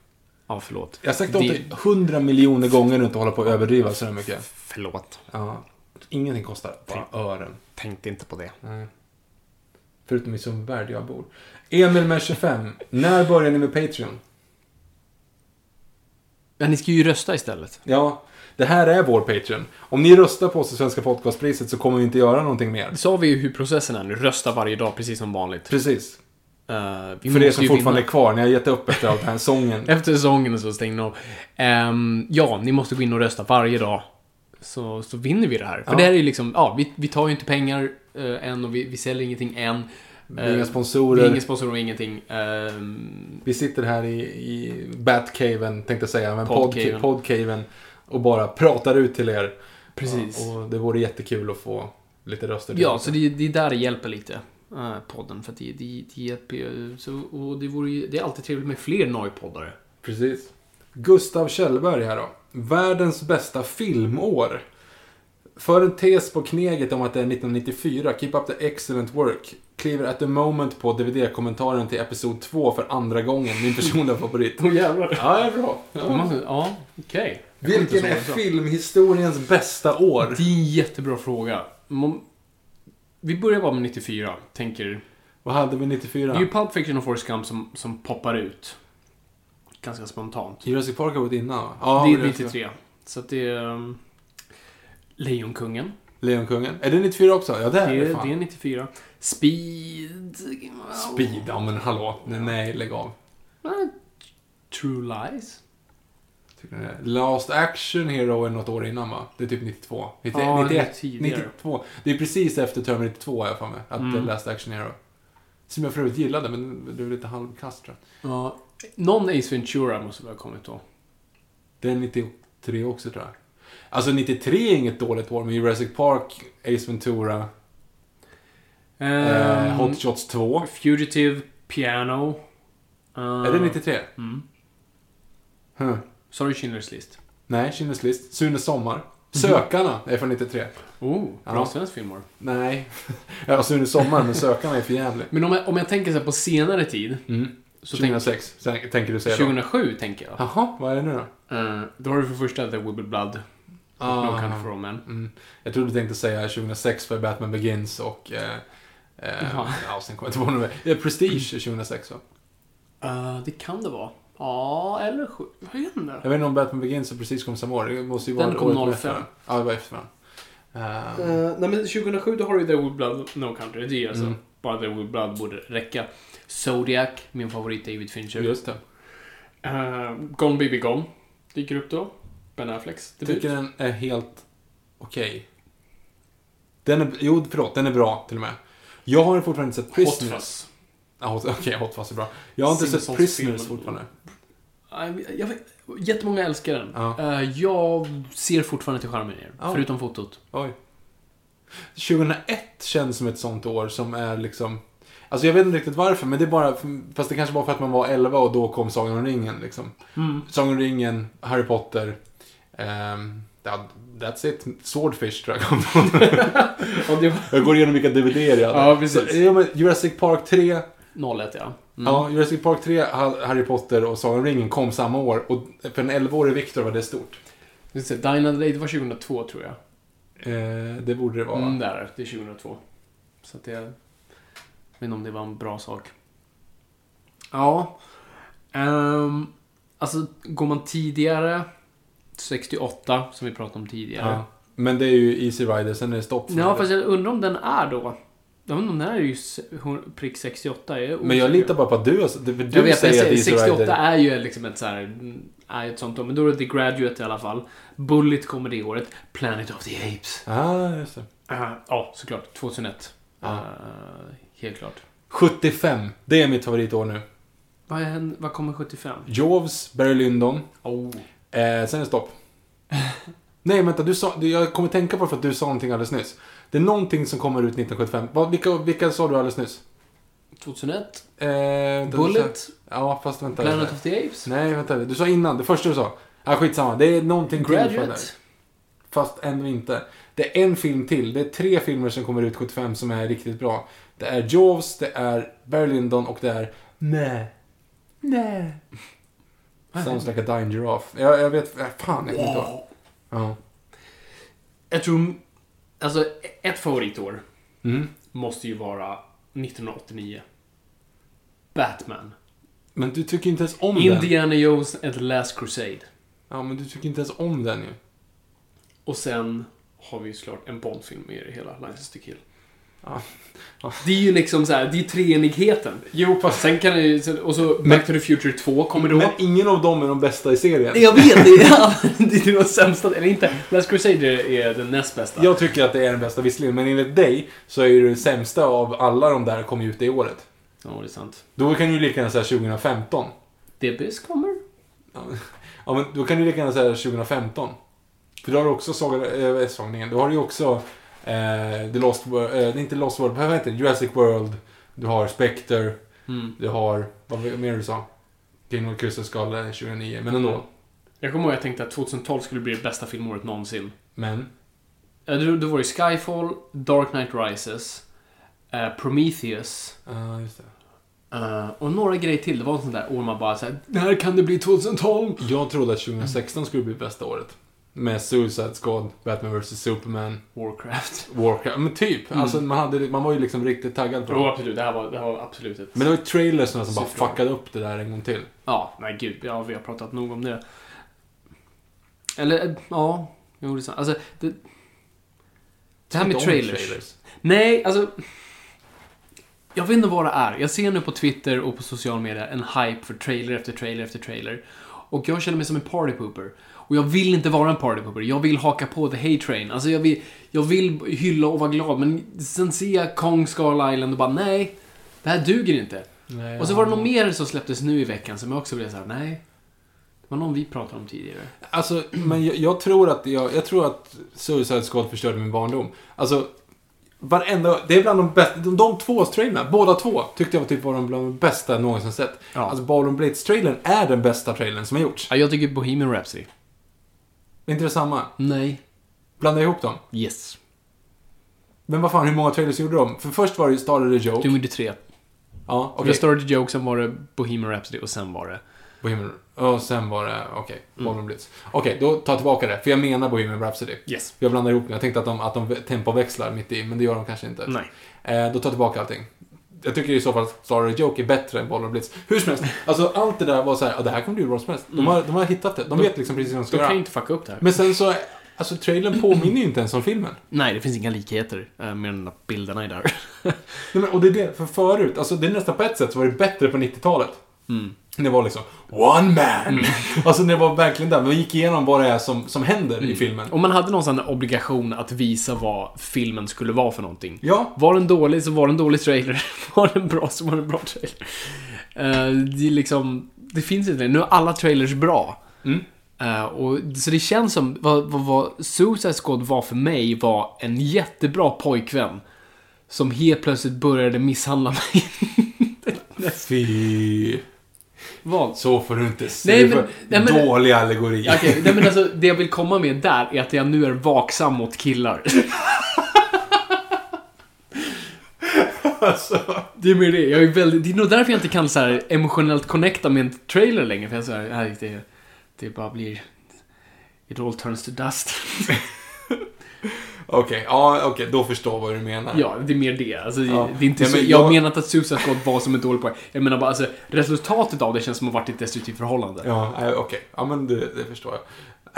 S2: Ja, förlåt.
S1: Jag har sagt åt
S2: Det-
S1: dig hundra miljoner gånger nu inte hålla på och överdriva så mycket.
S2: Förlåt.
S1: Ja. Ingenting kostar. Bara ören.
S2: Tänkte inte på det.
S1: Nej. Förutom i Sundbyberg där jag bor. Emil med 25. När börjar ni med Patreon?
S2: Men ni ska ju rösta istället.
S1: Ja, det här är vår Patreon. Om ni röstar på oss i Svenska Podcastpriset så kommer vi inte göra någonting mer.
S2: Så har vi ju hur processen är nu. Rösta varje dag, precis som vanligt.
S1: Precis.
S2: Uh, vi
S1: För er som fortfarande
S2: vinna.
S1: är kvar, ni har gett upp efter all den här sången.
S2: Efter säsongen så stängde de av. Ehm, ja, ni måste gå in och rösta varje dag. Så, så vinner vi det här. För
S1: Ja.
S2: det här är ju liksom, ja, vi, vi tar ju inte pengar eh, än och vi, vi säljer ingenting än.
S1: Vi har inga
S2: Eh,
S1: sponsorer.
S2: Vi är ingen sponsor och ingenting. Ehm,
S1: Vi sitter här i, i Batcaven, tänkte jag säga, men
S2: Podcaven.
S1: Podcaven. Och bara pratar ut till er.
S2: precis.
S1: Ja, och det vore jättekul att få lite röster.
S2: Ja, så det, det är där det hjälper lite. eh, podden. För att det, det, det hjälper. Så, och det, vore det är alltid trevligt med fler Noi-poddare.
S1: Precis. Gustav Kjellberg här då. Världens bästa filmår. För en tes på kneget om att det är 1994, Keep Up The Excellent Work, kliver at the moment på DVD-kommentaren till Episod 2 för andra gången, min personliga favorit.
S2: Åh jävlar.
S1: Ja, det är bra.
S2: Ja, ja okej. Inte
S1: Vilken är filmhistoriens bästa år?
S2: Det är en jättebra fråga. Vi börjar bara med 94. Tänker...
S1: Vad hade vi
S2: Det
S1: 94?
S2: är ju Pulp Fiction och Forrest Gump som, som poppar ut. Ganska spontant.
S1: Jurassic Park har varit innan va? Ja,
S2: det är
S1: det
S2: 93. Så att det är... Um, Lejonkungen.
S1: Lejonkungen. Är det 94 också? Ja, det är det
S2: är,
S1: fan.
S2: det är 94. Speed...
S1: Speed, ja men hallå. Nej, lägg av.
S2: True Lies.
S1: Last Action Hero är något år innan va? Det är typ 92. 90,
S2: Ja,
S1: 91,
S2: tidigare.
S1: 92. Det är precis efter Terminator 2 har jag för mig. Att
S2: Mm.
S1: Last Action Hero. Som jag för övrigt gillade, men det var lite halvkast tror jag.
S2: Ja. Någon Ace Ventura måste väl ha kommit då.
S1: Det är 93 också tror jag. Alltså 93 är inget dåligt år, men Jurassic Park, Ace Ventura, eh,
S2: Ehm,
S1: Hot Shots 2.
S2: Fugitive, Piano. Uh,
S1: Är det 93?
S2: Mm.
S1: Huh.
S2: Sorry Schindler's List.
S1: Nej, Schindler's List. Sune Sommar. Sökarna är från 93.
S2: Oh, bra
S1: Ja.
S2: svensk filmår.
S1: Nej. ja, Sune Sommar, men Sökarna är för jävlig.
S2: Men om jag, om jag tänker så på senare tid.
S1: Mm.
S2: Så tänk,
S1: 2006, sen- tänker du säga då?
S2: 2007 tänker jag.
S1: Jaha, vad är det nu då?
S2: Eh, då har du för första The Will Be Blood.
S1: Ah.
S2: No Country for Old Men.
S1: Mm. Jag trodde du tänkte säga 2006 för Batman Begins och... Eh, eh,
S2: Jaha.
S1: ja, sen kommer jag inte på något mer. Prestige 2006 va?
S2: Eh, det kan det vara. Ja, eller sju. Jag vet inte.
S1: Jag vet inte om Batman Begins och Prestige kom samma år. Det måste ju vara
S2: Den kom
S1: året
S2: 05.
S1: efter. Ja, det var efter. Eh,
S2: Uh, nej men 2007 då har du The Will Blood, No Country. Det är alltså
S1: Mm.
S2: Will Be Blood borde räcka. Zodiac, min favorit David Fincher.
S1: just det.
S2: Uh, Gone Baby Gone dyker upp då. Ben Afflecks
S1: Jag
S2: debut.
S1: tycker den är helt okej. Den är, jo, förlåt, den är bra till och med. Jag har fortfarande inte sett
S2: Hot
S1: Prisoners.
S2: Fuzz.
S1: Hot- Okej, Hot Fuzz är bra. Jag har inte sett
S2: Simpsons
S1: Prisoners
S2: filmen.
S1: fortfarande.
S2: Jag vet, jättemånga älskar den.
S1: Ja.
S2: Eh, jag ser fortfarande till charmen i den.
S1: Ja.
S2: Förutom fotot.
S1: Oj. 2001 känns som ett sånt år som är liksom... Alltså jag vet inte riktigt varför, men det är bara... Fast det kanske var för att man var 11 och då kom Sagan om ringen liksom.
S2: Mm.
S1: Sagan om ringen, Harry Potter. Um, that's it. Swordfish tror jag kom
S2: var
S1: Jag går igenom vilka DVD jag hade.
S2: Ja, precis.
S1: Så, ja, men Jurassic Park 3.
S2: 01 ja. Mm.
S1: Ja, Jurassic Park 3, Ha- Harry Potter och Sagan om ringen kom samma år. Och för en 11-årig Victor var det stort.
S2: Dine and Day, det var 2002 tror jag.
S1: Eh, det borde det vara.
S2: Mm, där, det är 2002. Så att det... Jag vet inte om det var en bra sak. Ja. Um, alltså, går man tidigare... 68, som vi pratade om tidigare.
S1: Ja. Men det är ju Easy Rider, sen är det stopp. för
S2: Ja, fast jag undrar om den är då. Jag undrar om den är ju prick 68. Jag är
S1: Men jag litar bara på att du, har- du,
S2: Jag vet,
S1: säger
S2: jag
S1: att
S2: säger,
S1: Easy
S2: 68
S1: Rider...
S2: är ju liksom ett så här, är ett sånt år. Men då är det The Graduate i alla fall. Bullet kommer det året. Planet of the Apes.
S1: Ah, just det.
S2: Uh, ja, såklart. 2001.
S1: Ja.
S2: Uh, helt klart.
S1: 75, det är mitt favoritår nu.
S2: Vad, är, vad kommer 75?
S1: Jaws, Barry Lyndon.
S2: Oh.
S1: Eh, sen är det stopp. Nej, vänta, du sa, jag kommer tänka på det för att du sa någonting alldeles nyss. Det är någonting som kommer ut 1975. Vad, vilka, vilka sa du alldeles nyss?
S2: 2001.
S1: Eh,
S2: Bullet.
S1: Ja, fast vänta.
S2: Planet of the Apes.
S1: Nej, vänta. Du sa innan. Det första du sa. Ja, skitsamma. Det är någonting till
S2: Graduate.
S1: det. Fast ändå inte. Det är en film till. Det är tre filmer som kommer ut 75 som är riktigt bra. Det är Jaws, det är Barry Lyndon och det är... Nej. Nej. Sounds like a dying giraffe. Jag, jag vet, fan jag kommer inte ihåg. Ja.
S2: Jag tror... Alltså, ett favoritår
S1: Mm.
S2: måste ju vara 1989. Batman.
S1: Men du tycker inte ens om den.
S2: Indiana Jones and the Last Crusade.
S1: Ja, men du tycker inte ens om den ju.
S2: Och sen har vi ju såklart en Bond-film med i hela License to Kill.
S1: Ja. Ja.
S2: Det är ju liksom så här, det är treenigheten. Jo, fast sen kan det ju... Och så Back to the Future 2 kommer då.
S1: Men ingen av dem är de bästa i serien.
S2: Jag vet, det är, det är de sämsta. Eller inte. Last Crusade är den näst bästa.
S1: Jag tycker att det är den bästa visserligen, men enligt dig så är det det sämsta av alla de där kom ut det året.
S2: Ja, det är sant.
S1: Då kan du lika gärna säga 2015.
S2: DBS kommer.
S1: Ja, men då kan du lika gärna säga 2015. För då har du också saga, äh, sågningen. Då har du ju också eh, The Lost World, eh, det är inte Lost World, vad heter det? Jurassic World. Du har Spectre.
S2: Mm.
S1: Du har, vad mer du sa? Skull är 2009, men ändå.
S2: Jag kommer ihåg att jag tänkte att 2012 skulle bli det bästa filmåret någonsin.
S1: Men,
S2: Ja, Då, då var det Skyfall, Dark Knight Rises, eh, Prometheus
S1: ja just det.
S2: Eh, och några grejer till. Det var en sån där år man bara såhär, när kan det bli 2012?
S1: Jag trodde att 2016 skulle bli bästa året. Med Suicide Squad, Batman vs Superman,
S2: Warcraft.
S1: Warcraft. Men typ.
S2: Mm.
S1: Alltså, man, hade, man var ju liksom riktigt taggad på
S2: Jo,
S1: det.
S2: absolut. Det här var, det här var absolut ett...
S1: Men det var ju trailersna som bara fuckade upp det där en gång till.
S2: Ja, nej gud. Ja, vi har pratat nog om det. Eller, eh, ja. Jo, det är sant. Alltså, det... Det här med
S1: om
S2: trailers. Nej, alltså... Jag vet inte vad det är. Jag ser nu på Twitter och på social media en hype för trailer efter trailer efter trailer. Och jag känner mig som en partypooper. Och jag vill inte vara en partypooper. Jag vill haka på the hate train. Alltså jag vill, jag vill hylla och vara glad. Men sen ser jag Kong Skull Island och bara nej. Det här duger inte.
S1: Nej,
S2: Och så var det något mer som släpptes nu i veckan som jag också blev såhär, nej. Det var någon vi pratade om tidigare.
S1: Alltså, men jag, jag tror att jag, jag tror att Suicide Squad förstörde min barndom. Alltså, varenda, det är bland de bästa, de, de två trailerna, båda två, tyckte jag var typ var de bland de bästa jag någonsin sett.
S2: Ja.
S1: Alltså, Ballroom Blitz-trailern är den bästa trailern som har gjorts.
S2: Ja, jag tycker Bohemian Rhapsody.
S1: Är inte det samma?
S2: Nej.
S1: Blanda ihop dem.
S2: Yes.
S1: Men vad fan, hur många trailers gjorde de? För först var det ju Started a Joke.
S2: Du gjorde tre.
S1: Ja,
S2: Okay.
S1: okej.
S2: Det started joke, sen var det Bohemian Rhapsody och sen var det...
S1: Bohemian... Och sen var det, okej,
S2: Mm.
S1: Ballroom Blitz. Okej, då tar jag tillbaka det. För jag menar Bohemian Rhapsody.
S2: Yes.
S1: Jag blandar ihop det. Jag tänkte att de, att de tempoväxlar mitt i, men det gör de kanske inte.
S2: Nej.
S1: Eh, då tar jag tillbaka allting. Jag tycker i så fall att Star Joke är bättre än Ballroom Blitz. Hur som helst, alltså allt det där var så här, ja, det här kommer bli hur bra som helst. De, har, de har hittat det. De vet liksom precis vad de ska
S2: De kan ju
S1: göra.
S2: inte fucka upp det här.
S1: Men sen så, alltså trailern påminner ju inte ens om filmen.
S2: Nej, det finns inga likheter eh, med de där bilderna i där.
S1: Nej, men, och det är det, för förut, alltså det är nästan på ett sätt så var det bättre på 90-talet.
S2: Mm.
S1: Det var liksom, one man! Alltså det var verkligen där, man gick igenom vad det är som, som händer
S2: Mm.
S1: i filmen.
S2: Och man hade någon sån obligation att visa vad filmen skulle vara för någonting.
S1: Ja,
S2: Var den dålig så var den dålig trailer. Var den bra så var den bra trailer. Eh, det liksom... Det finns inte Nu är alla trailers bra.
S1: Mm.
S2: Eh, och, så det känns som... Vad, vad, vad Suicide Squad var för mig var en jättebra pojkvän. Som helt plötsligt började misshandla mig.
S1: fy.
S2: Vad?
S1: Så får du inte se
S2: Nej, men- nej, men-
S1: dålig allegori.
S2: Okej, nej men alltså det jag vill komma med där är att jag nu är vaksam mot killar.
S1: Alltså.
S2: Det är mer det. Jag är väldigt, det är nog därför jag inte kan så här emotionellt connecta med en trailer längre. För jag så här, nej, det, det bara blir... It all turns to dust.
S1: Okej, ja okej, då förstår jag vad du menar.
S2: ja, det är mer det. Alltså,
S1: Ja.
S2: det är inte
S1: Ja,
S2: så,
S1: men
S2: jag...
S1: jag-
S2: menar inte att Suicide Squad var som ett dåligt poäng. Jag menar bara, alltså, resultatet av det känns som att ha varit ett destruktivt förhållande.
S1: Ja, okej. Ja, men det, det förstår jag.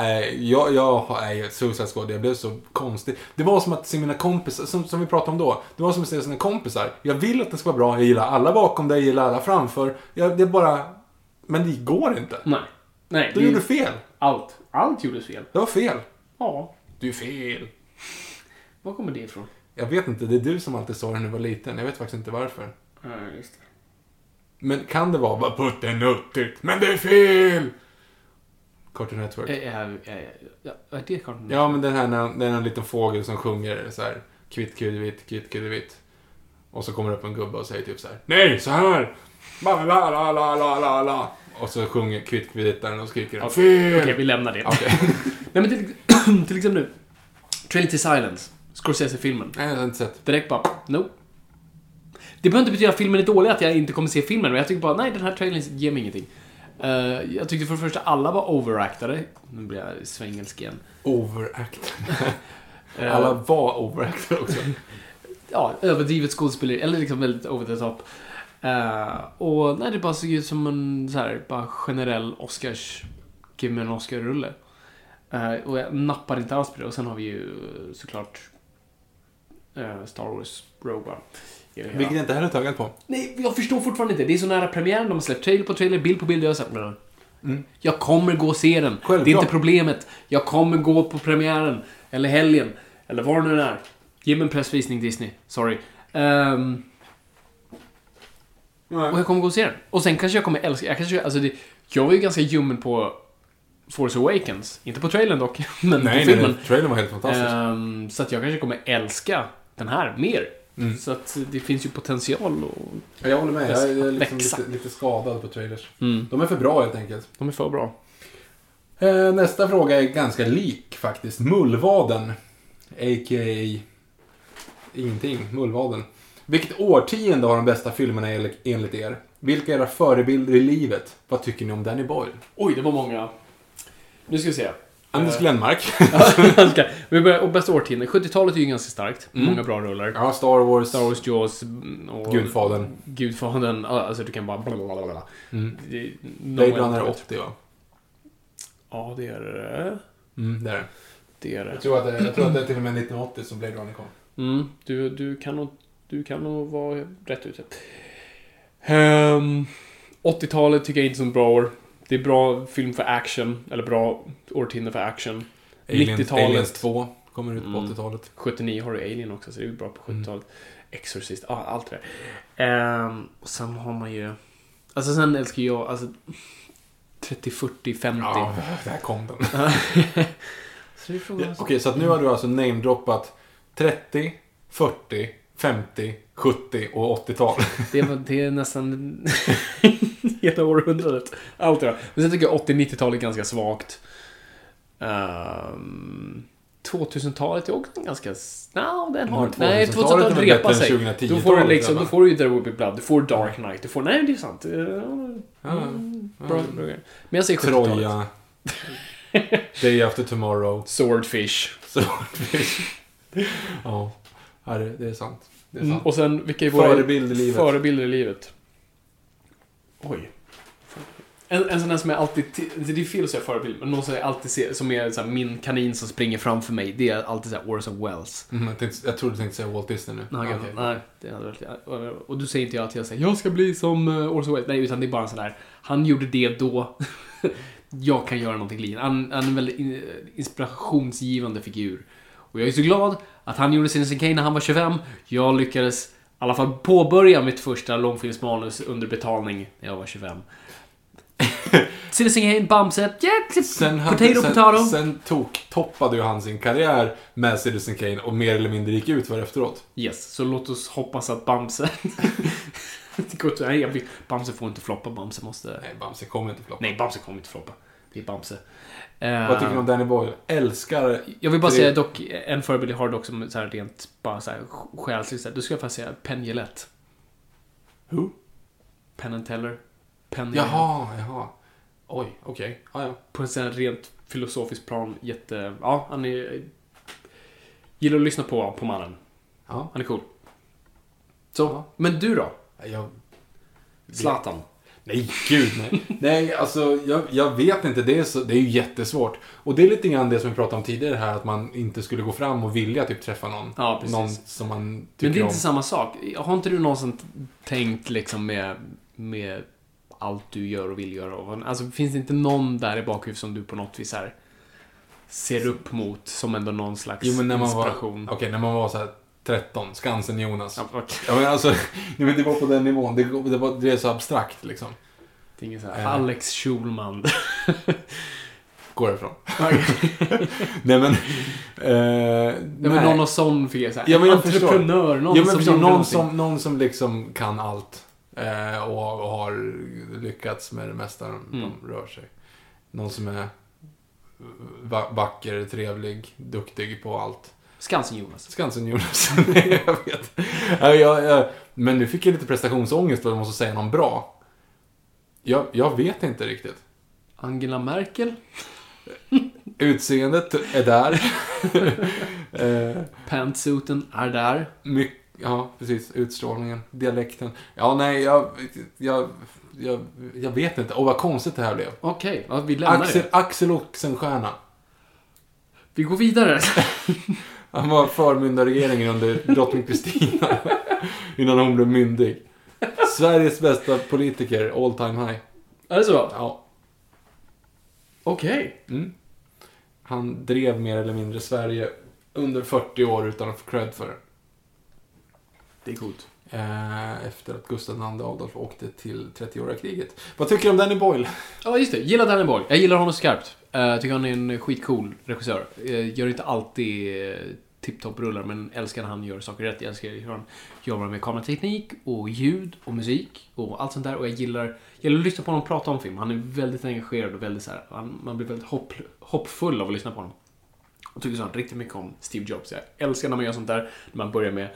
S1: Eh, jag, jag nej, Suicide Squad, jag blev så konstig. Det var som att se mina kompisar, som, som vi pratade om då. Det var som att se sina kompisar. Jag vill att det ska vara bra, jag gillar alla bakom dig, jag gillar alla framför. Jag, det är bara... Men det går inte.
S2: Nej. Nej,
S1: Du
S2: det-
S1: gjorde fel.
S2: allt. Allt gjordes fel.
S1: Det var fel.
S2: Ja.
S1: Du är fel.
S2: Var kommer det ifrån?
S1: Jag vet inte, det är du som alltid sa det när du var liten. Jag vet faktiskt inte varför.
S2: Ja, just det.
S1: Men kan det vara bara puttenuttigt? Men det är fel! Cartoon Network.
S2: Är, är, är, ja, är det Cartoon
S1: Ja, men den här, när- det är en liten fågel som sjunger så här. Kvitt, kuddvitt, kvitt, kuddvitt. Och så kommer det upp en gubbe och säger typ så här. Nej, så här! La, la, la, la, la, la, la. Och så sjunger kvitt, kuddvittaren och skriker den. Fel!
S2: Okej, vi lämnar det.
S1: Okej.
S2: Nej men till, till exempel nu. Trinity Silence. Scorsese-filmen.
S1: Nej, jag har inte sett.
S2: Direkt bara, nope. Det behöver inte betyda att filmen är dålig, att jag inte kommer se filmen. Men jag tycker bara, nej den här trailern ger mig ingenting. Eh, jag tyckte för det första alla var overactade. Nu blir jag svengelsk igen.
S1: Overact.
S2: Eh,
S1: Alla var overactade också.
S2: ja, överdrivet skådespeleri, eller liksom väldigt over the top. Eh, och nej, det bara såg ut som en så här, bara generell Oscars, give me en Oscar-rulle. Eh, och jag nappar inte alls på det. Och sen har vi ju såklart Star Wars Rogue One.
S1: Vilket jag inte heller är taggad på.
S2: Nej, jag förstår fortfarande inte. Det är så nära premiären, de har släppt trailer på trailer, bild på bild. Jag har sagt mm.
S1: Mm.
S2: Jag kommer gå och se den.
S1: Självklart.
S2: Det är inte problemet. Jag kommer gå på premiären. Eller helgen. Eller vad det nu är. Ge mig en pressvisning Disney. Sorry. Ehm, och jag kommer gå och se den. Och sen kanske jag kommer älska... Jag, kanske, alltså det, jag var ju ganska ljummen på Force Awakens. Inte på trailern dock, men
S1: Nej,
S2: på filmen.
S1: nej. Trailern var helt fantastisk.
S2: Ehm, så att jag kanske kommer älska den här mer.
S1: Mm.
S2: Så att det finns ju potential och...
S1: Ja, jag håller med. Jag är liksom
S2: Växa.
S1: lite, lite skadad på trailers.
S2: Mm.
S1: De är för bra helt enkelt.
S2: De är för bra.
S1: Eh, nästa fråga är ganska lik faktiskt. Mullvaden. A.k.a. ingenting. Mullvaden. Vilket årtionde har de bästa filmerna enl- enligt er? Vilka är era förebilder i livet? Vad tycker ni om Danny Boyle?
S2: Oj, det var många. Nu ska vi se.
S1: Anders
S2: Eh.
S1: Glenmark.
S2: Vi börjar, och bästa årtionde. 70-talet är ju ganska starkt.
S1: Mm.
S2: Många bra rullar.
S1: ja, Star Wars.
S2: Star Wars, Jaws mm, och...
S1: Gudfadern.
S2: Gudfadern. Alltså du kan bara... blablabla.
S1: Mm. Blade Runner
S2: end.
S1: 80 va?
S2: Ja, det är det.
S1: Mm, det är det.
S2: Det är
S1: Jag
S2: det.
S1: tror, att det, jag tror att det är till och med 1980 som Blade Runner kom.
S2: Mm, du, du, kan nog, du kan nog vara rätt ute. Ehm, 80-talet tycker jag inte är så bra år. Det är bra film för action, eller bra årtionde för action.
S1: Aliens,
S2: 90-talet.
S1: Aliens 2 kommer ut på
S2: Mm.
S1: 80-talet.
S2: 79 har du Alien också, så det är ju bra på
S1: Mm.
S2: 70-talet. Exorcist, ja, allt det där. Ehm, och sen har man ju... Alltså sen älskar jag, alltså... 30, 40, 50.
S1: Ja, där kom den.
S2: så det.
S1: Ja, Okej, så att nu har du alltså namedroppat 30, 40, 50, 70 och 80-tal.
S2: Det, var, det är nästan hela århundradet. Allt det där. Men sen tycker jag 80-90-talet är ganska svagt. Um, 2000-talet är också ganska... No, den har... Nej,
S1: 2000-talet
S2: 2000-talet
S1: är väl
S2: repar sig.
S1: än 2010-talet,
S2: Då får du liksom, då får du ju There Will Be Blood, du får Dark Knight, du får... Nej, det är sant.
S1: Ja,
S2: mm,
S1: ja.
S2: bra, bra grejer. Men jag säger 70-talet.
S1: Troja. Day After Tomorrow.
S2: Swordfish.
S1: Swordfish. ja, ja det, är sant. Det är
S2: Mm,
S1: sant.
S2: och sen, vilka är våra
S1: Förebild i livet.
S2: förebilder i livet? Oj. En, en sån där som jag alltid... Det är fel att säga förebild, men någon som jag alltid ser, som är så här, min kanin som springer framför mig, det är alltid såhär Orson Welles.
S1: Mm, jag, tänkte, jag trodde du tänkte säga Walt Disney nu.
S2: Nej,
S1: Okej.
S2: nej, det hade varit... Och, du säger inte jag att jag säger jag ska bli som uh, Orson Welles. Nej, utan det är bara en sån där, han gjorde det då. jag kan göra någonting liknande. Han, han är en väldigt in- inspirationsgivande figur. Och jag är så glad att han gjorde Citizen Kane när han var 25. Jag lyckades i alla fall påbörja mitt första långfilmsmanus under betalning när jag var 25. Citizen Kane, Bamse,
S1: Sen,
S2: potato,
S1: sen,
S2: potato.
S1: sen tok, toppade ju han sin karriär med Citizen Kane och mer eller mindre gick ut för efteråt.
S2: Yes, så låt oss hoppas att Bamse... Nej, Bamse får inte floppa, Bamse måste...
S1: Nej, Bamse kommer inte floppa.
S2: Nej, Bamse kommer inte floppa. Det är Bamse.
S1: Vad tycker du om Danny Boyle? Älskar...
S2: Jag vill bara säga dock, en förebild jag har dock som så här rent bara så här själsligt, då ska jag faktiskt säga Penn Jillette.
S1: Who?
S2: Penn and Teller. Penn
S1: Jaha, jaha. Oj, okej. Ja, ja.
S2: På en sån här rent filosofisk plan, jätte... Ja, han är... Gillar att lyssna på, på mannen.
S1: ja.
S2: Han är cool. Så,
S1: Ja.
S2: men du då?
S1: Jag...
S2: Zlatan.
S1: Nej, gud nej. nej, alltså jag, jag vet inte. Det är, så, det är ju jättesvårt. Och det är lite grann det som vi pratade om tidigare här, att man inte skulle gå fram och vilja typ träffa någon.
S2: Ja, precis.
S1: Någon som man tycker
S2: Men det är
S1: om.
S2: inte samma sak. Har inte du någonsin tänkt liksom med, med allt du gör och vill göra? Alltså, finns det inte någon där i bakhuvudet som du på något vis här ser upp mot som ändå någon slags
S1: Jo, men när man
S2: inspiration?
S1: Okej, när man var så här 13, Skansen-Jonas.
S2: Ja, okej.
S1: Ja, men alltså, nej, men det var på den nivån. Det, det, var, det är så abstrakt liksom.
S2: Det är ingen så här,
S1: Eh.
S2: Alex Schulman.
S1: Går ifrån. nej men... Eh,
S2: Nej, men någon sån fick jag här,
S1: Ja, men jag
S2: entreprenör, någon
S1: ja, men
S2: som
S1: förstår, någon,
S2: någonting.
S1: som, någon som liksom kan allt. Eh, och, och har lyckats med det mesta de,
S2: Mm.
S1: de rör sig. Någon som är va- vacker, trevlig, duktig på allt.
S2: Skansen-Jonas.
S1: Skansen-Jonas. Nej, jag vet. Ja, jag, jag, men nu fick jag lite prestationsångest för att jag måste säga någon bra. Jag, jag vet inte riktigt.
S2: Angela Merkel?
S1: Utseendet är där. eh,
S2: Pantsuiten är där.
S1: mycket, ja, precis. Utstrålningen, dialekten. Ja, nej, jag, jag, jag, jag vet inte. Och vad konstigt det här blev.
S2: Okej, ja, vi lämnar
S1: Axel,
S2: det.
S1: Axel Oxenstierna.
S2: Vi går vidare.
S1: Han var förmyndarregeringen under drottning Kristina. innan hon blev myndig. Sveriges bästa politiker, all time high.
S2: är det så?
S1: Ja,
S2: Okej.
S1: mm. Han drev mer eller mindre Sverige under 40 år utan att få cred för det.
S2: Det är coolt.
S1: Eh, efter att Gustav II Adolf åkte till 30-åriga kriget. Vad tycker du om Danny Boyle?
S2: Ja, just det. Gillar Danny Boyle. Jag gillar honom skarpt. Eh, jag tycker han är en skitcool regissör. Jag gör inte alltid eh, tipptopp-rullar, men älskar när han gör saker rätt. Jag älskar hur han jobbar med kamerateknik och ljud och musik och allt sånt där. Och jag gillar, jag gillar att lyssna på honom prata om film. Han är väldigt engagerad och väldigt så här, han, man blir väldigt hopp, hoppfull av att lyssna på honom. Jag tycker sånt riktigt mycket om Steve Jobs. Jag älskar när man gör sånt där. När man börjar med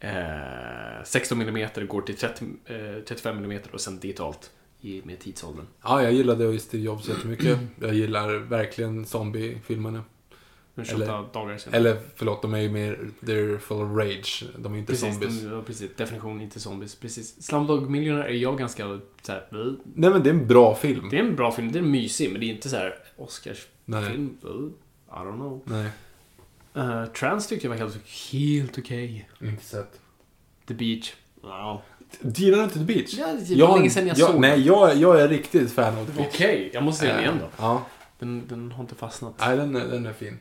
S2: eh, 16 mm, går till 30, eh, 35 mm och sen digitalt i, med tidsåldern.
S1: Ja, jag gillade Steve Jobs jättemycket. Jag gillar verkligen zombie-filmerna. Eller-
S2: 28 dagar sen.
S1: Eller förlåt, de är ju mer... They're full of rage. De är inte
S2: Precis,
S1: zombies.
S2: de, ja, precis. Definition inte zombies. Precis. Slumdog Millionaire är jag ganska så här, "Bleh."
S1: Nej, men det är en bra film.
S2: Det är en bra film, det är mysig, men det är inte så här
S1: Nej.
S2: Oscarsfilm. I don't know.
S1: Nej,
S2: Uh, Trans tyckte jag var helt, helt okej.
S1: inte sett.
S2: The Beach. Wow.
S1: Gillar du inte The Beach?
S2: Ja, det var länge sedan jag såg
S1: Nej, jag, jag är riktigt fan av The Beach.
S2: Okej, jag måste se den igen då.
S1: Ja,
S2: Den, den har inte fastnat.
S1: nej, den, är- den är fin.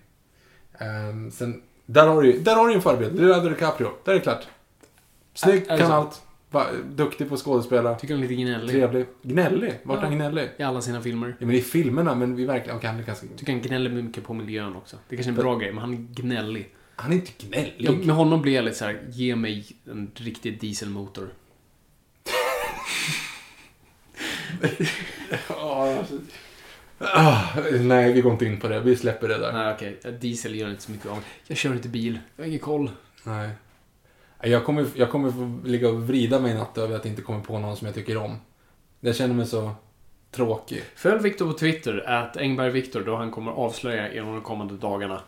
S1: Ehm, sen, där har du ju där har du en förebild. Leonardo DiCaprio. Där är det klart. Snygg, kan allt. Duktig på att skådespela.
S2: Tycker han är lite gnällig.
S1: Trevlig. Gnällig? Vart är han
S2: Ja.
S1: gnällig?
S2: I alla sina filmer.
S1: Ja, men i filmerna, men vi verkligen... Okej, han är ganska...
S2: Tycker han gnäller mycket på miljön också. Det är kanske är en bra grej, men han är gnällig.
S1: Han är inte gnällig.
S2: Ja, med honom blir jag lite så här, ge mig en riktig dieselmotor.
S1: Ah, nej, vi går inte in på det. Vi släpper det där.
S2: Nej, okej. Diesel gör inte så mycket av. Jag kör inte bil. Jag har ingen koll.
S1: Nej. Jag kommer, jag kommer få ligga och vrida mig i natt över att jag inte kommer på någon som jag tycker om. Jag känner mig så tråkig.
S2: Följ Viktor på Twitter, att Engberg Viktor, då han kommer avslöja inom de kommande dagarna.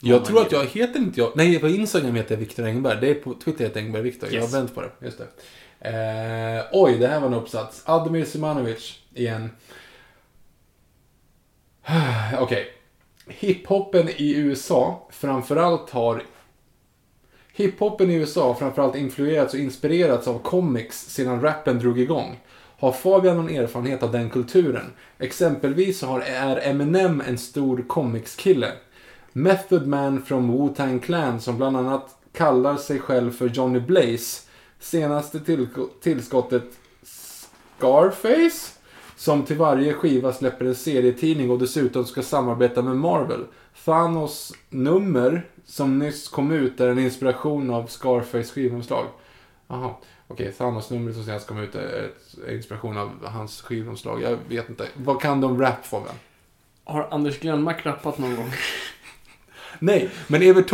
S1: Jag tror att jag heter inte jag... Nej, på Instagram heter jag Viktor Engberg. Det är på Twitter heter jag Engberg Viktor. Jag
S2: Yes.
S1: har vänt på det. Just det. Eh, oj, det här var en uppsats. Admir Simanovic igen. Okej. Hiphopen i USA framförallt har... Hiphopen i USA har framförallt influerats och inspirerats av comics sedan rappen drog igång. Har Fabian någon erfarenhet av den kulturen? Exempelvis så har, är Eminem en stor comicskille. Method Man från Wu-Tang Clan som bland annat kallar sig själv för Johnny Blaze. Senaste tillskottet Scarface som till varje skiva släpper en serietidning och dessutom ska samarbeta med Marvel. Thanos nummer som nyss kom ut är en inspiration av Scarface skivomslag. Jaha, okej. Thanos numret som senast kom ut är är inspiration av hans skivomslag. Jag vet inte. Vad kan de rap Fabian?
S2: Har Anders Glenmark rappat någon gång?
S1: Nej, men Evert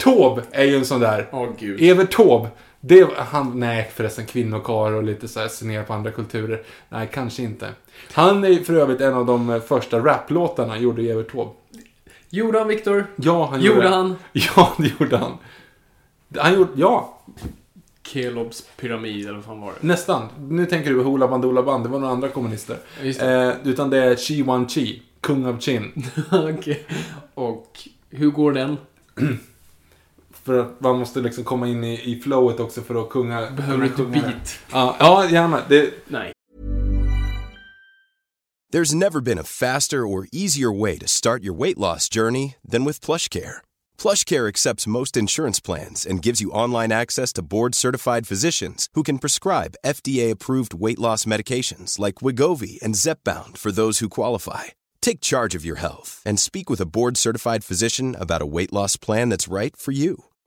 S1: Taube, är ju en sån där.
S2: Åh gud.
S1: Evert Taube, det han, nej förresten kvinnokar och lite så här se ner på andra kulturer. Nej, kanske inte. Han är för övrigt en av de eh, första raplåtarna gjorde Evert Taube.
S2: Gjorde han Viktor?
S1: Ja, han
S2: Gjorde
S1: gjorde
S2: han?
S1: Ja, det gjorde han. Han gjorde, ja,
S2: Kelobs pyramid, eller vad fan var det?
S1: nästan. Nu tänker du Hoola Bandoola Band, det var några andra kommunister. Eh, utan det är Chi Wan Chi, kung av Chin.
S2: Okej. Och hur går den?
S1: För att man måste liksom komma in i, i flowet också för att kunga...
S2: Behöver du
S1: det.
S2: beat?
S1: Ja, ja, gärna. Det,
S2: Nej.
S3: There's never been a faster or easier way to start your weight loss journey than with PlushCare. PlushCare accepts most insurance plans and gives you online access to board-certified physicians who can prescribe FDA-approved weight loss medications like Wigovi and Zepbound for those who qualify. Take charge of your health and speak with a board-certified physician about a weight loss plan that's right for you.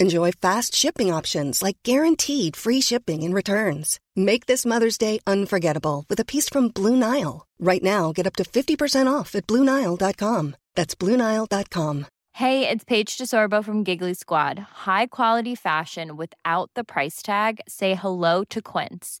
S4: Enjoy fast shipping options like guaranteed free shipping and returns. Make this Mother's Day unforgettable with a piece from Blue Nile. Right now, get up to 50% off at BlueNile.com. That's BlueNile.com.
S5: Hey, it's Paige DeSorbo from Giggly Squad. High quality fashion without the price tag. Say hello to Quince.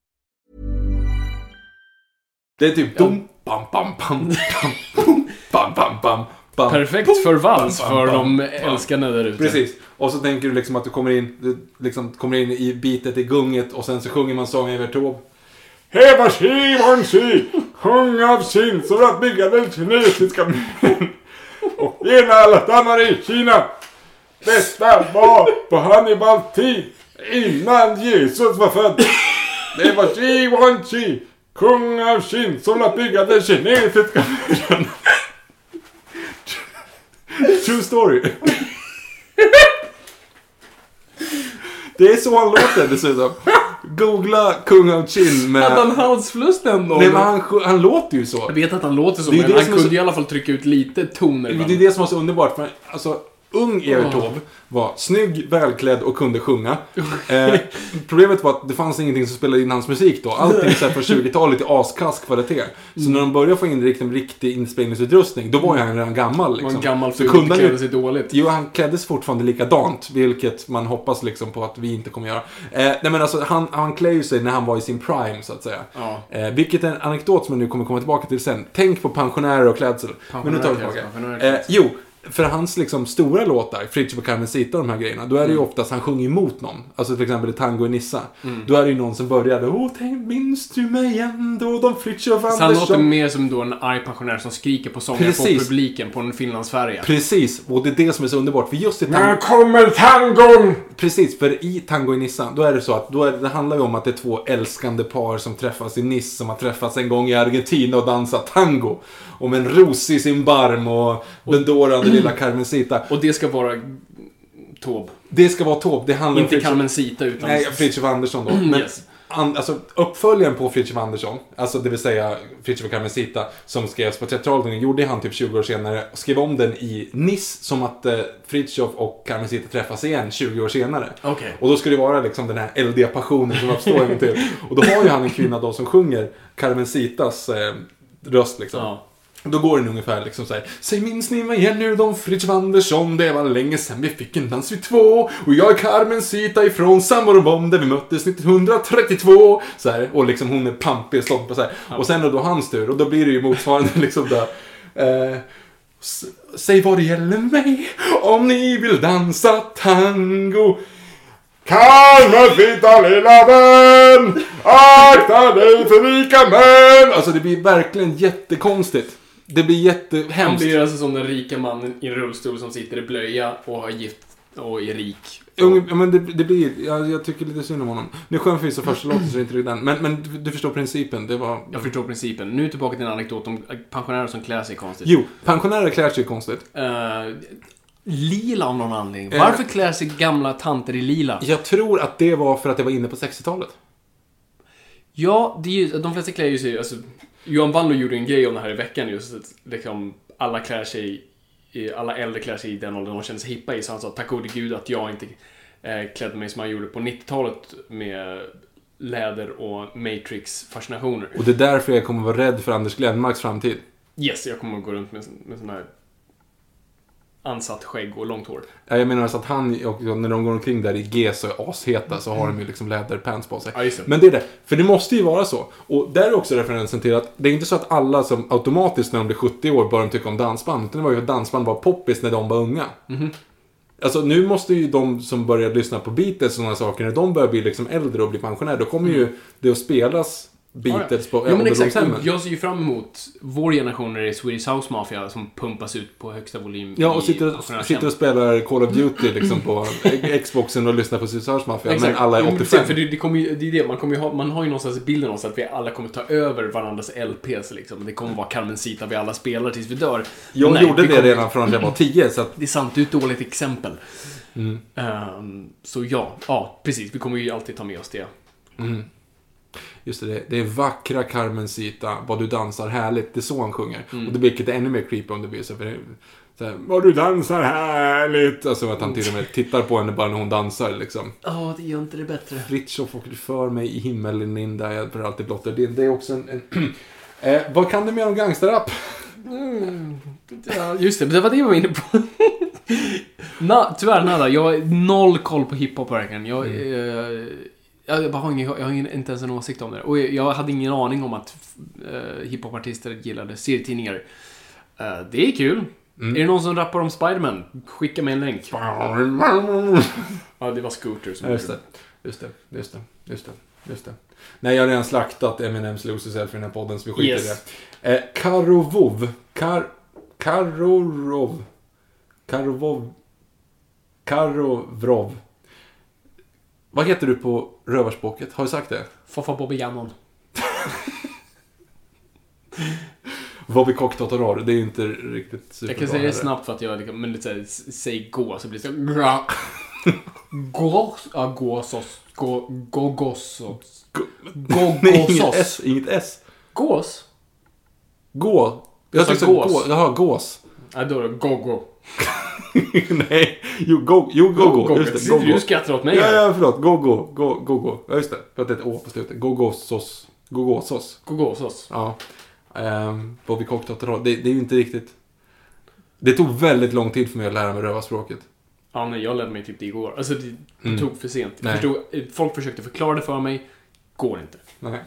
S1: Det är typ dum, bam, bam, bam, bam, bum, bam, bam, bam, bam.
S2: Perfekt för vals
S1: bam,
S2: för
S1: bam,
S2: de
S1: bam.
S2: älskarna där ute.
S1: Precis. Och så tänker du liksom att du kommer in, du liksom kommer in i bitet i gunget och sen så sjunger man sången över Taube. Heva Shimon Shi, sjung av sin för att bygga den kinesiska muren. Och gena alla stammar i Kina. Detta var på Hannibals tid, innan Jesus var född. Det var Shimon Shi, kung av Qin, som att bygga den kinesiska muren. True story. Det är så han låter dessutom. Googla kung av Qin med...
S2: Hade han halsfluss den dagen?
S1: Nej men han, han låter ju så.
S2: Jag vet att han låter så,
S1: Det är
S2: men
S1: det
S2: han kunde
S1: så-
S2: i alla fall trycka ut lite toner
S1: Det är det som var så underbart. För, alltså, ung Evert Taube var snygg, välklädd och kunde sjunga. Eh, problemet var att det fanns ingenting som spelade in hans musik då. Allting så här från 20-talet i askass kvalitet. Så när de började få in riktigt, riktig inspelningsutrustning, då var ju han redan gammal. Liksom.
S2: en gammal
S1: så kunde han
S2: klädde sig dåligt.
S1: Jo, han kläddes fortfarande likadant, vilket man hoppas liksom på att vi inte kommer göra. Eh, nej men alltså, han, han klär ju sig när han var i sin prime, så att säga.
S2: Ja.
S1: Eh, vilket är en anekdot som jag nu kommer komma tillbaka till sen. Tänk på pensionärer och klädsel. Men nu tar vi tillbaka. Eh, jo, för hans liksom stora låtar, Fritiof och Carmencita och de här grejerna, då är det ju oftast han sjunger emot någon. Alltså till exempel i Tango i Nissa. Då är det ju någon som började Åh, tänk, minns du mig ändå? De Fritiof
S2: Så han låter
S1: Andersson.
S2: mer som då en arg pensionär som skriker på sånger på
S1: Precis.
S2: publiken på en finlandsfärja.
S1: Precis, och det är det som är så underbart. För just i
S6: När
S1: Tango...
S6: kommer tangon?
S1: Precis, för i Tango i Nissa, då är det så att då är, det handlar ju om att det är två älskande par som träffas i Nice, som har träffats en gång i Argentina och dansat tango. Och med en ros i sin barm och den dårande lilla Carmencita.
S2: Och det ska vara Taube.
S1: Det ska vara Taube, det handlar
S2: Inte
S1: Fritiof-
S2: Carmencita utan...
S1: Nej, Fritiof Andersson då. Men
S2: Yes.
S1: an, alltså, uppföljaren på Fritiof Andersson, alltså det vill säga Fritiof och Carmencita, som skrevs på 30-talet, gjorde han typ 20 år senare, och skrev om den i Nice som att eh, Fritiof och Carmencita träffas igen 20 år senare.
S2: Okej.
S1: Och då ska det vara liksom den här eldiga passionen som uppstår till. Och då har ju han en kvinna då som sjunger Carmencitas eh, röst liksom.
S2: Ja.
S1: Då går den ungefär liksom såhär. Säg minns ni mig igen nu de Fritiof Andersson? Det var länge sedan vi fick en dans vi två. Och jag är Carmencita ifrån Samarbom där vi möttes 1932. Så här, och liksom hon är pampig och stolt på så här. Och sen är det då hans tur. Och då blir det ju motsvarande liksom där. Eh, Säg vad det gäller mig om ni vill dansa tango. Carmencita lilla vän, akta dig för rika män. Alltså det blir verkligen jättekonstigt. Det blir
S2: Han
S1: jättehemskt.
S2: blir alltså som den rika mannen i en rullstol som sitter i blöja och har gift och är rik.
S1: Ja, men det, det blir, jag, jag tycker lite synd om honom. Nu sjöng vi så första låten så inte riktigt den. Men, men du, du förstår principen. Det var...
S2: Jag förstår principen. Nu tillbaka till en anekdot om pensionärer som klär sig konstigt.
S1: Jo, pensionärer klär sig konstigt.
S2: Eh, lila av någon anledning.
S1: Eh.
S2: Varför klär sig gamla tanter i lila?
S1: Jag tror att det var för att det var inne på 60-talet.
S2: Ja, det är ju, de flesta klär ju sig, alltså, Johan Wandlo gjorde en grej om det här i veckan just, att liksom, alla klär sig, i, alla äldre klär sig i den åldern de känner sig hippa i, så han sa tack gode gud att jag inte eh, klädde mig som han gjorde på 90-talet med läder och Matrix-fascinationer.
S1: Och det är därför jag kommer vara rädd för Anders Glenmarks framtid.
S2: Yes, jag kommer att gå runt med, med sån här ansatt skägg och långt hår.
S1: Ja, Jag menar så att han, och när de går omkring där i GES och är asheta så har de ju liksom läderpants på sig.
S2: Ja, just det.
S1: Men det är det. För det måste ju vara så. Och där är också referensen till att det är inte så att alla som automatiskt när de blir 70 år börjar tycka om dansband. Utan det var ju att dansband var poppis när de var unga. Alltså nu måste ju de som börjar lyssna på Beatles och sådana saker, när de börjar bli liksom äldre och bli pensionärer, då kommer ju det att spelas Beatles på
S2: Ja, men exakt. Och Jag ser ju fram emot vår generation när det är Swedish House Mafia som pumpas ut på högsta volym
S1: Ja, och sitter,
S2: pensionärshem.
S1: sitter och spelar Call of Duty liksom på Xboxen och lyssnar på Swedish Mafia. Men
S2: Exakt.
S1: alla är
S2: Jo, men
S1: 85.
S2: precis, För det, det, kommer ju, det är det, man, kommer ju ha, man har ju någonstans bilden av att vi alla kommer ta över varandras LPs liksom. Det kommer vara Carmencita vi alla spelar tills vi dör.
S1: Jag
S2: Nej,
S1: gjorde det
S2: kommer-
S1: redan från att jag var 10, så att
S2: Det är sant, du är ett dåligt exempel.
S1: Mm.
S2: Ehm, så ja, ja, precis. Vi kommer ju alltid ta med oss det.
S1: Just det, det är vackra Carmencita, vad du dansar härligt. Det är så han sjunger.
S2: Mm.
S1: Och det blir lite ännu mer creepy om det blir så. För det, så här, vad du dansar härligt. Alltså att han till och med tittar på henne bara när hon dansar liksom.
S2: Ja, det gör inte det bättre.
S1: Fritiof och du för mig i himmelen in där jag för alltid blottar din. Det är också en... en eh, vad kan du mer om gangsterrap?
S2: Ja, just det, det var det jag var inne på. Na, tyvärr nada, jag har noll koll på hiphop verkligen. Jag, eh, jag, bara har ingen, jag har ingen, inte ens en åsikt om det. Och jag, jag hade ingen aning om att eh, hiphopartister gillade serietidningar. Eh, det är kul. Är det någon som rappar om Spiderman? Skicka mig en länk. Ja, det var Scooter som
S1: just det. Just det, just det, just det, just det. Nej, jag har redan slaktat Eminems Lose Yourself i den här podden, så vi skiter
S2: Yes.
S1: i det. Eh, Karovov. Kar... Karorov. Karovov. Karovrov. Vad heter du på rövarspråket? Har du sagt det?
S2: Foffa Bobby Gammon.
S1: Bobby Cocktotoror, det är ju inte riktigt
S2: Jag
S1: superbra.
S2: kan säga det snabbt för att jag liksom, men lite såhär, säg gå så blir det så Gås, ja gåsos, gå, gågossos.
S1: Nej, inget. S. Inget S.
S2: Gås?
S1: Gå. Jag
S2: sa
S1: tyckte
S2: gås.
S1: gå. Jaha, gås.
S2: Ja, då är det gogo.
S1: Nej, jo, go, jo, go, go. Just det, go,
S2: Du
S1: go.
S2: skrattar åt mig.
S1: Ja, ja, förlåt. Go, go, go, go, go. Ja, just det. För att det är ett å på slutet. Go, go, sås. Go, go, sås.
S2: Gogåsos.
S1: Ja. Um, Bobby Cocktail det, det är ju inte riktigt... Det tog väldigt lång tid för mig att lära mig rövarspråket.
S2: Ja, nej, jag lärde mig typ det igår. Alltså, det, det
S1: Mm.
S2: tog för sent. Jag förstod, folk försökte förklara det för mig. Går inte.
S1: Nej.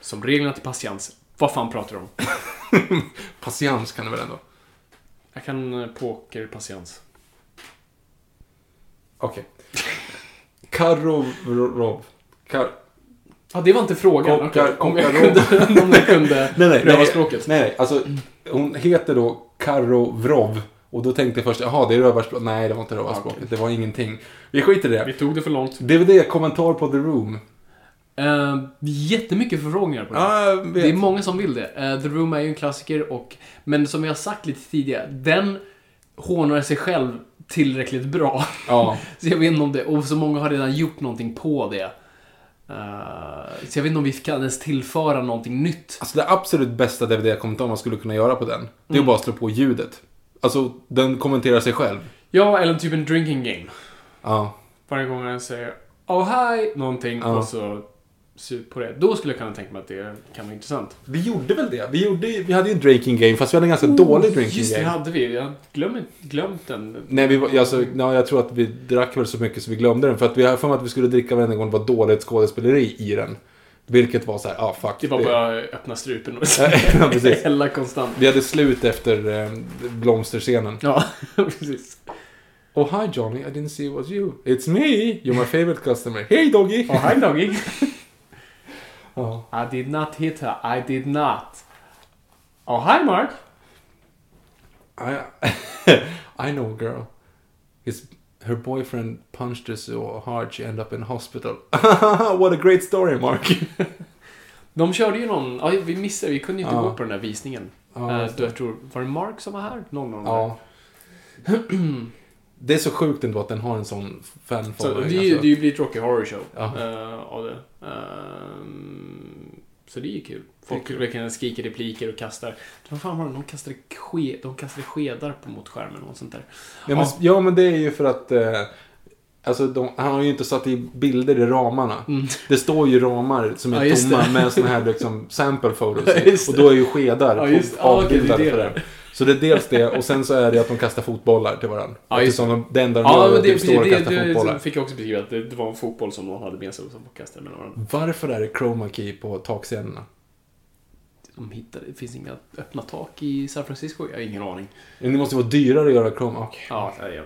S2: Som reglerna till patiens. Vad fan pratar du om?
S1: Patiens kan det väl ändå?
S2: Jag kan eh, poker patiens.
S1: Okej. Karorov. Kar...
S2: Ja, det var inte frågan.
S1: Kockar-
S2: Okej, om, jag kunde, om jag kunde
S1: Nej, nej, nej.
S2: rövarspråket.
S1: Nej, nej. Alltså, hon heter då Karovrov. Och då tänkte jag först, jaha, det är rövarspråk. Nej, det var inte rövarspråket.
S2: Okej.
S1: Det var ingenting. Vi skiter i
S2: Vi
S1: det.
S2: tog det för långt.
S1: DVD, kommentar på The Room.
S2: Uh, jättemycket förfrågningar på det.
S1: Ja.
S2: Det är många som vill det. Eh, The Room är ju en klassiker och... Men som vi har sagt lite tidigare, den hånar sig själv tillräckligt bra.
S1: Ja.
S2: Så jag vet inte om det... Och så många har redan gjort någonting på det. Eh, så jag vet inte om vi kan ens tillföra någonting nytt.
S1: Alltså det absolut bästa DVD-kommentar man skulle kunna göra på den, det är
S2: Mm.
S1: att bara slå på ljudet. Alltså, den kommenterar sig själv.
S2: Ja, eller typ en drinking game.
S1: Ja.
S2: Varje gång jag säger Oh hi! Någonting
S1: Ja.
S2: och så sug på det. Då skulle jag kunna tänka mig att det kan vara intressant.
S1: Vi gjorde väl det? Vi, gjorde, vi hade ju en drinking game, fast vi hade en ganska dålig drinking
S2: Oh, Just det,
S1: game.
S2: hade vi. Jag har glömt, den.
S1: Nej, vi alltså, ja, jag tror att vi drack väl så mycket så vi glömde den. För att vi har för mig att vi skulle dricka varenda gång det var dåligt skådespeleri i den. Vilket var så här, ah fuck.
S2: Det var bara öppna strupen och
S1: Ja,
S2: hälla konstant.
S1: Vi hade slut efter eh, blomsterscenen.
S2: Ja, precis.
S1: Oh hi Johnny, I didn't see it was you. It's me, you're my favorite customer. Hey doggy!
S2: Oh, hi doggy.
S1: Ja.
S2: I did not hit her. I did not. Oh, hi Mark.
S1: I, I know a girl. His, her boyfriend punched her so hard she ended up in hospital. What a great story, Mark.
S2: De körde ju någon, ja, vi missade, vi kunde ju inte
S1: Ja.
S2: gå på den där visningen.
S1: Ja,
S2: Eh,
S1: just
S2: då jag tror, var det Mark som var här? Någon av dem
S1: ja. Det är så sjukt ändå att den har en sån
S2: Så
S1: fanfollowing.
S2: det, är ju-
S1: alltså.
S2: det blivit Rocky Horror Show eh, av det. Ehm, så det är ju kul. Folk verkligen skriker repliker och kastar. Vad fan var det? De kastade, ske, de kastade skedar på mot skärmen och sånt där.
S1: Ja, men, ja, men det är ju för att... Eh, alltså, de, han har ju inte satt i bilder i ramarna. Det står ju ramar som är
S2: Mm. Ja,
S1: tomma
S2: det.
S1: med såna här liksom, sample photos
S2: Ja,
S1: Och då är ju skedar
S2: Ja,
S1: avbildade
S2: det
S1: för
S2: det.
S1: Så det är dels det och sen så är det att de kastar fotbollar till varandra.
S2: Ja,
S1: Eftersom de, det enda de
S2: Ja,
S1: gör är
S2: men
S1: att
S2: det,
S1: de står och
S2: det,
S1: kastar
S2: det,
S1: fotbollar.
S2: det fick jag också beskriva. Att det, det var en fotboll som någon hade med sig och som kastade mellan varandra.
S1: Varför är det chroma key på takscenerna?
S2: De hittade, det finns inga öppna tak i San Francisco. Jag har ingen aning.
S1: Det måste vara dyrare att göra chroma. Okej.
S2: Ja, vet.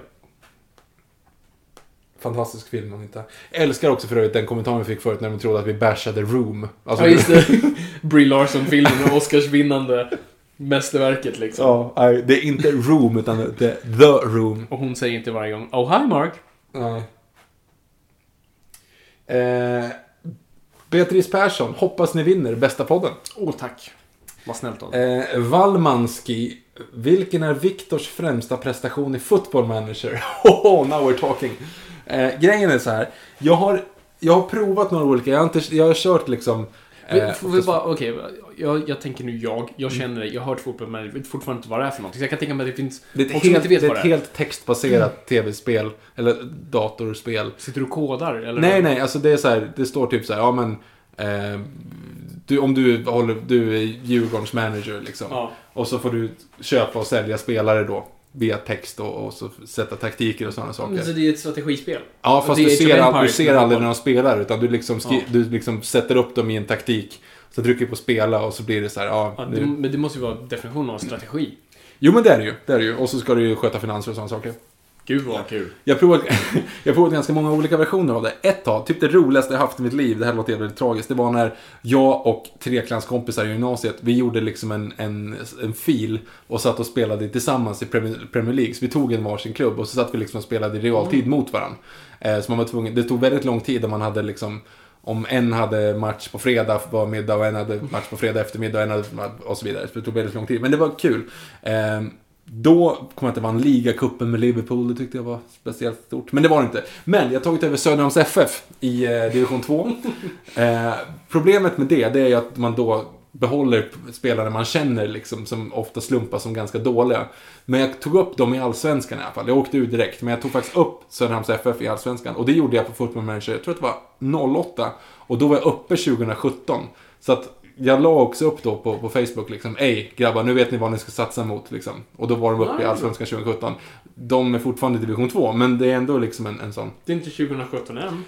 S1: Fantastisk film om inte. Älskar också för övrigt den kommentaren vi fick förut när de trodde att vi bashade Room. Alltså,
S2: Ja, just det. Brie Larson-filmen Oscarsvinnande mästerverket liksom.
S1: Ja, det är inte Room utan det är The Room.
S2: Och hon säger inte varje gång Oh, hi Mark.
S1: Nej. Eh, Beatrice Persson, hoppas ni vinner bästa podden.
S2: Åh, tack. Vad snällt av
S1: Eh, Valmanski, vilken är Viktors främsta prestation i Football Manager? Oh, now we're talking. Eh, grejen är så här, jag har, jag har provat några olika, jag har, inte, jag har kört liksom...
S2: Men Får vi bara, okej, jag, jag tänker nu jag, jag känner dig, jag har hört fotboll men jag vet fortfarande inte vad det är för någonting. Så jag kan tänka mig att det finns
S1: det ett
S2: folk som
S1: helt,
S2: inte vet
S1: det
S2: vad
S1: ett
S2: det är.
S1: helt textbaserat tv-spel, eller datorspel.
S2: Sitter du och kodar? Eller
S1: Nej, nej, alltså det är så här, det står typ så här, ja men... Eh, du, om du, håller, du är Djurgårdens manager liksom.
S2: Ja.
S1: Och så får du köpa och sälja spelare då. Via text och, och så sätta taktiker och sådana saker.
S2: Så det är ett strategispel?
S1: Ja, fast du ser, all, du ser aldrig när de spelar. Utan du liksom, skri-
S2: Ja.
S1: du liksom sätter upp dem i en taktik. Så trycker på spela och så blir det så här, ja.
S2: Ja, det, men det måste ju vara definitionen av strategi.
S1: Jo men det är det ju. Det är det ju. Och så ska du ju sköta finanser och sådana saker.
S2: Gud vad kul.
S1: Jag har provat, jag provat ganska många olika versioner av det. Ett tag, typ det roligaste jag haft i mitt liv, det här låter väldigt tragiskt, det var när jag och tre klasskompisar i gymnasiet, vi gjorde liksom en, en, en fil och satt och spelade tillsammans i Premier Premier League. Så vi tog en varsin klubb och så satt vi liksom och spelade i realtid mot varandra. Eh, så man var tvungen, det tog väldigt lång tid om man hade liksom om en hade match på fredag var middag och en hade match på fredag eftermiddag och en hade och så vidare. Så det tog väldigt lång tid. Men det var kul. Då kom jag att det var en ligacupen med Liverpool. Det tyckte jag var speciellt stort. Men det var det inte. Men jag har tagit över Söderhamns FF i eh, division 2. eh, problemet med det, det är att man då behåller spelare man känner liksom, som ofta slumpas som ganska dåliga. Men jag tog upp dem i Allsvenskan i alla fall. Jag åkte ut direkt, men jag tog faktiskt upp Söderhamns FF i Allsvenskan. Och det gjorde jag på Football Manager, jag tror att det var 08. Och då var jag uppe 2017. Så att jag la också upp då på, på Facebook liksom, Ej grabbar, nu vet ni vad ni ska satsa mot liksom. Och då var de uppe i Allsvenskan 2017. De är fortfarande i division 2, men det är ändå liksom en, en sån.
S2: Det är inte 2017 än.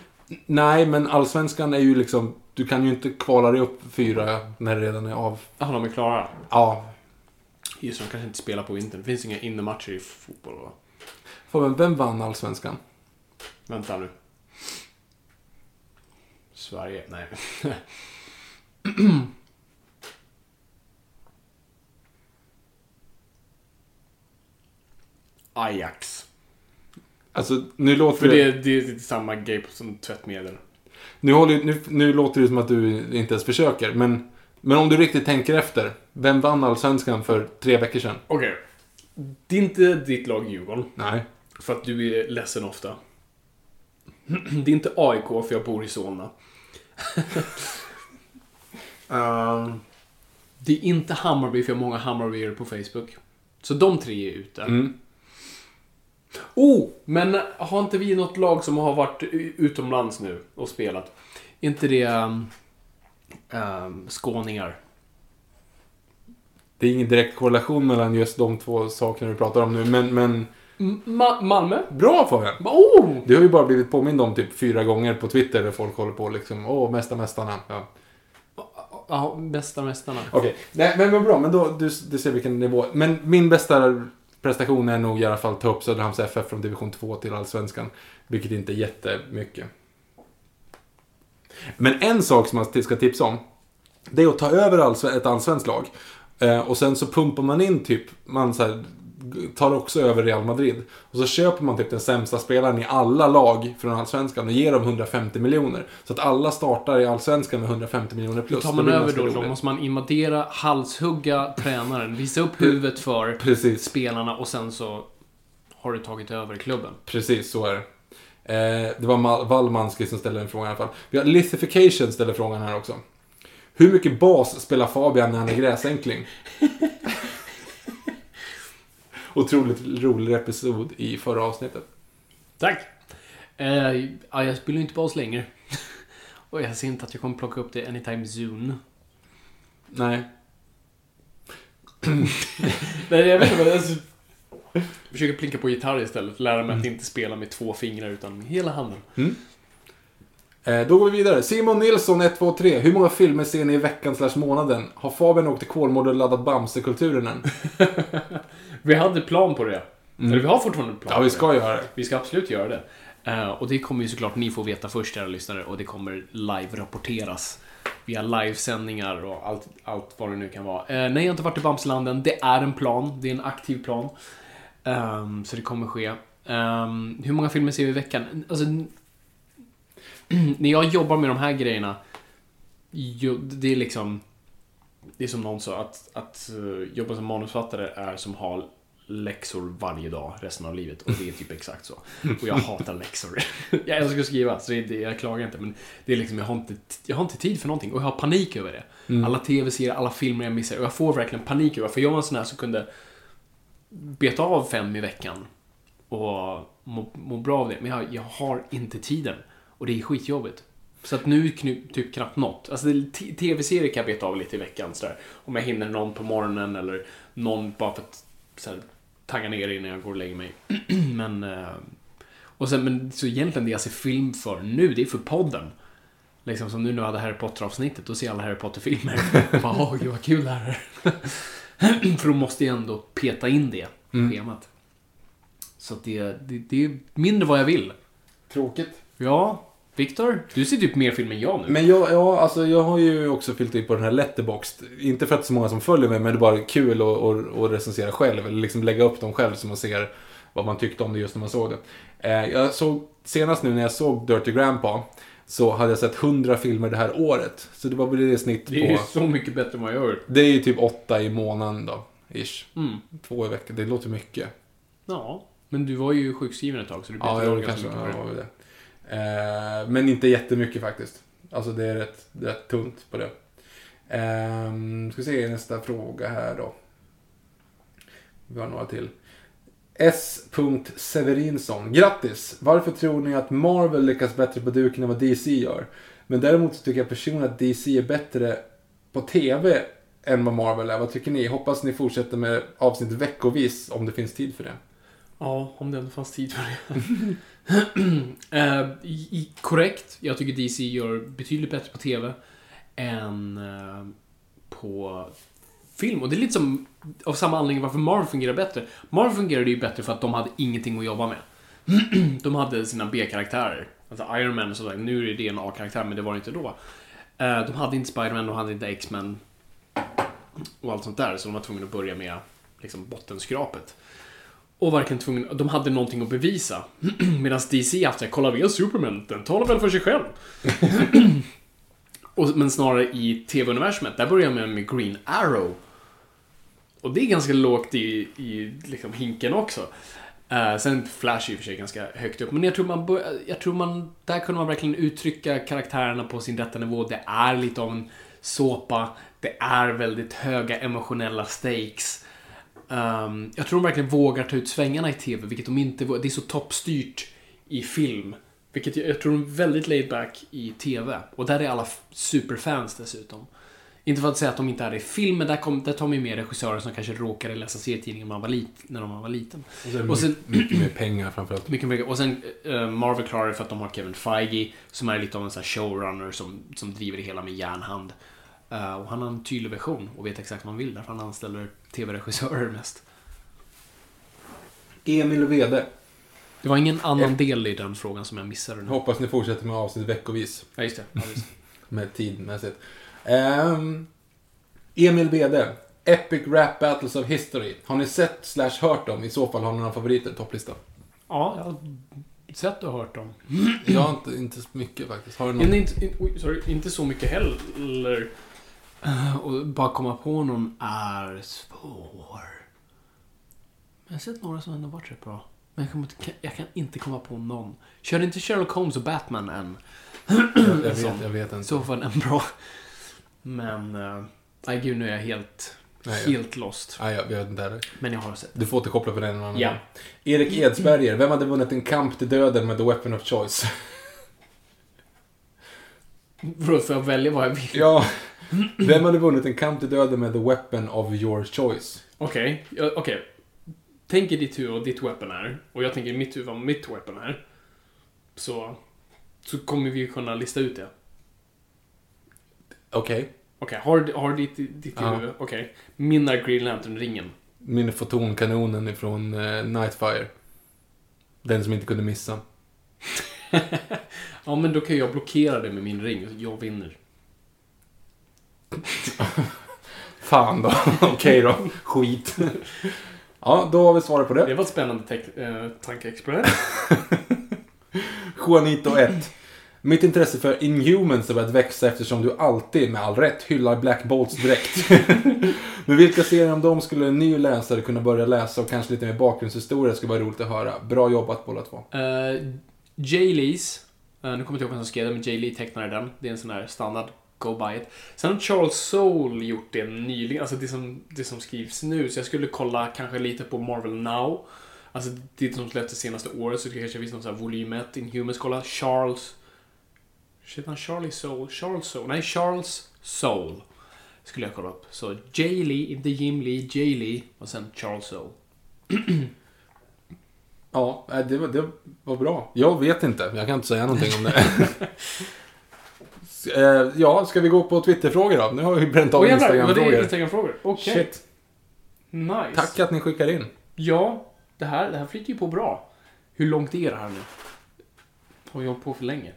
S1: Nej, men Allsvenskan är ju liksom, du kan ju inte kvala dig upp fyra när det redan är av.
S2: Jaha, de är klara.
S1: Ja,
S2: Just det, de kanske inte spelar på vintern. Det finns inga innematcher i fotboll va?
S1: Fabian, vem vann Allsvenskan?
S2: Vänta nu. Sverige? Nej. Ajax.
S1: Alltså, nu låter
S2: För
S1: det...
S2: det, det är samma grej som tvättmedel.
S1: Nu, håller, nu, nu låter det som att du inte ens försöker, men... Men om du riktigt tänker efter. Vem vann Allsvenskan för tre veckor sedan?
S2: Okej. Det är inte ditt lag Djurgården.
S1: Nej.
S2: För att du är ledsen ofta. Det är inte AIK för jag bor i Solna. Ehm, det är inte Hammarby för jag har många Hammarbyare på Facebook. Så de tre är ute.
S1: Mm.
S2: Oh! Men har inte vi något lag som har varit utomlands nu och spelat? Inte det um, um, skåningar?
S1: Det är ingen direkt korrelation mellan just de två sakerna vi pratar om nu, men... men
S2: Ma- Malmö?
S1: bra Fabian!
S2: Oh!
S1: Det har ju bara blivit påmind om typ fyra gånger på Twitter där folk håller på liksom, åh, mesta mästarna. Ja.
S2: Ja, bästa mästarna.
S1: Okej, nej men vad bra, men då, du, du ser vilken nivå. Men min bästa prestation är nog i alla fall ta upp Söderhamns FF från division 2 till Allsvenskan. Vilket inte är jättemycket. Men en sak som man ska tipsa om. Det är att ta över ett allsvenskt lag. Eh, och sen så pumpar man in typ, man så här, tar också över Real Madrid. Och så köper man typ den sämsta spelaren i alla lag från allsvenskan och ger dem 150 miljoner. Så att alla startar i allsvenskan med 150 miljoner plus.
S2: Tar man
S1: blir
S2: över då, då måste man invadera, halshugga tränaren, visa upp huvudet för
S1: Precis.
S2: spelarna och sen så har du tagit över klubben.
S1: Precis, så är det. Eh, det var Wallmanski som ställde den frågan i alla fall. Vi har Lithification ställer frågan här också. Hur mycket bas spelar Fabian när han är gräsänkling? Otroligt rolig episod i förra avsnittet.
S2: Tack! Eh, ja, jag spelar inte bas längre. och jag ser inte att jag kommer plocka upp det anytime soon.
S1: Nej.
S2: Nej, jag vet inte vad Jag försöker plinka på gitarr istället. Lära mig att inte spela med två fingrar utan med hela handen.
S1: Eh, då går vi vidare. Simon Nilsson 123. Hur många filmer ser ni i veckan slash månaden? Har Fabian åkt till Kolmården och laddat Bamse-kulturen än?
S2: Vi hade plan på det. Eller vi har fortfarande plan
S1: Ja, vi ska göra det.
S2: Vi ska absolut göra det. Eh, och det kommer ju såklart ni få veta först, era lyssnare, och det kommer live-rapporteras via livesändningar och allt, allt vad det nu kan vara. Eh, nej, jag har inte varit i Bamselanden. Det är en plan. Det är en aktiv plan. Ehm, så det kommer ske. Ehm, hur många filmer ser vi i veckan? Alltså, när jag jobbar med de här grejerna, det är liksom... Det är som någon sa, att, att eh, jobba som manusförfattare är som att ha läxor varje dag resten av livet. Och det är typ exakt så. Och jag hatar läxor. jag älskar att skriva, så det jag klagar inte. Men det är liksom, jag har inte, jag har inte tid för någonting. Och jag har panik över det. Alla tv-serier, alla filmer jag missar. Och jag får verkligen panik över det. För jag var en sån här som kunde beta av fem i veckan. Och må, må bra av det. Men jag, jag har inte tiden. Och det är skitjobbigt. Så att nu typ knappt något. Alltså tv-serier kan jag beta av lite i veckan sådär. Om jag hinner någon på morgonen eller någon bara för att så här, tagga ner innan jag går och lägger mig. men, eh, och sen, men så egentligen det jag ser film för nu, det är för podden. Liksom som nu när jag hade Harry Potter-avsnittet, då ser jag alla Harry Potter-filmer. Bara, åh gud vad kul det här är. för då måste jag ändå peta in det på schemat. Så att det, det, det är mindre vad jag vill.
S1: Tråkigt.
S2: Ja, Viktor, du ser typ mer film än jag nu.
S1: Men jag, ja, alltså, jag har ju också fyllt i på den här Letterboxd. Inte för att så många som följer mig, men det är bara kul att, recensera själv. Eller liksom lägga upp dem själv så man ser vad man tyckte om det just när man såg det. Eh, jag såg, senast nu när jag såg Dirty Grandpa, så hade jag sett 100 filmer det här året. Så det var väl det snitt
S2: det är ju
S1: på...
S2: så mycket bättre än vad jag gör.
S1: Det är ju typ åtta i månaden då, ish.
S2: Mm.
S1: Två i veckan, det låter mycket.
S2: Ja, men du var ju sjukskriven ett tag så du blev
S1: Ja,
S2: inte
S1: det
S2: av
S1: kanske
S2: ganska mycket
S1: ja,
S2: på
S1: det
S2: det.
S1: var väl det. Eh, men inte jättemycket faktiskt. Alltså det är rätt, rätt tunt på det. Eh, ska se nästa fråga här då. Vi har några till. S. Severinsson. Grattis! Varför tror ni att Marvel lyckas bättre på duken än vad DC gör? Men däremot så tycker jag personligen att DC är bättre på TV än vad Marvel är. Vad tycker ni? Hoppas ni fortsätter med avsnitt veckovis om det finns tid för det.
S2: Ja, om det ändå fanns tid för det. Eh, i, korrekt. Jag tycker DC gör betydligt bättre på TV än eh, på film. Och det är lite som av samma anledning varför Marvel fungerar bättre. Marvel fungerade ju bättre för att de hade ingenting att jobba med. de hade sina B-karaktärer. Alltså Iron Man och sådär. Nu är det en A-karaktär, men det var det inte då. Eh, de hade inte Spider-Man, de hade inte X-Men och allt sånt där. Så de var tvungna att börja med liksom, bottenskrapet. Och verkligen tvungen, de hade någonting att bevisa. Medan DC haft såhär, kolla vi har Superman, den talar väl för sig själv. och, men snarare i TV-universumet, där börjar man med Green Arrow. Och det är ganska lågt i, i liksom hinken också. Uh, sen Flash är i och för sig ganska högt upp, men jag tror man, jag tror man, där kunde man verkligen uttrycka karaktärerna på sin rätta nivå. Det är lite av en såpa, det är väldigt höga emotionella stakes. Ehm, jag tror de verkligen vågar ta ut svängarna i TV, vilket de inte vågar. Det är så toppstyrt i film. Vilket jag, jag tror de är väldigt laid back i TV. Och där är alla superfans dessutom. Inte för att säga att de inte är det i film, men där, kom, där tar man ju med regissörer som kanske råkade läsa serietidningar när man var, lit, när man var liten.
S1: Och sen,
S2: Och sen-
S1: mycket mer pengar framförallt.
S2: Mycket, mycket. Och sen eh, Marvel klarar det för att de har Kevin Feige, som är lite av en sån showrunner som, som driver det hela med järnhand. Eh, och han har en tydlig version och vet exakt vad han vill, därför han anställer TV-regissörer mest.
S1: Emil Wede.
S2: Det var ingen annan del i den frågan som jag missade nu.
S1: Hoppas ni fortsätter med avsnitt veckovis.
S2: Ja, just det. Ja, just.
S1: Med tidmässigt. Um, Emil Wede. Epic Rap Battles of History. Har ni sett slash hört dem? I så fall har ni några favoriter i topplistan?
S2: ja, jag har sett och hört dem.
S1: Jag har inte, inte så mycket faktiskt. Har du någon?
S2: Inte, in, oj, sorry, inte så mycket heller. Eh, Och bara komma på någon är svår. Men jag har sett några som ändå varit rätt bra. Men jag, kommer, inte- jag kan inte komma på någon. Kör inte Sherlock Holmes och Batman än.
S1: Jag vet, jag vet inte.
S2: så fall en bra. Men... eh, Nej, gud, nu är jag helt,
S1: Nej, jag-
S2: helt lost.
S1: Nej, jag vet inte heller.
S2: Men jag har sett.
S1: Du får återkoppla på den en annan
S2: Ja.
S1: Erik Edsberger. Vem hade vunnit en kamp till döden med The Weapon of Choice?
S2: För får jag välja vad jag vill?
S1: ja. Vem hade vunnit en kamp till döden med The Weapon of your choice?
S2: Okej, ja, okej. Tänk i ditt huvud vad ditt weapon är. Och jag tänker i mitt huvud vad mitt weapon är. Så, så kommer vi kunna lista ut det.
S1: Okej.
S2: Okej, har, har ditt, ditt
S1: Ja.
S2: huvud... Okej. Min är Green Lantern-ringen.
S1: Min fotonkanonen ifrån uh, Nightfire. Den som inte kunde missa.
S2: Ja, men då kan jag blockera det med min ring. Jag vinner.
S1: Fan då. Okej då. Skit. Ja, då har vi svaret på det.
S2: Det var ett spännande eh, tankeexperiment.
S1: Juanito 1. Mitt intresse för Inhumans har börjat växa eftersom du alltid, med all rätt, hyllar Black Bolts direkt. Men vilka serier om dem skulle en ny läsare kunna börja läsa och kanske lite mer bakgrundshistoria skulle vara roligt att höra. Bra jobbat båda två.
S2: Uh, Jay Lees. eh, nu kommer jag inte ihåg vem som skrev den, men Jay Lee tecknade den. Det är en sån här standard. Go by it. Sen har Charles Soule gjort det nyligen, alltså det som, det som skrivs nu. Så jag skulle kolla kanske lite på Marvel Now. Alltså det som släpptes senaste året, så det kanske finns någon sån här volym 1, Inhumans. Kolla Charles... Shit, han Charlie Soule? Charles Soule? Nej, Charles Soule. Skulle jag kolla upp. Så Jay Lee, inte Jim Lee, Jay Lee och sen Charles Soule.
S1: Ja, eh, det var, det var bra. Jag vet inte, jag kan inte säga någonting om det. Eh, ja, ska vi gå på Twitterfrågor då? Nu har vi bränt av
S2: det
S1: Instagram-frågor.
S2: Instagram-frågor? Okej.
S1: Shit.
S2: Nice.
S1: Tack att ni skickar in.
S2: Ja, det här, det här flyter ju på bra. Hur långt är det här nu? Har jag hållit på för länge?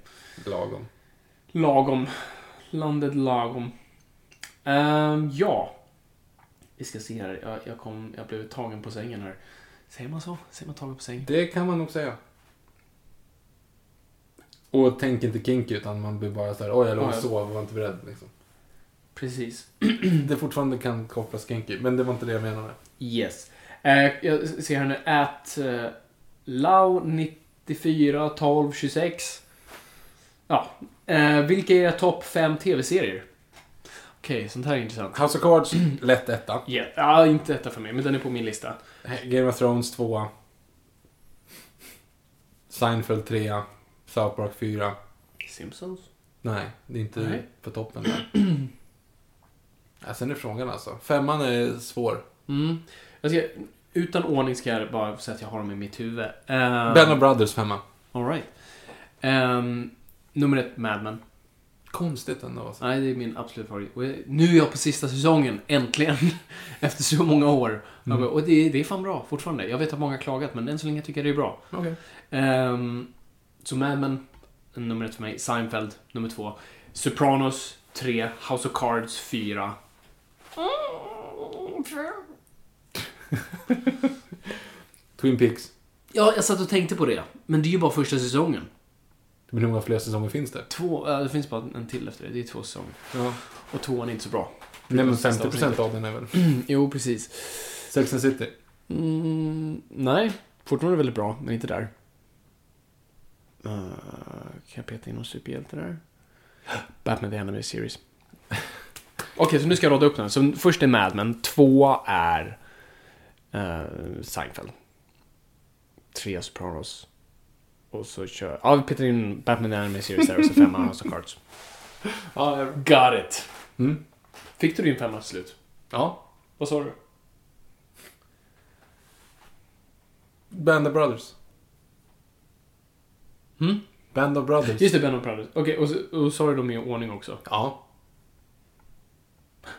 S1: Lagom.
S2: Lagom. Landet lagom. Ehm, ja. Vi ska se här. Jag, jag, kom, jag blev tagen på sängen här. Säger man så? Säger man tagen på sängen?
S1: Det kan man nog säga. Och tänk inte kinky, utan man blir bara så här, oj jag låg och sov och var inte beredd. Liksom.
S2: Precis.
S1: Det fortfarande kan kopplas kinky, men det var inte det jag menade.
S2: Yes. Eh, jag ser här nu att uh, Lau 94 12 26. Ja. Eh, vilka är era topp 5 tv-serier? Okej, sånt här är intressant.
S1: House of Cards, lätt etta.
S2: Yeah. Ja, inte detta för mig, men den är på min lista.
S1: Game of Thrones, tvåa. Seinfeld, trea. South Park, fyra.
S2: Simpsons?
S1: Nej, det är inte
S2: Nej.
S1: på toppen där. ja, sen är frågan alltså. Femman är svår.
S2: Mm. Jag ska, utan ordning ska jag bara säga att jag har dem i mitt huvud. Uh,
S1: Band of Brothers, femma.
S2: Alright. Um, nummer ett, Mad Men.
S1: Konstigt ändå. Alltså.
S2: Nej, det är min absolut favorit. Och nu är jag på sista säsongen, äntligen. Efter så många år. Bara, Och det, det är fan bra, fortfarande. Jag vet att många har klagat, men än så länge tycker jag det är bra.
S1: Okej.
S2: Ehm, så Mad Men, nummer ett för mig. Seinfeld, nummer två. Sopranos, tre. House of Cards, fyra.
S1: Twin Peaks.
S2: Ja, jag satt och tänkte på det. Men det är ju bara första säsongen.
S1: Men hur många fler säsonger finns det?
S2: Två, äh, det finns bara en till efter det. Det är två säsonger.
S1: Ja.
S2: Och tvåan är inte så bra.
S1: Nej men
S2: Sista
S1: 50% av den är väl
S2: Jo, precis.
S1: Sex and City.
S2: Mm, nej, fortfarande väldigt bra, men inte där. Uh, kan jag peta in någon superhjälte där? Batman The Animated Series. Okej, så nu ska jag rada upp den. Så först är Mad Men, två är uh, Seinfeld. Tre Sopranos. Och så kör... Ja, vi petar in Batman The Animated Series där och så femma House of Cards.
S1: Ja,
S2: Got it!
S1: Mm.
S2: Fick du din femma till slut?
S1: ja.
S2: Vad sa du?
S1: Band of Brothers.
S2: Mm?
S1: Band of Brothers.
S2: Just det, Ben of Brothers. Okej, och, så- och sa du dem i ordning också?
S1: Ja.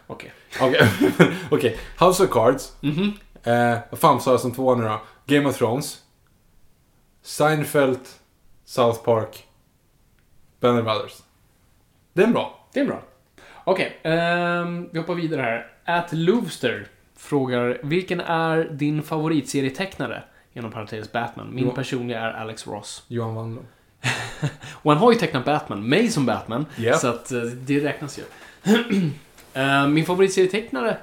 S2: Okej.
S1: Okej. Okej. House of Cards.
S2: Mhm.
S1: Eh, vad fan sa jag som två nu då? Game of Thrones. Seinfeld. South Park. Band of Brothers. Det är bra.
S2: Det är bra. Okej, ehm, vi hoppar vidare här. At Loovster frågar Vilken är din favoritserietecknare? Genom parentes Batman. Min
S1: Ja.
S2: personliga är Alex Ross.
S1: Johan Wandlund.
S2: Och han har ju tecknat Batman, mig som Batman.
S1: Ja.
S2: Så att eh, det räknas ju. Eh, Min favoritserietecknare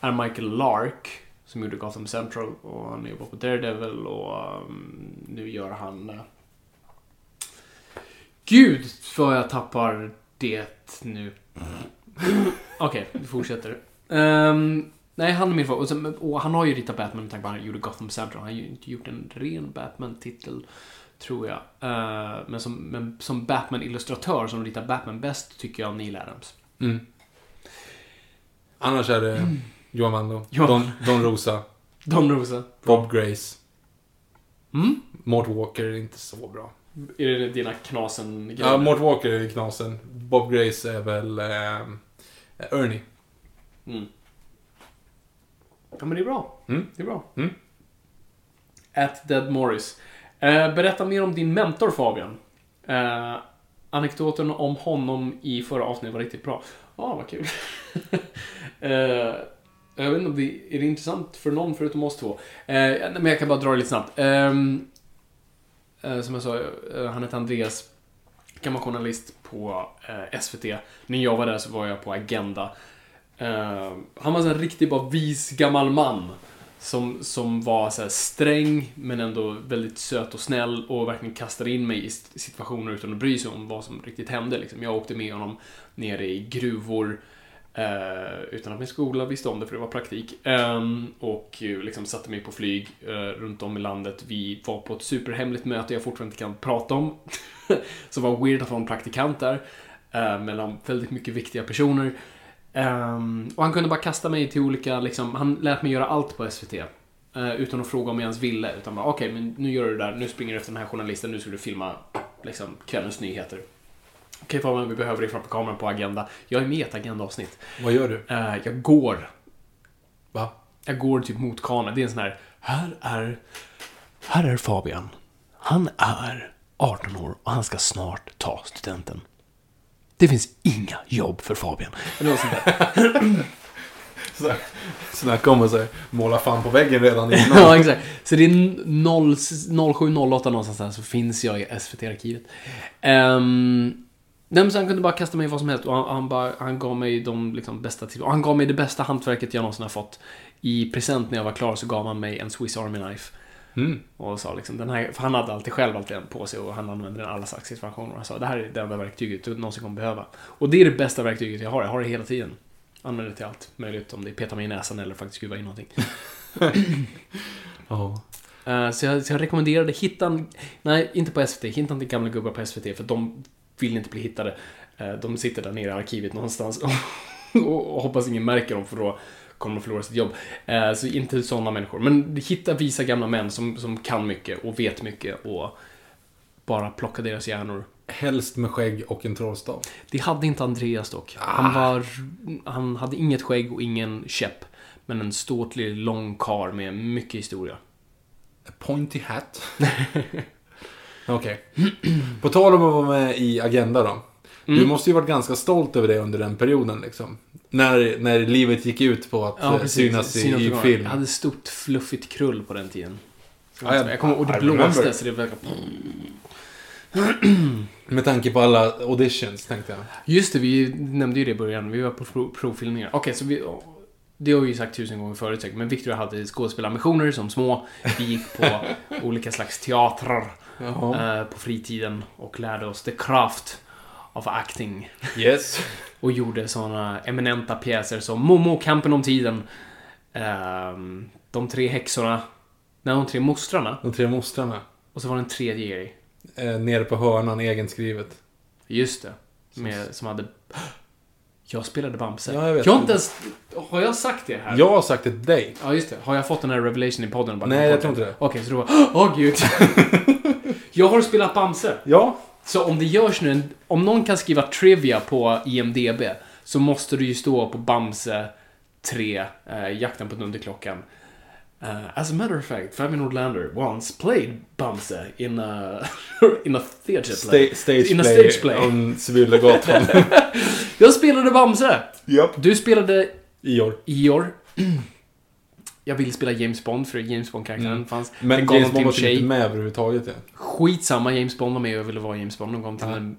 S2: är Michael Lark. Som gjorde Gotham Central. Och han jobbar på Daredevil och um, nu gör han... eh, Gud vad jag tappar det nu. Okej, vi fortsätter. Ehm, nej, han är min favorit. Och, sen- och han har ju ritat Batman med tanke på att han gjorde Gotham Central. Han har ju inte gjort en ren Batman-titel, tror jag. Eh, men som, men som Batman-illustratör som ritar Batman bäst tycker jag Neil Adams.
S1: Mm. Annars är det Johan Wandlund.
S2: Johan-
S1: Don, Don Rosa.
S2: Don Rosa.
S1: Bob Grace.
S2: Mm?
S1: Mort Walker är inte så bra.
S2: Är det dina knasen
S1: Ja, Mort Walker är knasen. Bob Grace är väl eh, Ernie.
S2: mm. Ja, men det är bra.
S1: Mm.
S2: Det är bra.
S1: Mm.
S2: At Dead Morris. Eh, berätta mer om din mentor Fabian. Eh, anekdoten om honom i förra avsnittet var riktigt bra. Ja, ah, vad kul. eh, jag vet inte om det är det intressant för någon förutom oss två. Eh, men jag kan bara dra det lite snabbt. Ehm, eh, som jag sa, eh, han heter Andreas. Gammal journalist på SVT. När jag var där så var jag på Agenda. Eh, han var en riktigt bara vis gammal man. Som, som var så här sträng, men ändå väldigt söt och snäll och verkligen kastade in mig i situationer utan att bry sig om vad som riktigt hände. Liksom. Jag åkte med honom nere i gruvor eh, utan att min skola visste om det, för det var praktik. Ehm, eh, och liksom satte mig på flyg eh, runt om i landet. Vi var på ett superhemligt möte jag fortfarande inte kan prata om. som var weird att vara en praktikant där. eh, mellan väldigt mycket viktiga personer. Ehm, och han kunde bara kasta mig till olika, liksom, han lät mig göra allt på SVT. eh, utan att fråga om jag ens ville. Utan bara, okej, men nu gör du det där, nu springer du efter den här journalisten, nu ska du filma liksom, kvällens nyheter. Okej Fabian, vi behöver dig framför kameran på Agenda. Jag är med i ett Agenda-avsnitt.
S1: Vad gör du?
S2: Eh, jag går.
S1: Va?
S2: Jag går typ mot kameran. Det är en sån här, här är, här är Fabian. Han är 18 år och han ska snart ta studenten. Det finns inga jobb för Fabian. Eller något sånt där.
S1: Så- Snacka om att så här, måla fan på väggen redan innan.
S2: ja, exakt. Så det är 0, 0708 någonstans där så finns jag i SVT-arkivet. Um, nej, men så han kunde bara kasta mig i vad som helst och han, han, bara, han gav mig de liksom, bästa till och Han gav mig det bästa hantverket jag någonsin har fått. I present när jag var klar så gav han mig en Swiss Army Knife.
S1: Mm.
S2: Och sa liksom, den här, för han hade alltid själv alltid en på sig och han använde den i alla slags situationer. Han sa, det här är det enda verktyget du någonsin kommer behöva. Och det är det bästa verktyget jag har, jag har det hela tiden. Använder det till allt möjligt, om det är peta mig i näsan eller faktiskt skruva in någonting.
S1: Ja.
S2: Eh, så, jag, så jag rekommenderade, hitta en, nej inte på SVT, hitta inte gamla gubbar på SVT för de vill inte bli hittade. Eh, de sitter där nere i arkivet någonstans och, och, och hoppas ingen märker dem för då kommer de förlora sitt jobb. Eh, så inte sådana människor. Men hitta visa gamla män som, som kan mycket och vet mycket och bara plocka deras hjärnor.
S1: Helst med skägg och en trollstav.
S2: Det hade inte Andreas dock. Han, var, han hade inget skägg och ingen käpp. Men en ståtlig, lång kar med mycket historia.
S1: A pointy hat. Okej. På tal om att vara med i Agenda då. Du
S2: Mm.
S1: måste ju varit ganska stolt över det under den perioden liksom. När, när livet gick ut på att
S2: Ja,
S1: eh,
S2: precis.
S1: synas i,
S2: Synas
S1: i film.
S2: Jag hade stort fluffigt krull på den tiden.
S1: Ja, jag-
S2: jag kommer ihåg, och det blåste så det var...
S1: Med tanke på alla auditions tänkte jag.
S2: Just det, vi nämnde ju det i början. Vi var på prov, provfilmningar. Okej, så vi... Det har vi ju sagt tusen gånger förut säkert, men Victor hade skådespelarambitioner som små. Vi gick på olika slags teatrar eh, på fritiden och lärde oss the craft of acting.
S1: Yes.
S2: Och gjorde sådana eminenta pjäser som Momo, Kampen om tiden, ehm, De tre häxorna, nej, De tre mostrarna,
S1: De tre mostrarna.
S2: och så var det en tredje grej.
S1: Eh, nere på hörnan, egenskrivet.
S2: Just det. Med, som hade... Jag spelade Bamse.
S1: Ja, jag vet.
S2: har inte ens... Har jag sagt det här?
S1: Jag har sagt det till dig.
S2: Ja, just det. Har jag fått den här revelation i podden? Bara
S1: Nej, jag tror inte det.
S2: Okej, så då var Åh, gud. jag har spelat Bamse.
S1: Ja.
S2: Så om det görs nu en... Om någon kan skriva trivia på IMDB så måste du ju stå på Bamse 3, eh, Jakten på Dunderklockan. Uh, as a matter of fact, Fabian Nordlander once played Bamse in a, in a theater play.
S1: Sta- stage,
S2: in a
S1: play
S2: stage play.
S1: on Sibyllagatan.
S2: Jag spelade Bamse!
S1: Japp.
S2: Du spelade
S1: Ior.
S2: Ior. Jag ville spela James Bond för James Bond-karaktären fanns.
S1: Men James Bond var typ inte med överhuvudtaget. Ja.
S2: Skitsamma, James Bond var med och jag ville vara James Bond. De gav till
S1: Ja.
S2: en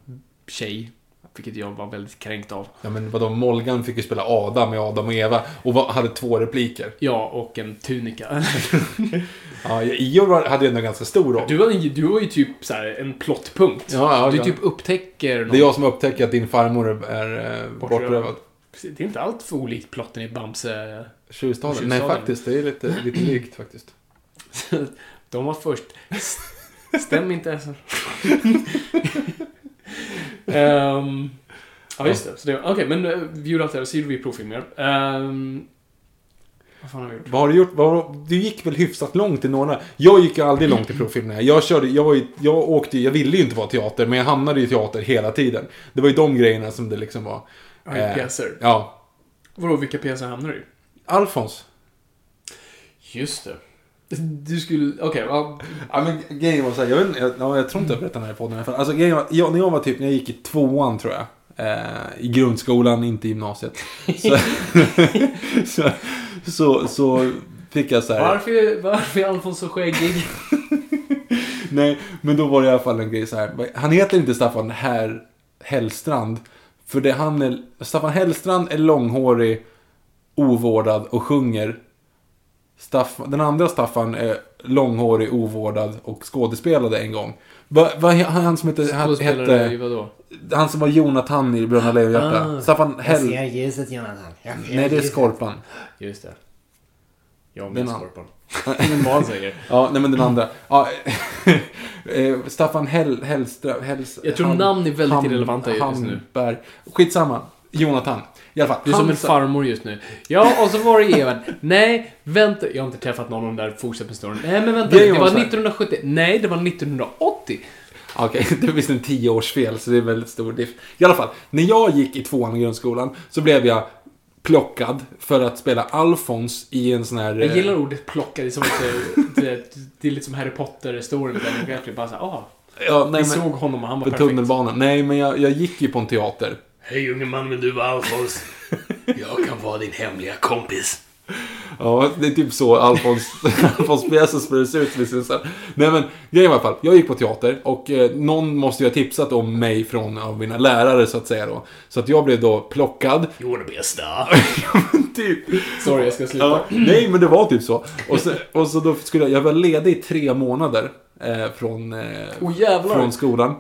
S2: tjej. Vilket jag var väldigt kränkt av.
S1: ja men vadå, Molgan fick ju spela Adam med Adam och Eva. Och var, hade två repliker.
S2: Ja, och en tunika.
S1: Ja, Ior hade ju ändå en ganska stor roll.
S2: Du var, du var ju typ så här en plottpunkt.
S1: Ja, ja,
S2: du
S1: ja.
S2: typ upptäcker någon...
S1: Det är jag som upptäcker att din farmor är eh,
S2: Bortrövad. Det är inte allt för olikt plotten i Bamse.
S1: Tjuvstaden?
S2: Tjuvstaden.
S1: Nej, faktiskt. Det är lite, lite likt faktiskt.
S2: De var först. Stäm inte så. Ehm, ja, just det. Så det Okej, men uh, vi gjorde allt det här. Så gjorde vi provfilmer. Um, vad fan har vi gjort?
S1: Vad har du gjort? Har- du gick väl hyfsat långt i några? Jag gick ju aldrig långt i provfilmerna. Jag körde, jag var ju, jag åkte jag ville ju inte vara teater, men jag hamnade i teater hela tiden. Det var ju de grejerna som det liksom var.
S2: Ja,
S1: Eh,
S2: pjäser.
S1: Ja.
S2: Vadå, vilka pjäser hamnar du i?
S1: Alfons.
S2: Just det. Du skulle, okej, ja,
S1: Ja men grejen var så här, jag, vet, inte, jag, ja, jag tror inte jag berättade den här i podden. Alltså grejen var, jag, när jag var typ, när jag gick i tvåan tror jag. Eh, I grundskolan, inte i gymnasiet. Så, så, så, så fick jag så här.
S2: varför, varför är Alfons så skäggig?
S1: Nej, men då var det i alla fall en grej så här. Han heter inte Staffan här Hellstrand. För det han är, Staffan Hellstrand är långhårig, ovårdad och sjunger. Staffan, den andra Staffan är långhårig, ovårdad och skådespelade en gång. Vad va, han, han som hette, han, hette
S2: vadå?
S1: han som var Jonathan i Bröderna Lejonhjärta.
S2: Ah.
S1: Staffan
S6: Jag
S1: Hell...
S6: ser ljuset Jonathan. Jag ser
S1: Nej, det är. Skorpan.
S2: Just det. Jag
S1: an-
S2: Skorpan. Normal säger.
S1: Ja, nej men den andra. Ja, eh, Staffan Hell, Hellström, Hells,
S2: Jag tror namn är väldigt irrelevanta just nu.
S1: Skitsamma. Jonathan. I alla fall.
S2: Du är som en farmor just nu. Ja, och så var det Evert. Nej, vänta. Jag har inte träffat någon av de där fortsätt med storyn. Nej, men vänta.
S1: Grejen
S2: Det
S1: var
S2: var
S1: så här.
S2: 1970. Nej, det var 1980.
S1: Okej, det är visst en tioårsfel, så det är väldigt stor diff. I alla fall, när jag gick i tvåan i grundskolan så blev jag plockad för att spela Alfons i en sån här...
S2: Jag
S1: eh,
S2: gillar ordet plocka. Det är som att det, det, det är lite som Harry Daniel Radcliffe. Bara såhär, ah,
S1: ja, nej,
S2: vi
S1: men,
S2: såg honom och han var
S1: på
S2: perfekt.
S1: tunnelbanan. Nej, men jag, jag gick ju på en teater.
S6: Hej unge man, vill du vara Alfons? Jag kan vara din hemliga kompis.
S1: Ja, det är typ så Alfons, Alfons pjäsen spelas ut. Nej men, grejen var i alla fall, jag gick på teater och eh, någon måste ju ha tipsat om mig från av mina lärare så att säga då. Så att jag blev då plockad.
S6: You wanna be a star?
S1: typ.
S2: Sorry, jag ska sluta.
S1: Ja, nej men det var typ så. Och så, och så då skulle jag, jag var ledig i tre månader eh, från, eh,
S2: jävlar.
S1: från skolan.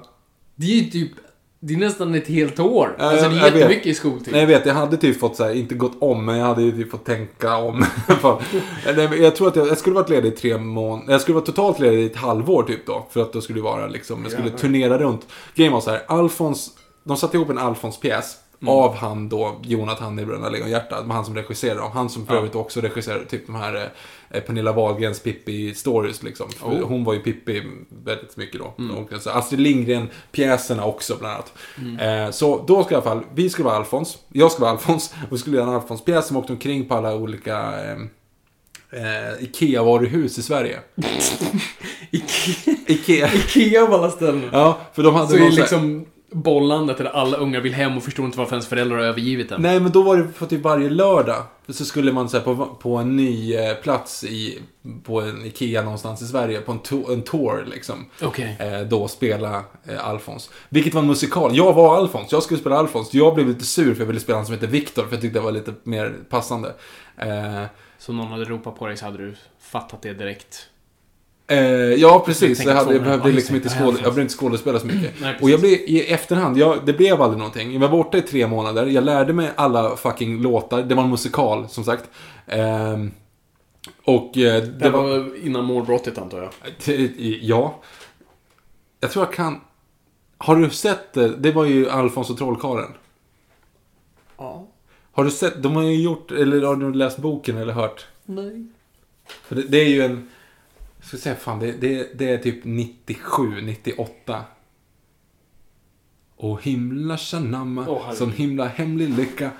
S2: Det är ju typ... Det är nästan ett helt år.
S1: Ja,
S2: alltså det är
S1: vet.
S2: jättemycket i skoltid.
S1: Nej jag vet, jag hade typ fått så här, inte gått om, men jag hade ju typ fått tänka om. jag tror att jag, jag skulle varit ledig i tre månader. Jag skulle vara totalt ledig i ett halvår typ då. För att då skulle vara liksom, jag skulle turnera runt. Grejen var så här, Alfons, de satte ihop en Alfons-pjäs. Av han då, Jonathan i Bröderna Lejonhjärta. Han som regisserade dem. Han som för övrigt också regisserade typ de här eh, Pernilla Wahlgrens Pippi-stories liksom. För Hon var ju Pippi väldigt mycket då. Och så Astrid Lindgren-pjäserna också bland annat. Eh, så då ska i alla fall, vi skulle vara Alfons. Jag skulle vara Alfons. Och vi skulle göra en Alfons-pjäs som åkte omkring på alla olika eh, eh, Ikea-varuhus i Sverige.
S2: Ikea,
S1: Ikea.
S2: Av alla ställen.
S1: Ja, för de hade
S2: Så är
S1: någon
S2: det
S1: så här-
S2: liksom bollandet där alla ungar vill hem och förstår inte varför ens föräldrar har övergivit dem.
S1: Nej, men då var det på typ varje lördag. Så skulle man så här, på, på en ny eh, plats i, på en Ikea någonstans i Sverige, på en, to, en tour liksom.
S2: Okej.
S1: Eh, då spela eh, Alfons. Vilket var en musikal. Jag var Alfons, jag skulle spela Alfons. Jag blev lite sur för jag ville spela han som heter Viktor, för jag tyckte det var lite mer passande. Eh,
S2: Så någon hade ropat på dig så hade du fattat det direkt.
S1: Eh, ja, precis. Jag, hade, jag behövde liksom inte
S2: Ja,
S1: jag behövde inte skådespela så mycket.
S2: Nej,
S1: och jag blev i efterhand, jag, det blev aldrig någonting. Jag var borta i tre månader. Jag lärde mig alla fucking låtar. Det var en musikal, som sagt. Ehm, och eh,
S2: Det,
S1: det var...
S2: var innan målbrottet antar jag.
S1: Ja. Jag tror jag kan... Har du sett det? Det var ju Alfons och Trollkarlen.
S2: Ja.
S1: Har du sett? De har ju gjort, eller har du läst boken eller hört?
S2: Nej.
S1: Det, det är ju en... Jag ska säga fan, det, det, det är typ 97, 98. Och himla shanamma,
S2: Åh, herregud.
S1: sån himla hemlig lycka.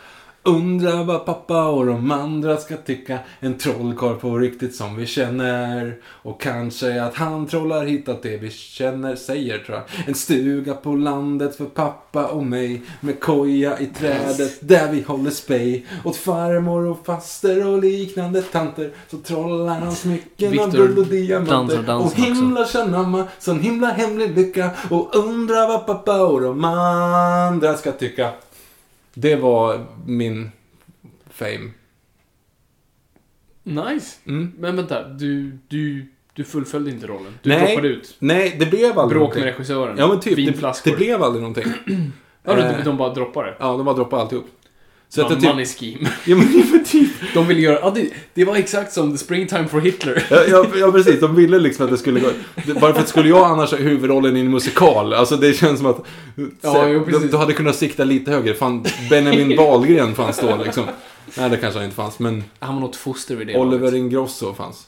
S1: Undrar vad pappa och de andra ska tycka. En trollkarl på riktigt som vi känner. Och kanske att han trollar hittat det vi känner, säger tror jag. En stuga på landet för pappa och mig. Med koja i trädet där vi håller spej. Åt farmor och faster och liknande tanter. Så trollar han smycken av guld och diamanter.
S2: dansen
S1: och himla tjanamma, sån himla hemlig lycka. Och undrar vad pappa och de andra ska tycka. Det var min fame.
S2: Nice.
S1: Mm.
S2: Men vänta, du, du, du fullföljde inte rollen. Du
S1: Nej.
S2: droppade ut.
S1: Nej, det blev aldrig
S2: Bråk med regissören.
S1: Ja men typ, det,
S2: Vinflaskor.
S1: det blev aldrig någonting.
S2: Ja,
S1: Eh.
S2: de, de bara droppade.
S1: Ja, de bara droppade alltihop. Så
S2: Så
S1: att det
S2: money
S1: typ...
S2: scheme.
S1: Ja men typ...
S2: De ville göra... Ja, det, det var exakt som The Springtime for Hitler.
S1: Ja, ja, ja precis, de ville liksom att det skulle gå... det- Bara för att skulle jag annars ha huvudrollen i en musikal? Alltså det känns som att...
S2: Ja, jo, precis.
S1: du hade kunnat sikta lite högre. Fan, Benjamin Wahlgren fanns då liksom. Nej, det kanske han inte fanns, men...
S2: Han var något foster vid det
S1: Oliver. Ingrosso fanns.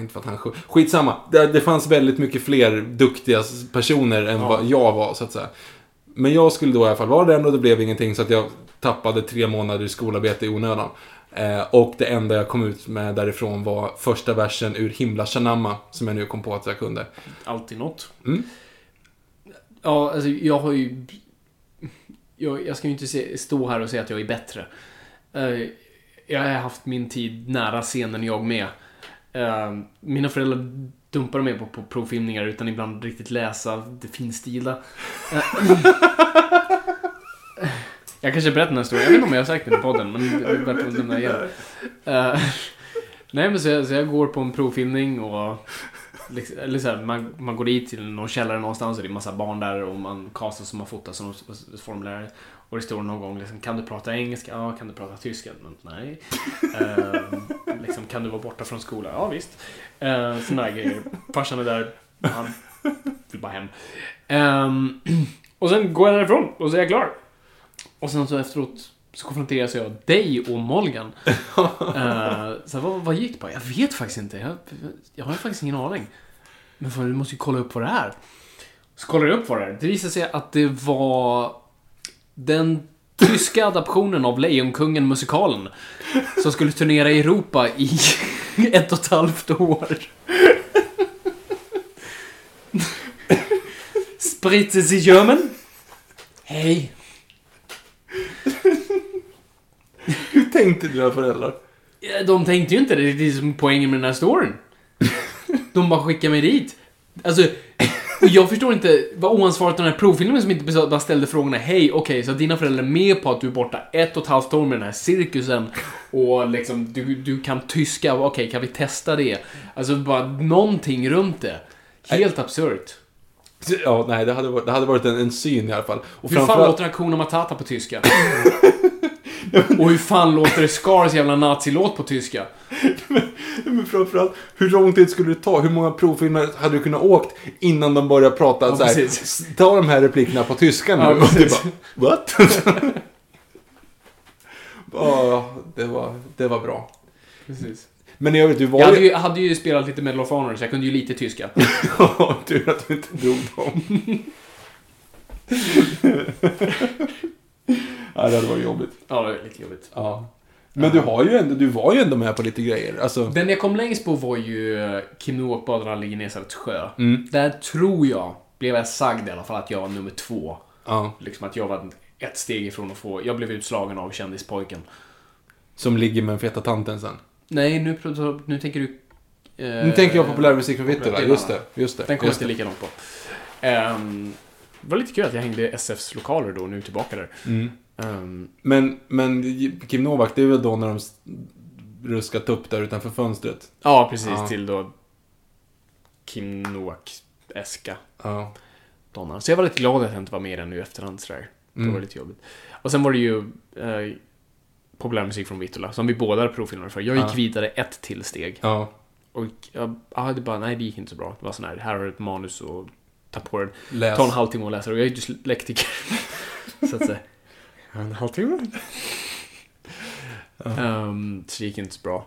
S1: Inte för att han sjöng. Skitsamma. Det, det fanns väldigt mycket fler duktiga personer än
S2: Ja.
S1: vad jag var, så att säga. Men jag skulle då i alla fall vara den och det blev ingenting så att jag tappade tre månader i skolarbete i onödan. Eh, och det enda jag kom ut med därifrån var första versen ur Himla Shanamma, som jag nu kom på att jag kunde.
S2: Alltid något.
S1: Mm.
S2: Ja, alltså jag har ju... Jag, jag ska ju inte se, stå här och säga att jag är bättre. Eh, jag har haft min tid nära scenen jag med. Eh, mina föräldrar dumpade mig på, på provfilmningar utan ibland riktigt läsa det finstilda. Eh, jag kanske berättar den här historien. Jag vet inte om jag har sagt det i podden, men det är värt att nämna igen. Eh, nej, men så jag, så jag går på en provfilmning och Liksom, eller så här, man, man går dit till någon källare någonstans och det är massa barn där och man castar som har fotat som formulär. Och det står någon gång liksom, kan du prata engelska? Ja, kan du prata tyska? Men, nej. Ehm, liksom, kan du vara borta från skolan? Ja, visst. Uh, Såna här grejer. Farsan är där, han vill bara hem. Ehm, och sen går jag därifrån och så är jag klar. Och sen så efteråt så konfronteras jag dig och Molgan. uh, så vad, vad gick det på? Jag vet faktiskt inte. Jag, jag har faktiskt ingen aning. Men fan, du måste ju kolla upp vad det är. Så kollar jag upp vad det är. Det visade sig att det var den tyska adaptionen av Lejonkungen musikalen. Som skulle turnera i Europa i ett och ett halvt år. Spritze Sie German? Hej.
S1: Hur tänkte dina föräldrar?
S2: De tänkte ju inte det. Det är som poängen med den här storyn. De bara skickade mig dit. Alltså, och jag förstår inte vad oansvarigt den här provfilmen som inte bara ställde frågorna Hej, okej, så dina föräldrar är med på att du är borta ett och ett halvt år med den här cirkusen och liksom, du, du kan tyska, okej, kan vi testa det? Alltså, bara någonting runt det. Helt absurt.
S1: Ja, nej, det hade varit, det hade varit en, en syn i alla fall. Och
S2: Hur fan
S1: framförallt-
S2: låter Hakuna Matata på tyska? och hur fan låter Scars jävla nazilåt på tyska?
S1: Men framförallt, hur lång tid skulle det ta? Hur många provfilmer hade du kunnat åkt innan de började prata
S2: Ja,
S1: så här,
S2: precis.
S1: "S- Ta de här replikerna på tyska nu.
S2: Ja,
S1: och du bara, what? Ja, det var, det var bra.
S2: Precis.
S1: Men i övrigt, du var
S2: Jag hade
S1: ju...
S2: ju, hade ju spelat lite Medal of Honor, så jag kunde ju lite tyska.
S1: Tur att du inte drog dem. Ja, det hade varit jobbigt.
S2: Ja, det var lite jobbigt.
S1: Ja. Men du, har ju ändå, du var ju ändå med på lite grejer. Alltså,
S2: Den jag kom längst på var ju eh, Kim Nook badar aldrig i Nesarets sjö.
S1: Mm.
S2: Där tror jag, blev jag sagd i alla fall, att jag var nummer två.
S1: ja,
S2: Liksom att jag var ett steg ifrån att få... Jag blev utslagen av kändispojken.
S1: som ligger med den feta tanten sen.
S2: Nej, nu, nu tänker du... eh,
S1: Nu tänker jag populärmusik från Vittula. Just det, just det.
S2: Den kom jag inte långt på. Ehm, det var lite kul att jag hängde i SFs lokaler då, nu tillbaka där.
S1: Mm.
S2: Ehm,
S1: Men, men Kim Novak, det är väl då när de ruskat upp där utanför fönstret?
S2: ja, precis.
S1: Ja.
S2: Till då Kim Noak-eska
S1: Ja.
S2: donnan. Så jag var lite glad att jag inte var med i den nu i efterhand sådär. Det
S1: Mm.
S2: var lite jobbigt. Och sen var det ju eh, populärmusik från Vittula, som vi båda provfilmade för. Jag gick
S1: Ja.
S2: vidare ett till steg.
S1: Ja.
S2: Och jag hade bara, nej det gick inte så bra. Det var sån här, här har du ett manus och ta på det.
S1: Läs.
S2: Ta en halvtimme att läsa det. Och jag är ju dyslektiker. så att säga. En halvtimme? um, så det gick inte så bra.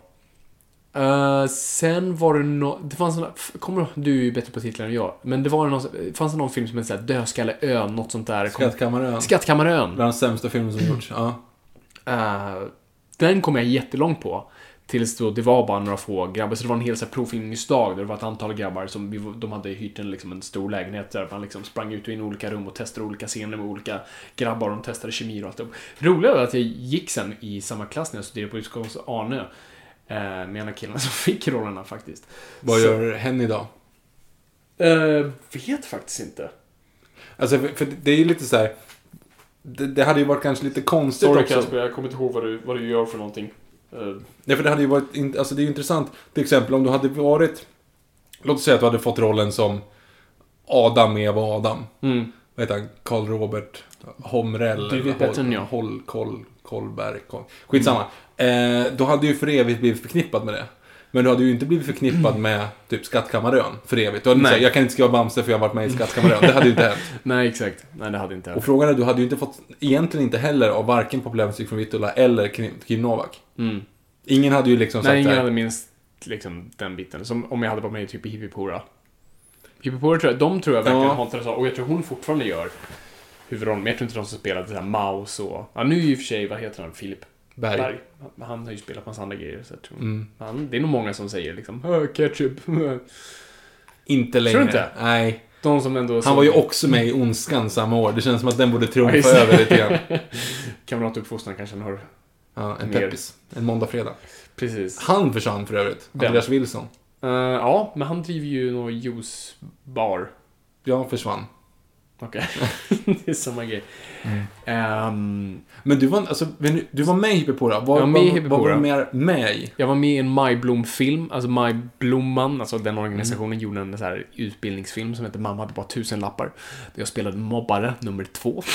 S2: Eh, sen var det nå... Det fanns f- Kommer du är bättre på titlar än jag. Men det var någon, det fanns någon film som hette Dödskalleön, något sånt där.
S1: Skattkammarön.
S2: Skattkammarön.
S1: Bland de sämsta filmer som gjorts. Ja.
S2: Eh, den kom jag jättelångt på. Tills då det var bara några få grabbar. Så det var en hel så här, provfilmningsdag där det var ett antal grabbar som vi, de hade hyrt en, liksom, en stor lägenhet där man liksom sprang ut och in i olika rum och testade olika scener med olika grabbar. Och de testade kemi och allt. Det roliga var att jag gick sen i samma klass när jag studerade på Utskottet Arne. eh, Med en av killarna som fick rollerna faktiskt.
S1: Vad
S2: Så-
S1: gör hen idag?
S2: Eh, vet faktiskt inte.
S1: Alltså, för, för det är ju lite så här. Det, det hade ju varit kanske lite konstigt
S2: Sorry
S1: också.
S2: Kasper, jag kommer inte ihåg vad du, vad du gör för någonting. Eh,
S1: Nej, för det hade ju varit, in- alltså det är ju intressant. Till exempel om du hade varit, låt oss säga att du hade fått rollen som Adam, Eva och Adam.
S2: mm.
S1: Vad heter han? Karl Robert Homrell?
S2: Du vet bättre än jag.
S1: Holl, Koll, Kollberg. Koll. Skitsamma. Eh, då hade du ju för evigt blivit förknippad med det. Men du hade ju inte blivit förknippad med typ Skattkammarön för evigt. Du hade
S2: Nej.
S1: sagt, jag kan inte skriva Bamse för jag har varit med i Skattkammarön. Det hade ju inte hänt.
S2: Nej, exakt. Nej, det hade inte
S1: Och
S2: hänt.
S1: frågan är, du hade ju inte fått, egentligen inte heller av varken populärmusik från Vittula eller Kim Novak.
S2: Mm.
S1: Ingen hade ju liksom
S2: Nej,
S1: sagt
S2: ingen
S1: så här,
S2: hade minst liksom, den biten. Som om jag hade varit med i typ Hippipora. Hippipora tror jag, de tror jag verkligen
S1: Ja.
S2: har intresse av, och jag tror hon fortfarande gör huvudrollen. Men jag tror inte de som spelade så här Maus och... Ja, nu i och för sig, vad heter han? Filip
S1: Berg.
S2: Berg. Han- har ju spelat massa andra grejer. Så jag tror,
S1: Mm.
S2: han, det är nog många som säger liksom "Åh, ketchup.
S1: Inte längre.
S2: Tror du inte?
S1: Nej.
S2: De som ändå...
S1: Han var ju också med i Ondskan samma år. Det känns som att den borde
S2: Ja,
S1: trumfa över lite grann.
S2: Kamratuppfostran kanske han har.
S1: Ja, en
S2: Mer.
S1: peppis. En måndag-fredag.
S2: Precis.
S1: Han försvann för övrigt.
S2: Vem?
S1: Andreas Wilson.
S2: Eh, ja, men han driver ju någon juicebar.
S1: Jag försvann.
S2: Okej. det är samma grej. Ehm,
S1: Men du var, alltså, du- var med i Hippipora. Vad,
S2: Jag var med i Hippipora.
S1: Vad var du mer med i?
S2: jag var med i en Majblom-film, alltså Majblomman, alltså den organisationen gjorde en så här utbildningsfilm som heter Mamma hade bara tusen lappar. Där jag spelade mobbare nummer två.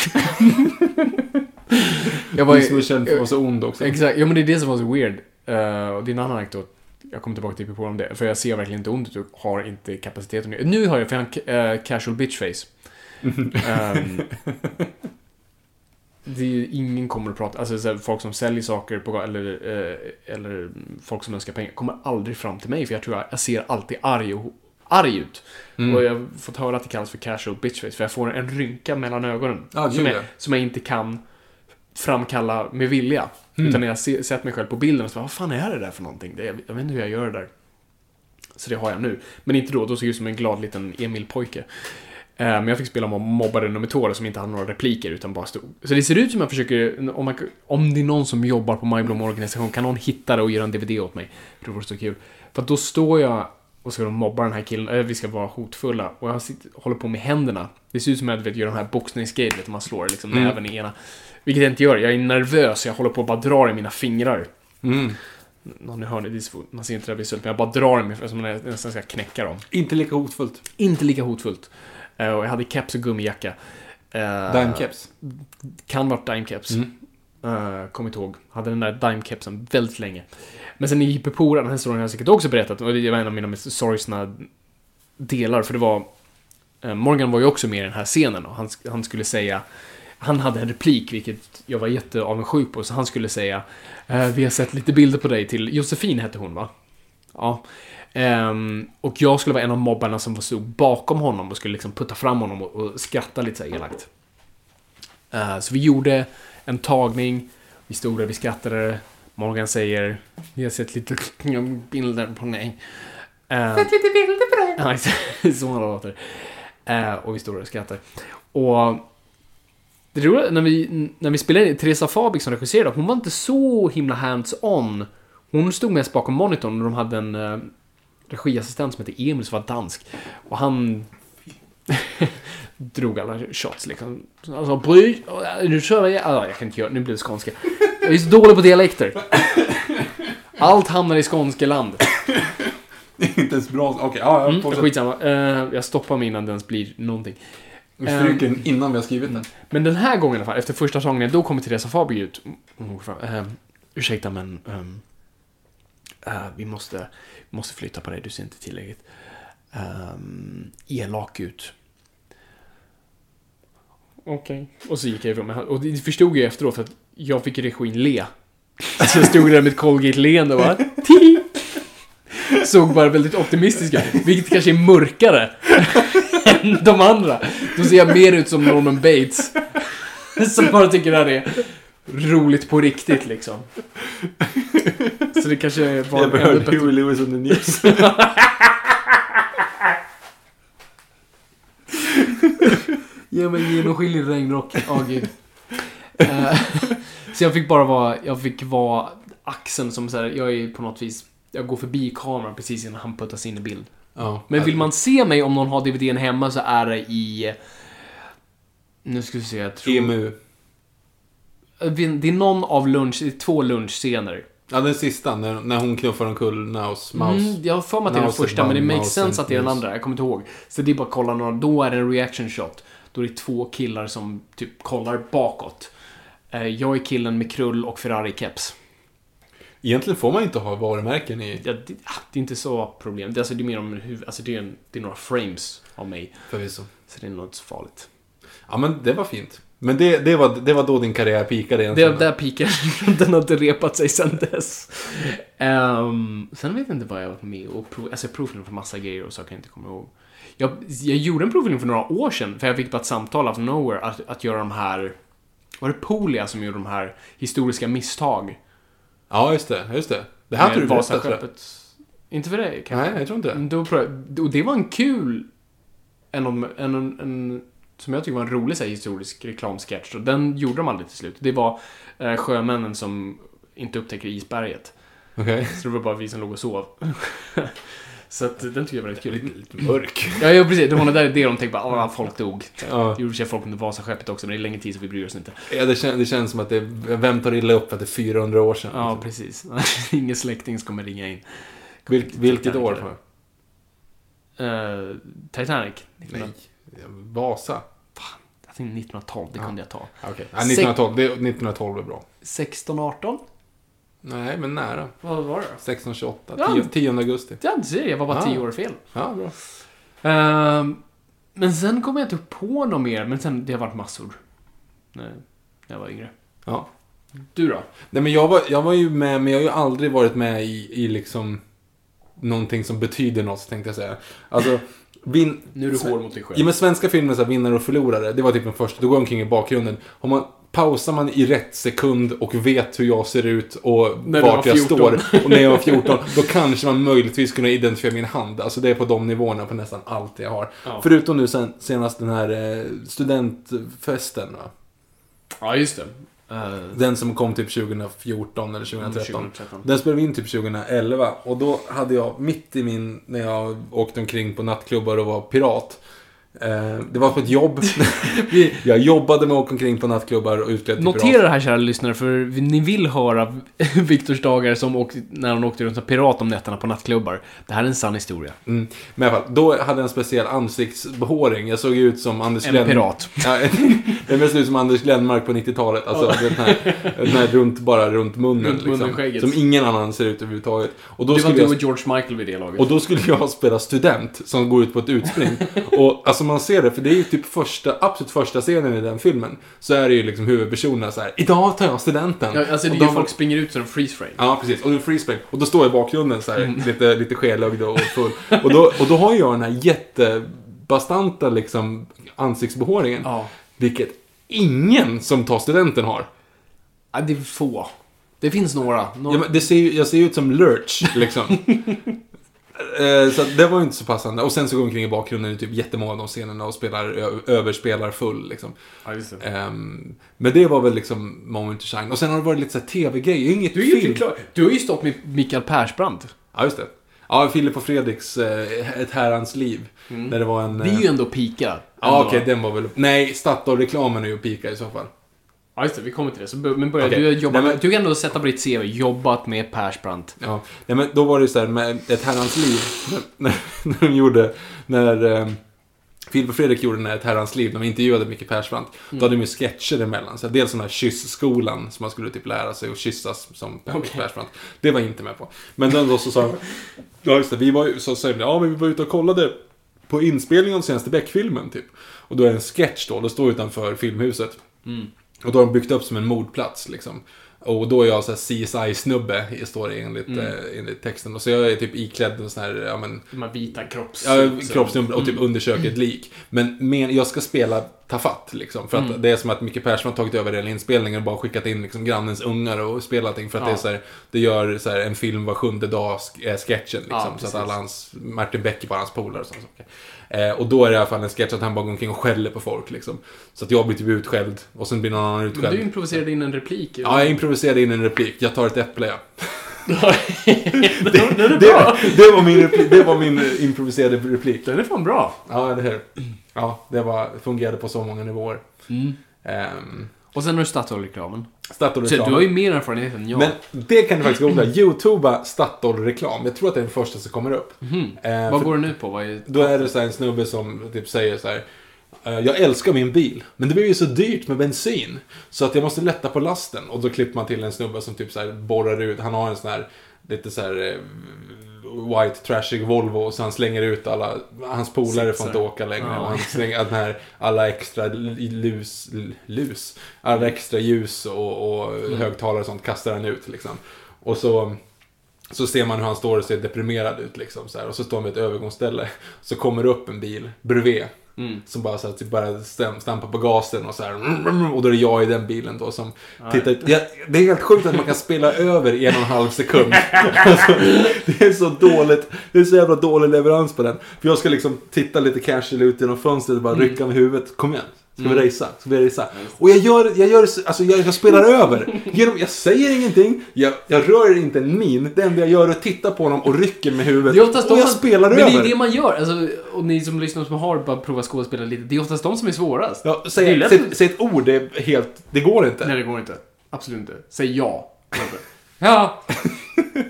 S2: jag var
S1: Du som är känd för att vara så ond också.
S2: Exakt, ja men det är det som var så weird. Uh, och det är en annan anekdot. Jag kommer tillbaka till på om det. För jag ser verkligen inte ont ut och har inte kapaciteten. Nu har jag, för jag har en eh, casual bitch face. Ehm, det är ju, ingen kommer att prata, alltså så här, folk som säljer saker på, eller, eh, eller folk som önskar pengar kommer aldrig fram till mig för jag tror jag, jag ser alltid arg, och, arg ut.
S1: Mm.
S2: Och jag har fått höra att det kallas för casual bitch face för jag får en rynka mellan ögonen.
S1: Ja,
S2: som, jag,
S1: ja.
S2: som jag inte kan framkalla med vilja.
S1: Mm.
S2: Utan när jag se, sett mig själv på bilden och så bara, vad fan är det där för någonting? Det, jag, jag vet inte hur jag gör det där. Så det har jag nu. Men inte då, då såg jag ut som en glad liten Emil-pojke. Eh, Men jag fick spela mob- mobbare nummer två som inte hade några repliker utan bara stod. Så det ser ut som jag försöker, om, man, om det är någon som jobbar på Majblom organisation, kan någon hitta det och göra en DVD åt mig? Det vore så kul. För då står jag och ska de mobba den här killen, eller vi ska vara hotfulla. Och jag sitter, håller på med händerna. Det ser ut som att jag vet, gör de här boxningsgrejer, vet, man slår liksom
S1: Mm.
S2: näven i ena. Vilket jag inte gör, jag är nervös, jag håller på att bara dra i mina fingrar.
S1: Mm.
S2: Om ni hör svårt, man ser inte det visuellt, men jag bara drar i mig som jag nästan ska knäcka dem.
S1: Inte lika hotfullt.
S2: Inte lika hotfullt. Eh, och jag hade keps och gummijacka. Uh,
S1: Dime-keps.
S2: Kan varit dime-keps.
S1: Mm.
S2: Uh, Kommer inte ihåg. Hade den där dime-kepsen väldigt länge. Men sen i Hippopora, den här historien har jag säkert också berättat, och det var en av mina mest sorgsna delar, för det var... eh, Morgan var ju också med i den här scenen och han, han skulle säga... Han hade en replik, vilket jag var jätteavundsjuk på, så han skulle säga eh, Vi har sett lite bilder på dig till... Josefin hette hon, va? Ja. Ehm, och jag skulle vara en av mobbarna som stod bakom honom och skulle liksom putta fram honom och, och skratta lite så elakt. Eh, så vi gjorde en tagning, vi stod där, vi skrattade. Morgan säger, vi har sett lite bilder på dig. Uh, sett lite bilder på dig? Ja, exakt. så han låter. Eh, och vi står där och skrattar. Och det roliga, när vi, när vi spelade in, Teresa Fabik som regisserade, hon var inte så himla hands-on. Hon stod mest bakom monitorn och de hade en uh, regiassistent som hette Emil som var dansk. Och han drog alla shots liksom. Alltså, bry, nu kör vi, ah, jag kan inte göra, nu blir det skånska. Jag är så dålig på dialekter. Allt hamnar i skånskeland.
S1: Inte ens bra. Okej, ja, ja.
S2: Mm, skitsamma. Eh, jag stoppar mig innan det ens blir någonting.
S1: Vi stryker den innan vi har skrivit den.
S2: Men den här gången i alla fall, efter första tagningen, då kommer Teresa Fabi ut. Ehm, ursäkta men... ehm, eh, vi måste, måste flytta på dig, du ser inte tillräckligt um, elak ut. Okej. Och så gick jag ifrån mig. Och det förstod jag efteråt för att jag fick regin le. Så jag stod där med ett Colgate-leende och bara... Tihi! Såg bara väldigt optimistisk ut. Vilket kanske är mörkare än de andra. Då ser jag mer ut som Norman Bates. Som bara tycker det här är roligt på riktigt liksom. Så det kanske var
S1: Jag behövde Huey Lewis on the news.
S2: Ge mig en genomskinlig regnrock. Åh gud. Eh, så jag fick bara vara, jag fick vara axeln som så här, jag är på något vis, jag går förbi kameran precis innan han puttas in i bild.
S1: Ja.
S2: Men vill man se mig om någon har DVDn hemma så är det i... Nu ska vi se, jag tror...
S1: EMU.
S2: Det är någon av lunch, det är två lunchscener.
S1: Ja, den sista. När, när hon knuffar omkull Naus Mouse.
S2: Mm, jag har för mig att det är den första, men det makes
S1: mouse
S2: sense att det är den andra. Jag kommer inte ihåg. Så det är bara att kolla några, då är det en reaction shot. Då är det två killar som typ kollar bakåt. Eh, Jag är killen med krull och Ferrari-keps.
S1: Egentligen får man inte ha varumärken i
S2: Ja, det, ah, det är inte så problem. Det, alltså, det är mer om huvud, alltså det är, en, det är några frames av mig.
S1: förvisso.
S2: Så det är nog inte så farligt.
S1: Ja, men det var fint. Men det, det, var, det var då din karriär peakade
S2: Det
S1: egentligen.
S2: där piken, den har inte repat sig sen dess. Um, sen vet jag inte vad jag var med och prov, alltså jag provfilmade för massa grejer och saker jag inte kommer ihåg. Jag, jag gjorde en provfilm för några år sedan, för jag fick bara ett samtal of nowhere att, att göra de här... Var det Polia som gjorde de här historiska misstag?
S1: Ja, just det. Just det. Det du berättat, tror jag.
S2: Vasaskeppet. Inte för dig kanske?
S1: Nej, jag tror inte det.
S2: Då och det var en kul, en, en, en, en som jag tycker var en rolig så här, historisk reklamsketch. Och den gjorde de aldrig till slut. Det var eh, sjömännen som inte upptäcker isberget.
S1: Okej.
S2: Så det var bara vi som låg och sov. så att den tycker jag var väldigt kul.
S1: Lite mörk.
S2: Ja, ja precis. Det var där det de tänkte bara, folk dog.
S1: Ja.
S2: Det gjorde sig folk under Vasaskeppet också, men det är länge tid så vi bryr oss inte.
S1: Ja, det, kän, det känns som att det vem tar illa upp att det är 400 år sedan?
S2: Ja,
S1: liksom.
S2: precis. Ingen släkting som kommer ringa in.
S1: Vil, vilket år?
S2: Eh, Titanic?
S1: Nej. Vasa?
S2: Jag tänkte 1912, det kunde jag ta.
S1: Okej. Ja, 1912. Det, 1912 är bra.
S2: 16, 18?
S1: Nej, men nära.
S2: Vad var det då?
S1: 1628.
S2: Ja.
S1: 10, 10 augusti.
S2: Ja, du ser, jag var bara
S1: Ah.
S2: 10 år fel.
S1: Ja, bra.
S2: Ehm, men sen kommer jag inte på något mer, men sen, det har varit massor. När jag var yngre.
S1: Ja.
S2: Du då?
S1: Nej, men jag var, jag var ju med, men jag har ju aldrig varit med i, i liksom någonting som betyder något, tänkte jag säga. Alltså, vin...
S2: Nu är du hård mot dig själv.
S1: Ja, men svenska filmer, så här, vinnare och förlorare, det var typ den första. Då går jag omkring i bakgrunden. Har man, pausar man i rätt sekund och vet hur jag ser ut och
S2: När
S1: vart
S2: var
S1: jag
S2: 14.
S1: står. Och när jag var 14, då kanske man möjligtvis kunna identifiera min hand. Alltså det är på de nivåerna på nästan allt jag har.
S2: Ja.
S1: Förutom nu sen, senast den här eh, studentfesten, va?
S2: Ja, just det. Uh,
S1: Den som kom typ 2014 eller 2013.
S2: 2013.
S1: Den spelade vi in typ 2011 och då hade jag mitt i min, när jag åkte omkring på nattklubbar och var pirat. Eh, det var på ett jobb. jag jobbade med att åka omkring på nattklubbar och utklädd till
S2: Notera
S1: pirat.
S2: det här kära lyssnare, för ni vill höra Viktors dagar som åkte, när han åkte runt som pirat om nätterna på nattklubbar. Det här är en sann historia.
S1: Mm. Men i alla fall, då hade jag en speciell ansiktsbehåring. Jag såg ut som Anders
S2: En
S1: Glenn-
S2: pirat.
S1: Ja, jag såg ut som Anders Glenmark på 90-talet. Alltså den här, den här runt, bara runt munnen.
S2: Runt munnen,
S1: liksom,
S2: skägget.
S1: som ingen annan ser ut överhuvudtaget. Och då
S2: Det var
S1: skulle
S2: du
S1: jag
S2: och George Michael vid det laget.
S1: Och då skulle jag spela student som går ut på ett utspring. Och alltså man ser det, för det är ju typ första, absolut första scenen i den filmen. Så är det ju liksom huvudpersonerna så här. Idag tar jag studenten.
S2: ja, alltså det är ju folk springer ut som freeze frame.
S1: Ja, precis. Och är freespray. Och då står jag i bakgrunden så här,
S2: Mm.
S1: lite, lite skelögd och full. Och då, och då har jag den här jättebastanta liksom ansiktsbehåringen.
S2: Ja.
S1: Vilket ingen som tar studenten har.
S2: ja, det är få. Det finns några. några.
S1: Ja, det ser, ju- jag ser ju ut som Lurch, liksom. Eh, så det var ju inte så passande. Och sen så går jag omkring i bakgrunden i typ jättemånga av de scenerna och spelar, överspelar full, liksom.
S2: Ja, just det.
S1: Ehm, men det var väl liksom moment to shine. Och sen har det varit lite så här tv-grejer. Inget
S2: Du, är
S1: film.
S2: förklar... du har ju stått med Mikael Persbrandt.
S1: Ja, just det. Ja, Filip och Fredriks eh, Ett herrans liv. Där det var en...
S2: Det är
S1: eh,
S2: ju ändå pika.
S1: Ja, okej, den var väl... Nej, Statoil-reklamen är ju pika i så fall.
S2: Ja, just det. Vi kommer till det. Så, men börja.
S1: Okej.
S2: Du har jobbat...
S1: Nej, men-
S2: Du kan ändå sätta på ditt CV. Jobbat med Persbrandt.
S1: Ja, nej, men då var det så här med Ett herrans liv. När, när de gjorde, när eh, Filip och Fredrik gjorde den här Ett herrans liv, när de intervjuade Micke Persbrandt. Då hade de ju sketcher emellan. Så här, dels den här kyssskolan som man skulle typ lära sig att kyssas som Micke Persbrandt. Det var jag inte med på. Men då, då så sa de, ja just det, vi var ju, så sa de, ja men vi var ute och kollade på inspelningen av senaste Beck-filmen typ. Och då är det en sketch då, då står utanför filmhuset. Och då har de byggt upp som en mordplats liksom. Och då är jag så här CSI-snubbe, står det enligt,
S2: Mm.
S1: eh, enligt texten. Och så jag är typ iklädd en sån här, ja men,
S2: De här vita kropps...
S1: ja, kroppsnummer och
S2: Mm.
S1: typ undersöker ett lik. Men, men jag ska spela tafatt liksom. För att
S2: Mm.
S1: det är som att Micke Persson har tagit över hela inspelningen och bara skickat in liksom grannens ungar och spelat allting. För att
S2: Ja.
S1: det är så här, det gör så här en film var sjunde dag, sk- eh, sketchen liksom.
S2: Ja,
S1: så att alla hans, Martin Beck är bara hans polare och sånt. Eh, och då är det i alla fall en sketch att han bara går omkring och skäller på folk liksom. Så att jag blir typ utskälld och sen blir någon annan
S2: Men
S1: utskälld.
S2: du improviserade in en replik.
S1: Ja, jag improviserade in en replik. Jag tar ett äpple, ja.
S2: Den är
S1: Det,
S2: bra.
S1: det, var min replik, det var min improviserade replik.
S2: Den är fan bra.
S1: Ja, eller hur? Ja, det var, fungerade på så många nivåer. Um,
S2: Och sen har du Statoil-reklamen. Så
S1: Statoil-reklam.
S2: du har ju mer erfarenhet än jag.
S1: Men det kan du faktiskt googla. Youtuba Statoil-reklam. Jag tror att det är den första som kommer upp. Eh,
S2: Mhm. Vad går den ut på? Vad är...
S1: Då är det så här en snubbe som typ säger så här. "Eh, Jag älskar min bil, men det blir ju så dyrt med bensin. Så att jag måste lätta på lasten. Och då klipper man till en snubbe som typ så borrar ut. Han har en sån här, lite så här eh, white trashig Volvo. Så han slänger ut alla, hans polare får inte åka längre.
S2: Ja.
S1: Och han slänger den här, alla extra lus, lus, alla extra ljus och, och
S2: Mm.
S1: högtalare och sånt kastar han ut liksom. Och så så ser man hur han står och ser deprimerad ut liksom så här. Och så står han vid ett övergångsställe. Så kommer det upp en bil bredvid. Som bara så att typ bara stampar på gasen och så här. Och då är det jag i den bilen då som tittar ut. Ja, det är helt sjukt att man kan spela över i en och en halv sekund. alltså, det är så dåligt. Det är så jävla dålig leverans på den. För jag ska liksom titta lite casual ut genom fönstret och bara rycka med huvudet. Kom igen. Ska vi racea? Ska vi racea? Och jag gör, jag gör, alltså jag, jag spelar över. Genom, jag säger ingenting, jag, jag rör inte en min. Det enda jag gör är att titta på honom och rycker med huvudet.
S2: Det är oftast
S1: och jag
S2: som,
S1: spelar
S2: men
S1: över.
S2: det är det man gör. Alltså, och ni som lyssnar som har bara provat skådespela lite. Det är oftast de som är svårast.
S1: Ja,
S2: Det är
S1: säg,
S2: lätt
S1: säg, säg ett ord, det är helt, det går inte.
S2: Nej, det går inte. Absolut inte. Säg ja. ja.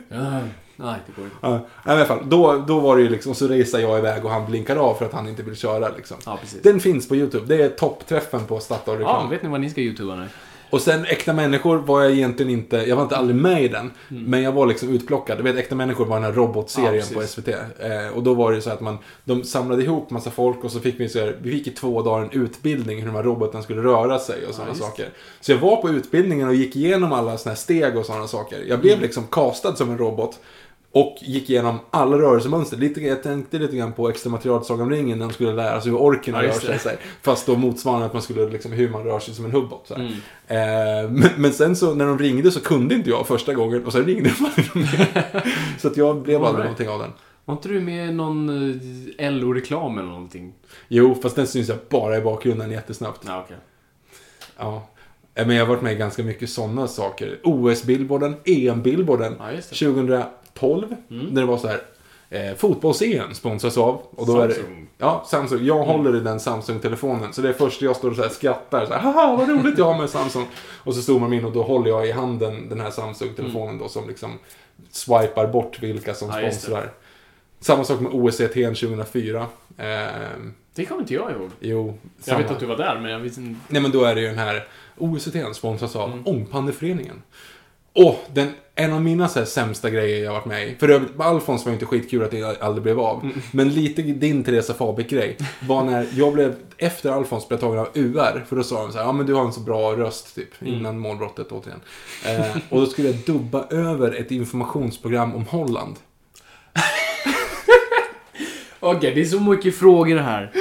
S2: ja. Nej, det går inte.
S1: Ja, i alla fall, då, då var det ju liksom, så racear jag iväg och han blinkar av för att han inte vill köra liksom.
S2: Ja, precis.
S1: Den finns på YouTube, det är toppträffen på Statoil-reklam.
S2: Ja, vet ni vad ni ska youtuba nu?
S1: Och sen Äkta Människor var jag egentligen inte, jag var inte aldrig med i den. Men jag var liksom utplockad. Du vet Äkta Människor var den här robotserien
S2: Ja,
S1: på. SVT. Eh, och då var det ju så att man, de samlade ihop massa folk och så fick vi så här, vi fick i två dagar en utbildning hur de här roboten skulle röra sig och sådana
S2: det.
S1: saker. Så jag var på utbildningen och gick igenom alla sådana här steg och sådana saker. Jag blev liksom castad som en robot. Och gick igenom alla rörelsemönster. Lite, jag tänkte lite grann på extra material Sagan om ringen när de skulle lära sig hur orkerna
S2: Ja,
S1: rör sig.
S2: det.
S1: så här. Fast då motsvarande att man skulle liksom, hur man rör sig som en hubbot. Så här.
S2: Mm.
S1: Eh, men, men sen så när de ringde så kunde inte jag första gången och sen ringde de. Så att jag blev aldrig någonting av den.
S2: Var inte du med i någon eh, LO-reklam eller någonting?
S1: Jo, fast den syns jag bara i bakgrunden jättesnabbt.
S2: Ja, okej.
S1: Ja. Eh, Men jag har varit med i ganska mycket sådana saker. OS-billboarden, EM-billboarden.
S2: Ja, det.
S1: 2012. När det var så här. Eh, Fotbolls-EM sponsras av. Och då Är
S2: Samsung.
S1: det, ja, Samsung. Jag håller i den Samsung-telefonen. Så det är först jag står och så här skrattar. Så här, Haha, vad roligt jag har med Samsung. Och så zoomar de in och då håller jag i handen den här Samsung-telefonen då som liksom swipar bort vilka som
S2: Ja,
S1: sponsrar. Samma sak med OSCT 2004. Eh,
S2: Det kommer inte jag ihåg.
S1: jo,
S2: Jag
S1: samma.
S2: vet att du var där, men jag vet inte...
S1: Nej men då är det ju den här OSCT sponsras av
S2: Mm.
S1: Ångpanneföreningen. Och den, en av mina så här, sämsta grejer jag varit med i. För övrigt, Alfons var ju inte skitkul att det aldrig blev av.
S2: Mm.
S1: Men lite din Teresa Fabik-grej var när jag blev, efter Alfons blev tagen av UR. För då sa de så här, ja men du har en så bra röst typ.
S2: Mm.
S1: Innan målbrottet återigen. Eh, och då skulle jag dubba över ett informationsprogram om Holland.
S2: Okej, det är så mycket frågor här.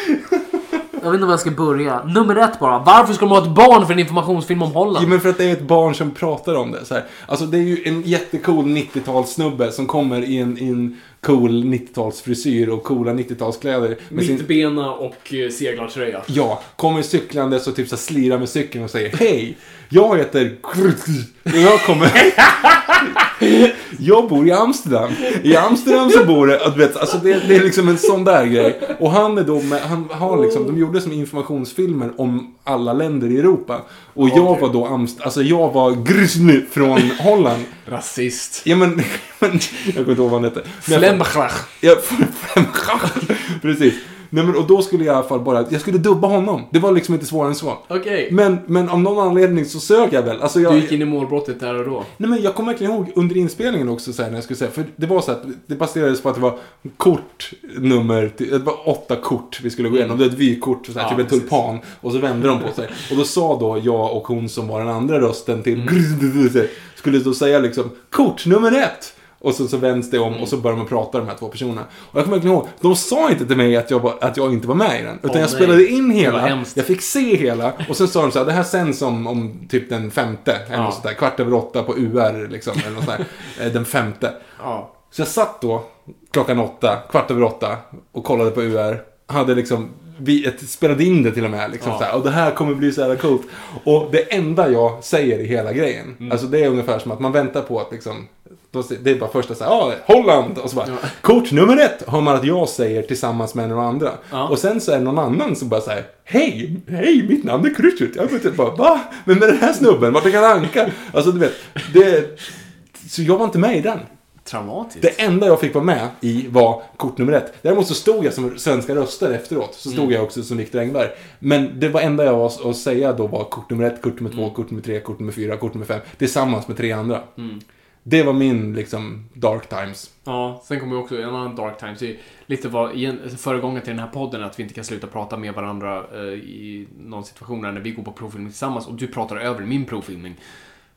S2: Jag vet inte var jag ska börja. Nummer ett bara. Varför ska de ha ett barn för en informationsfilm om Holland?
S1: Ja, men för att det är ett barn som pratar om det. Så här. Alltså det är ju en jättecool 90-talssnubbe som kommer i en, i en cool 90-talsfrisyr och coola 90-talskläder. med sin-
S2: Mittbena och eh, seglartröja.
S1: Ja, kommer cyklandes och typ så slirar med cykeln och säger Hej! Jag heter och jag kommer... jag bor i Amsterdam. I Amsterdam så bor det, du vet, alltså det, det är liksom en sån där grej. Och han är då med, han har liksom, de gjorde som informationsfilmer om alla länder i Europa. Och jag var då Amst, alltså jag var Grusny från Holland.
S2: Rasist.
S1: Ja men, jag kommer inte ihåg vad han hette.
S2: Flembachlach.
S1: Ja, precis. Nej, men, och då skulle jag i alla fall bara, jag skulle dubba honom. Det var liksom inte svårare än så.
S2: Okej.
S1: Men, men av någon anledning så sög jag väl. Alltså jag,
S2: Du gick in i målbrottet där och då.
S1: Nej men jag kommer verkligen ihåg under inspelningen också så här, när jag skulle säga. För det var så att det baserades på att det var kortnummer, till- det var åtta kort vi skulle gå igenom. Det var ett vykort, så här,
S2: Ja,
S1: typ en
S2: precis.
S1: tulpan. Och så vände de på sig. Och då sa då jag och hon som var den andra rösten till
S2: Mm.
S1: skulle då säga liksom kort nummer ett. Och så, så vänds det
S2: Mm.
S1: om och så börjar man prata de här två personerna. Och jag kommer verkligen ihåg, de sa inte till mig att jag, var, att jag inte var med i den. Utan
S2: Åh,
S1: jag
S2: nej.
S1: spelade in hela, jag fick se hela. Och sen sa de så här, det här sänds om, om typ den femte. Eller
S2: Ja.
S1: sånt där, kvart över åtta på UR liksom. Eller något sånt där. Eh, Den femte.
S2: Ja.
S1: Så jag satt då klockan åtta, kvart över åtta och kollade på UR. Hade liksom, vi, ett, spelade in det till och med. Liksom,
S2: Ja.
S1: så här, och det här kommer bli så jävla coolt. Och det enda jag säger i hela grejen,
S2: Mm.
S1: alltså det är ungefär som att man väntar på att liksom, då, det är bara första så här, ja, Holland! Och så bara,
S2: Ja.
S1: kort nummer ett hör man att jag säger tillsammans med några andra.
S2: Ja.
S1: Och sen så är det någon annan som bara säger, hej, hej, mitt namn är Cruchut. Jag inte bara, va? Men med den här snubben, vart är Kalle Anka? Alltså du vet, det, så jag var inte med i den.
S2: Traumatiskt.
S1: Det enda jag fick vara med i var kort nummer ett. Däremot så stod jag som svenska röster efteråt. Så stod jag också som Viktor Engberg. Men det var enda jag var att säga då var kort nummer ett, kort nummer två, kort nummer tre, kort nummer fyra, kort nummer fem. Tillsammans med tre andra. Det var min liksom dark times.
S2: Ja, sen kommer också en annan dark times. Det är lite vad, föregångaren till den här podden, att vi inte kan sluta prata med varandra eh, i någon situation när vi går på provfilmning tillsammans och du pratar över min provfilmning.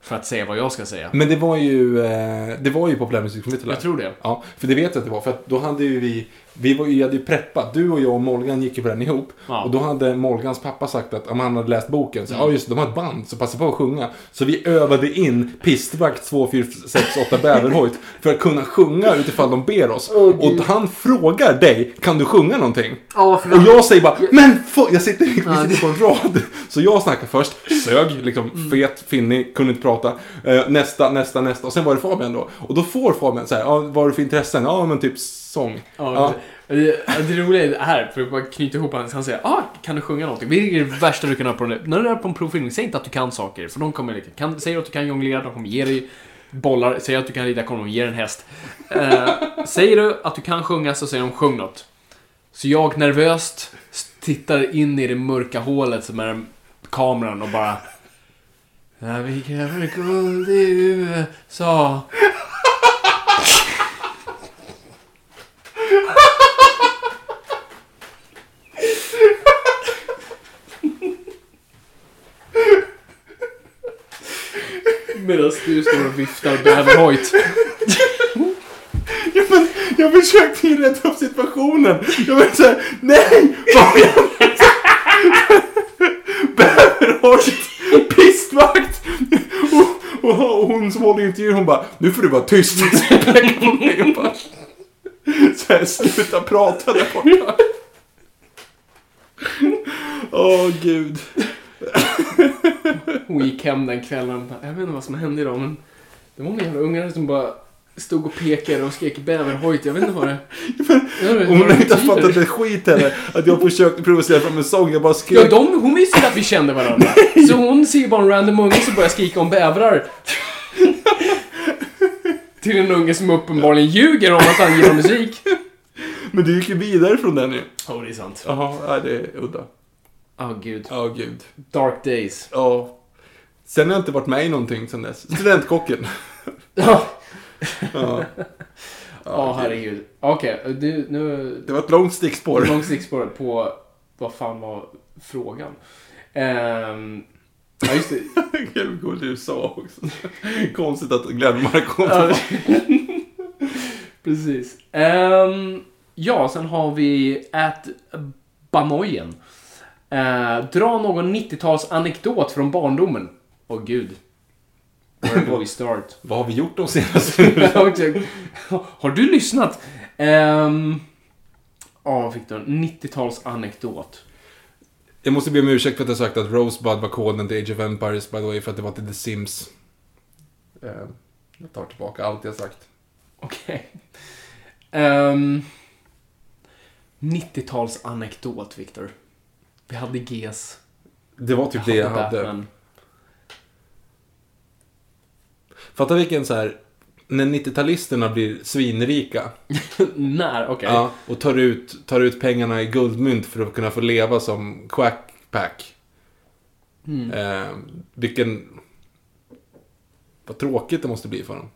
S2: För att säga vad jag ska säga.
S1: Men det var ju, eh, det var ju populärmusik från Vittula.
S2: Jag tror det.
S1: Ja, för det vet jag att det var. För att då hade ju vi, vi var, vi hade ju preppat. Du och jag och Molgan gick ju på den ihop.
S2: Ja.
S1: Och då hade Molgans pappa sagt att om han hade läst boken, så
S2: Mm.
S1: ja just det, de har ett band, så passa på att sjunga. Så vi övade in pistvakt 2, 4, 6, 8 bäverhojt för att kunna sjunga utifall de ber oss. och han frågar dig, kan du sjunga någonting?
S2: För
S1: Och jag säger bara, men jag sitter, vi sitter på en rad. Så jag snackar först, sög, liksom
S2: Mm.
S1: fet, finnig, kunde inte prata. Eh, nästa, nästa, nästa. Och sen var det Fabian då. Och då får Fabian så här, ja, vad har du för intressen? Ja, men typ sång.
S2: Ja,
S1: Ja.
S2: Det, det roliga är det här, för att bara knyta ihop hans, han säger ah, kan du sjunga någonting? Vilket är det värsta du kan höra på en, när du är på en provfilmning, säg inte att du kan saker, för de kommer liksom, kan, säger att du kan jonglera, de kommer ge dig bollar, säger att du kan rida, kommer de ge dig en häst. Eh, säger du att du kan sjunga så säger de sjung något. Så jag nervöst tittar in i det mörka hålet som är kameran och bara När vi gräver guld i USA Medan du står och viftar bäverhojt.
S1: Ja, men jag försökte ju rätta upp situationen. Jag var såhär, nej! Fabian! Bäverhojt! Pistvakt! Och, och, och hon som håller intervjun, hon bara, nu får du vara tyst. Så här, sluta prata där borta. Åh, gud.
S2: Hon gick hem den kvällen. Jag vet inte vad som hände idag, men det var några jävla ungar som bara stod och pekade och skrek bäverhojt. Jag vet inte vad det... Inte
S1: Hon har
S2: det
S1: inte fattat ett skit heller. Att jag försökte provocera fram en sång, jag bara
S2: Ja,
S1: skrek.
S2: de, hon visste inte att vi kände varandra. Så hon ser bara en random unge som börjar skrika om bävrar. Till en unge som uppenbarligen ljuger om att han gillar musik.
S1: Men du gick ju vidare från den ju.
S2: Ja, det är sant.
S1: Jaha, det är udda.
S2: Åh gud.
S1: Ja, gud.
S2: Dark days.
S1: Ja. Sen har jag inte varit med i någonting sen dess. Studentkocken.
S2: Ja,
S1: Ja.
S2: ja herregud. Okej, du, nu...
S1: Det var ett långt stickspår.
S2: Långt stickspår på... Vad fan var frågan? Ehm... Ja, just det.
S1: Gud, vad du sa också. Konstigt att Glenmark kom.
S2: Precis. Ehm, ja, sen har vi At Banoyen. Uh, dra någon 90-tals anekdot från barndomen. Åh gud. Where do we start?
S1: Vad har vi gjort de senaste...
S2: Har du lyssnat? Um, Ja, Victor. 90-tals anekdot.
S1: Jag måste be om ursäkt för att jag sagt att Rosebud var koden till Age of Empires, by the way, för att det var till The Sims. Eh, Jag tar tillbaka allt jag sagt.
S2: Okej. Ehm, 90-tals anekdot, Victor. Vi hade GES.
S1: Det var typ det jag hade.
S2: Batman.
S1: Fatta vilken så här... När 90-talisterna blir svinrika
S2: När? Okej.
S1: ja, och tar ut, tar ut pengarna i guldmynt för att kunna få leva som quackpack.
S2: Mm.
S1: Eh, vilken... Vad tråkigt det måste bli för dem.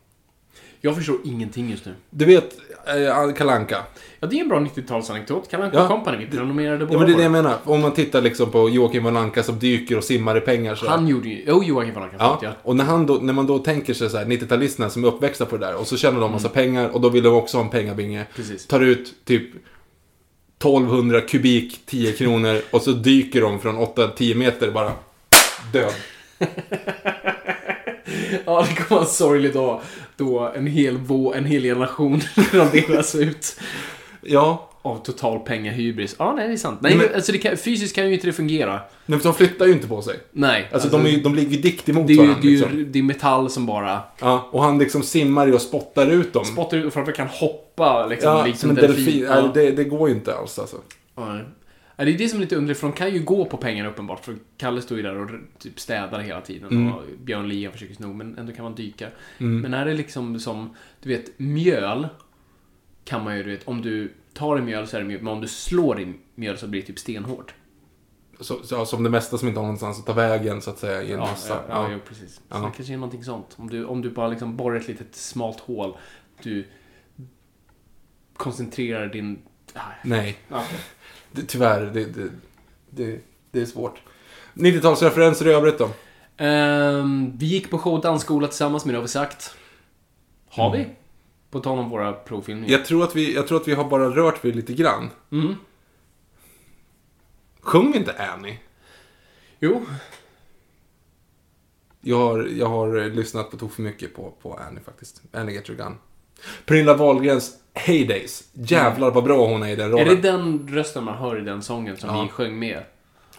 S2: Jag förstår ingenting just nu.
S1: Du vet, eh, Kalanka.
S2: Ja, det är en bra 90-talsanekdot. Kalle Anka
S1: Ja.
S2: Company, vi prenumererade båda
S1: Ja, men det är det jag menar. Om man tittar liksom på Joakim von Anka som dyker och simmar i pengar så
S2: Han gjorde ju... Jo, Joakim von Anka.
S1: Ja,
S2: Ja.
S1: och när, han då, när man då tänker sig så här 90-talisterna som är uppväxta på det där och så tjänar de massa pengar och då vill de också ha en pengabinge.
S2: Mm. Precis.
S1: Tar ut typ 1200 kubik, 10 kronor och så dyker de från 8-10 meter bara död.
S2: Ja, det kommer vara en sorglig dag då en hel, vå, en hel generation raderas ut
S1: Ja,
S2: av total pengahybris. Ja, nej, det är sant. Nej,
S1: Men-
S2: alltså kan, fysiskt kan ju inte det fungera.
S1: men de flyttar ju inte på sig.
S2: Nej.
S1: Alltså, de, är, de ligger dikt emot
S2: det är ju,
S1: varandra.
S2: det är
S1: liksom.
S2: det är metall som bara
S1: ja, och han liksom simmar ju och spottar ut dem.
S2: spottar ut och framför kan hoppa liksom,
S1: ja,
S2: likt
S1: en delfin.
S2: Ja.
S1: Nej, det, det går ju inte alls alltså.
S2: Ja. Ja, det är det som är lite underligt, för de kan ju gå på pengarna uppenbart. För Kalle står ju där och typ städar hela tiden.
S1: Mm.
S2: Och Björn Lia försöker sno, men ändå kan man dyka. Men är det liksom som, du vet, mjöl kan man ju, du vet, om du tar i mjöl så är det mjöl, men om du slår i mjöl så blir det typ stenhårt.
S1: Så, så, som det mesta som inte har någonstans att ta vägen så att säga i en
S2: Ja,
S1: massa.
S2: ja, ja, jo, precis. Så
S1: Ja.
S2: det kanske är någonting sånt. Om du, om du bara liksom borrar ett litet smalt hål, du koncentrerar din... Ah,
S1: Nej,
S2: ja.
S1: Det, tyvärr. Det, det, det, det är svårt. 90-talsreferenser i övrigt då?
S2: Ehm, vi gick på show och dansskola tillsammans, men det har vi sagt. Har vi? På tal om våra provfilmningar.
S1: Jag tror, att vi, jag tror att vi har bara rört vid lite grann.
S2: Mm.
S1: Sjung inte Annie?
S2: Jo,
S1: Jag har, jag har lyssnat på tok för mycket på, på Annie faktiskt. Annie Get Your Gun. Pernilla Wahlgrens Heydays. Jävlar vad bra hon är i den
S2: är
S1: rollen.
S2: det den rösten man hör i den sången som
S1: Ja.
S2: vi sjöng med?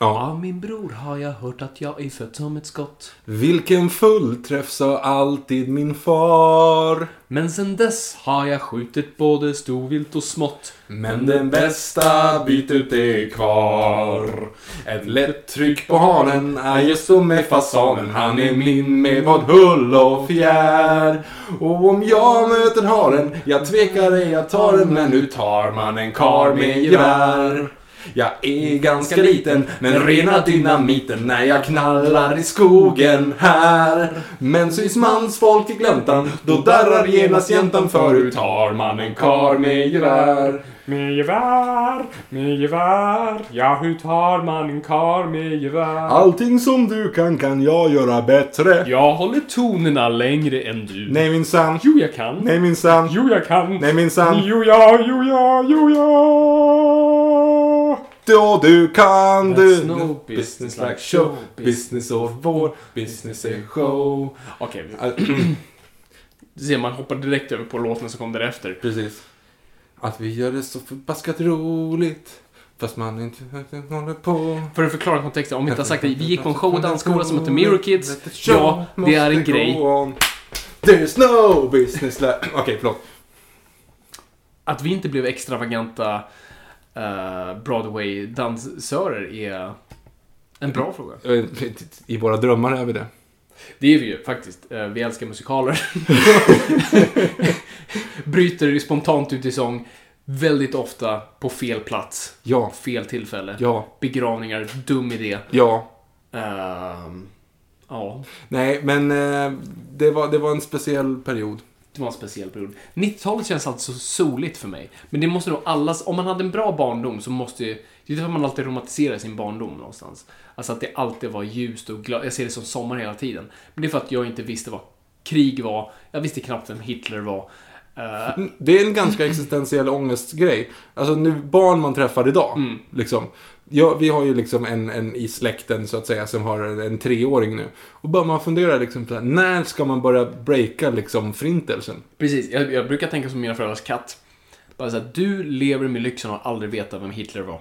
S1: Ja.
S2: Av min bror har jag hört att jag är född som ett skott.
S1: Vilken fullträff sa alltid min far.
S2: Men sen dess har jag skjutit både storvilt och smått.
S1: Men den bästa bytet är kvar. Ett lätt tryck på hanen är just som med fasanen. Han är min med vad hull och fjär. Och om jag möter haren, jag tvekar ej att ta den. Men nu tar man en kar med gevär. Jag är ganska liten, men rena dynamiten när jag knallar i skogen här. Men syns mansfolk i gläntan, då darrar genast jäntan för hur tar man en kar med gevär?
S2: Med gevär, med gevär, ja hur tar man en kar med gevär?
S1: Allting som du kan, kan jag göra bättre.
S2: Jag håller tonerna längre än du.
S1: Nej minsann.
S2: Jo, jag kan.
S1: Nej minsann.
S2: Jo, jag kan.
S1: Nej minsann.
S2: Jo, ja, jo, ja, jo, ja.
S1: Då du kan du.
S2: That's no business like show business och vår business är show. Okej, du ser man hoppar direkt över på låten som kom därefter.
S1: Precis. Att vi gör det så förbaskat roligt. Fast man inte håller på.
S2: För att förklara kontexten, om vi inte har sagt det. Vi gick på en show och dansskola som heter Mirror Kids. Ja, det är en grej.
S1: There's no business like... Okej, förlåt.
S2: Att vi inte blev extravaganta uh, Broadway-dansörer är en bra fråga.
S1: Eh, I våra drömmar är vi det.
S2: Det är vi ju faktiskt. Eh, vi älskar musikaler. Bryter spontant ut i sång. Väldigt ofta på fel plats.
S1: Ja.
S2: Fel tillfälle.
S1: Ja.
S2: Begravningar, dum idé.
S1: Ja.
S2: Ehm, ja,
S1: Nej, men det, var, det var en speciell period.
S2: Det var en speciell period. 90-talet känns alltid så soligt för mig. Men det måste nog allas... Om man hade en bra barndom så måste ju... Det är därför man alltid romantiserar sin barndom någonstans. Alltså att det alltid var ljust och glad. Jag ser det som sommar hela tiden. Men det är för att jag inte visste vad krig var. Jag visste knappt vem Hitler var.
S1: Mm, Det är en ganska existentiell ångestgrej. Alltså nu, barn man träffar idag, liksom. Ja, vi har ju liksom en, en i släkten så att säga som har en, treåring nu. Och bara man funderar liksom här, när ska man börja breaka liksom förintelsen?
S2: Precis, jag, jag brukar tänka som mina föräldrars katt. Bara så här, du lever med lyxen och aldrig veta vem Hitler var.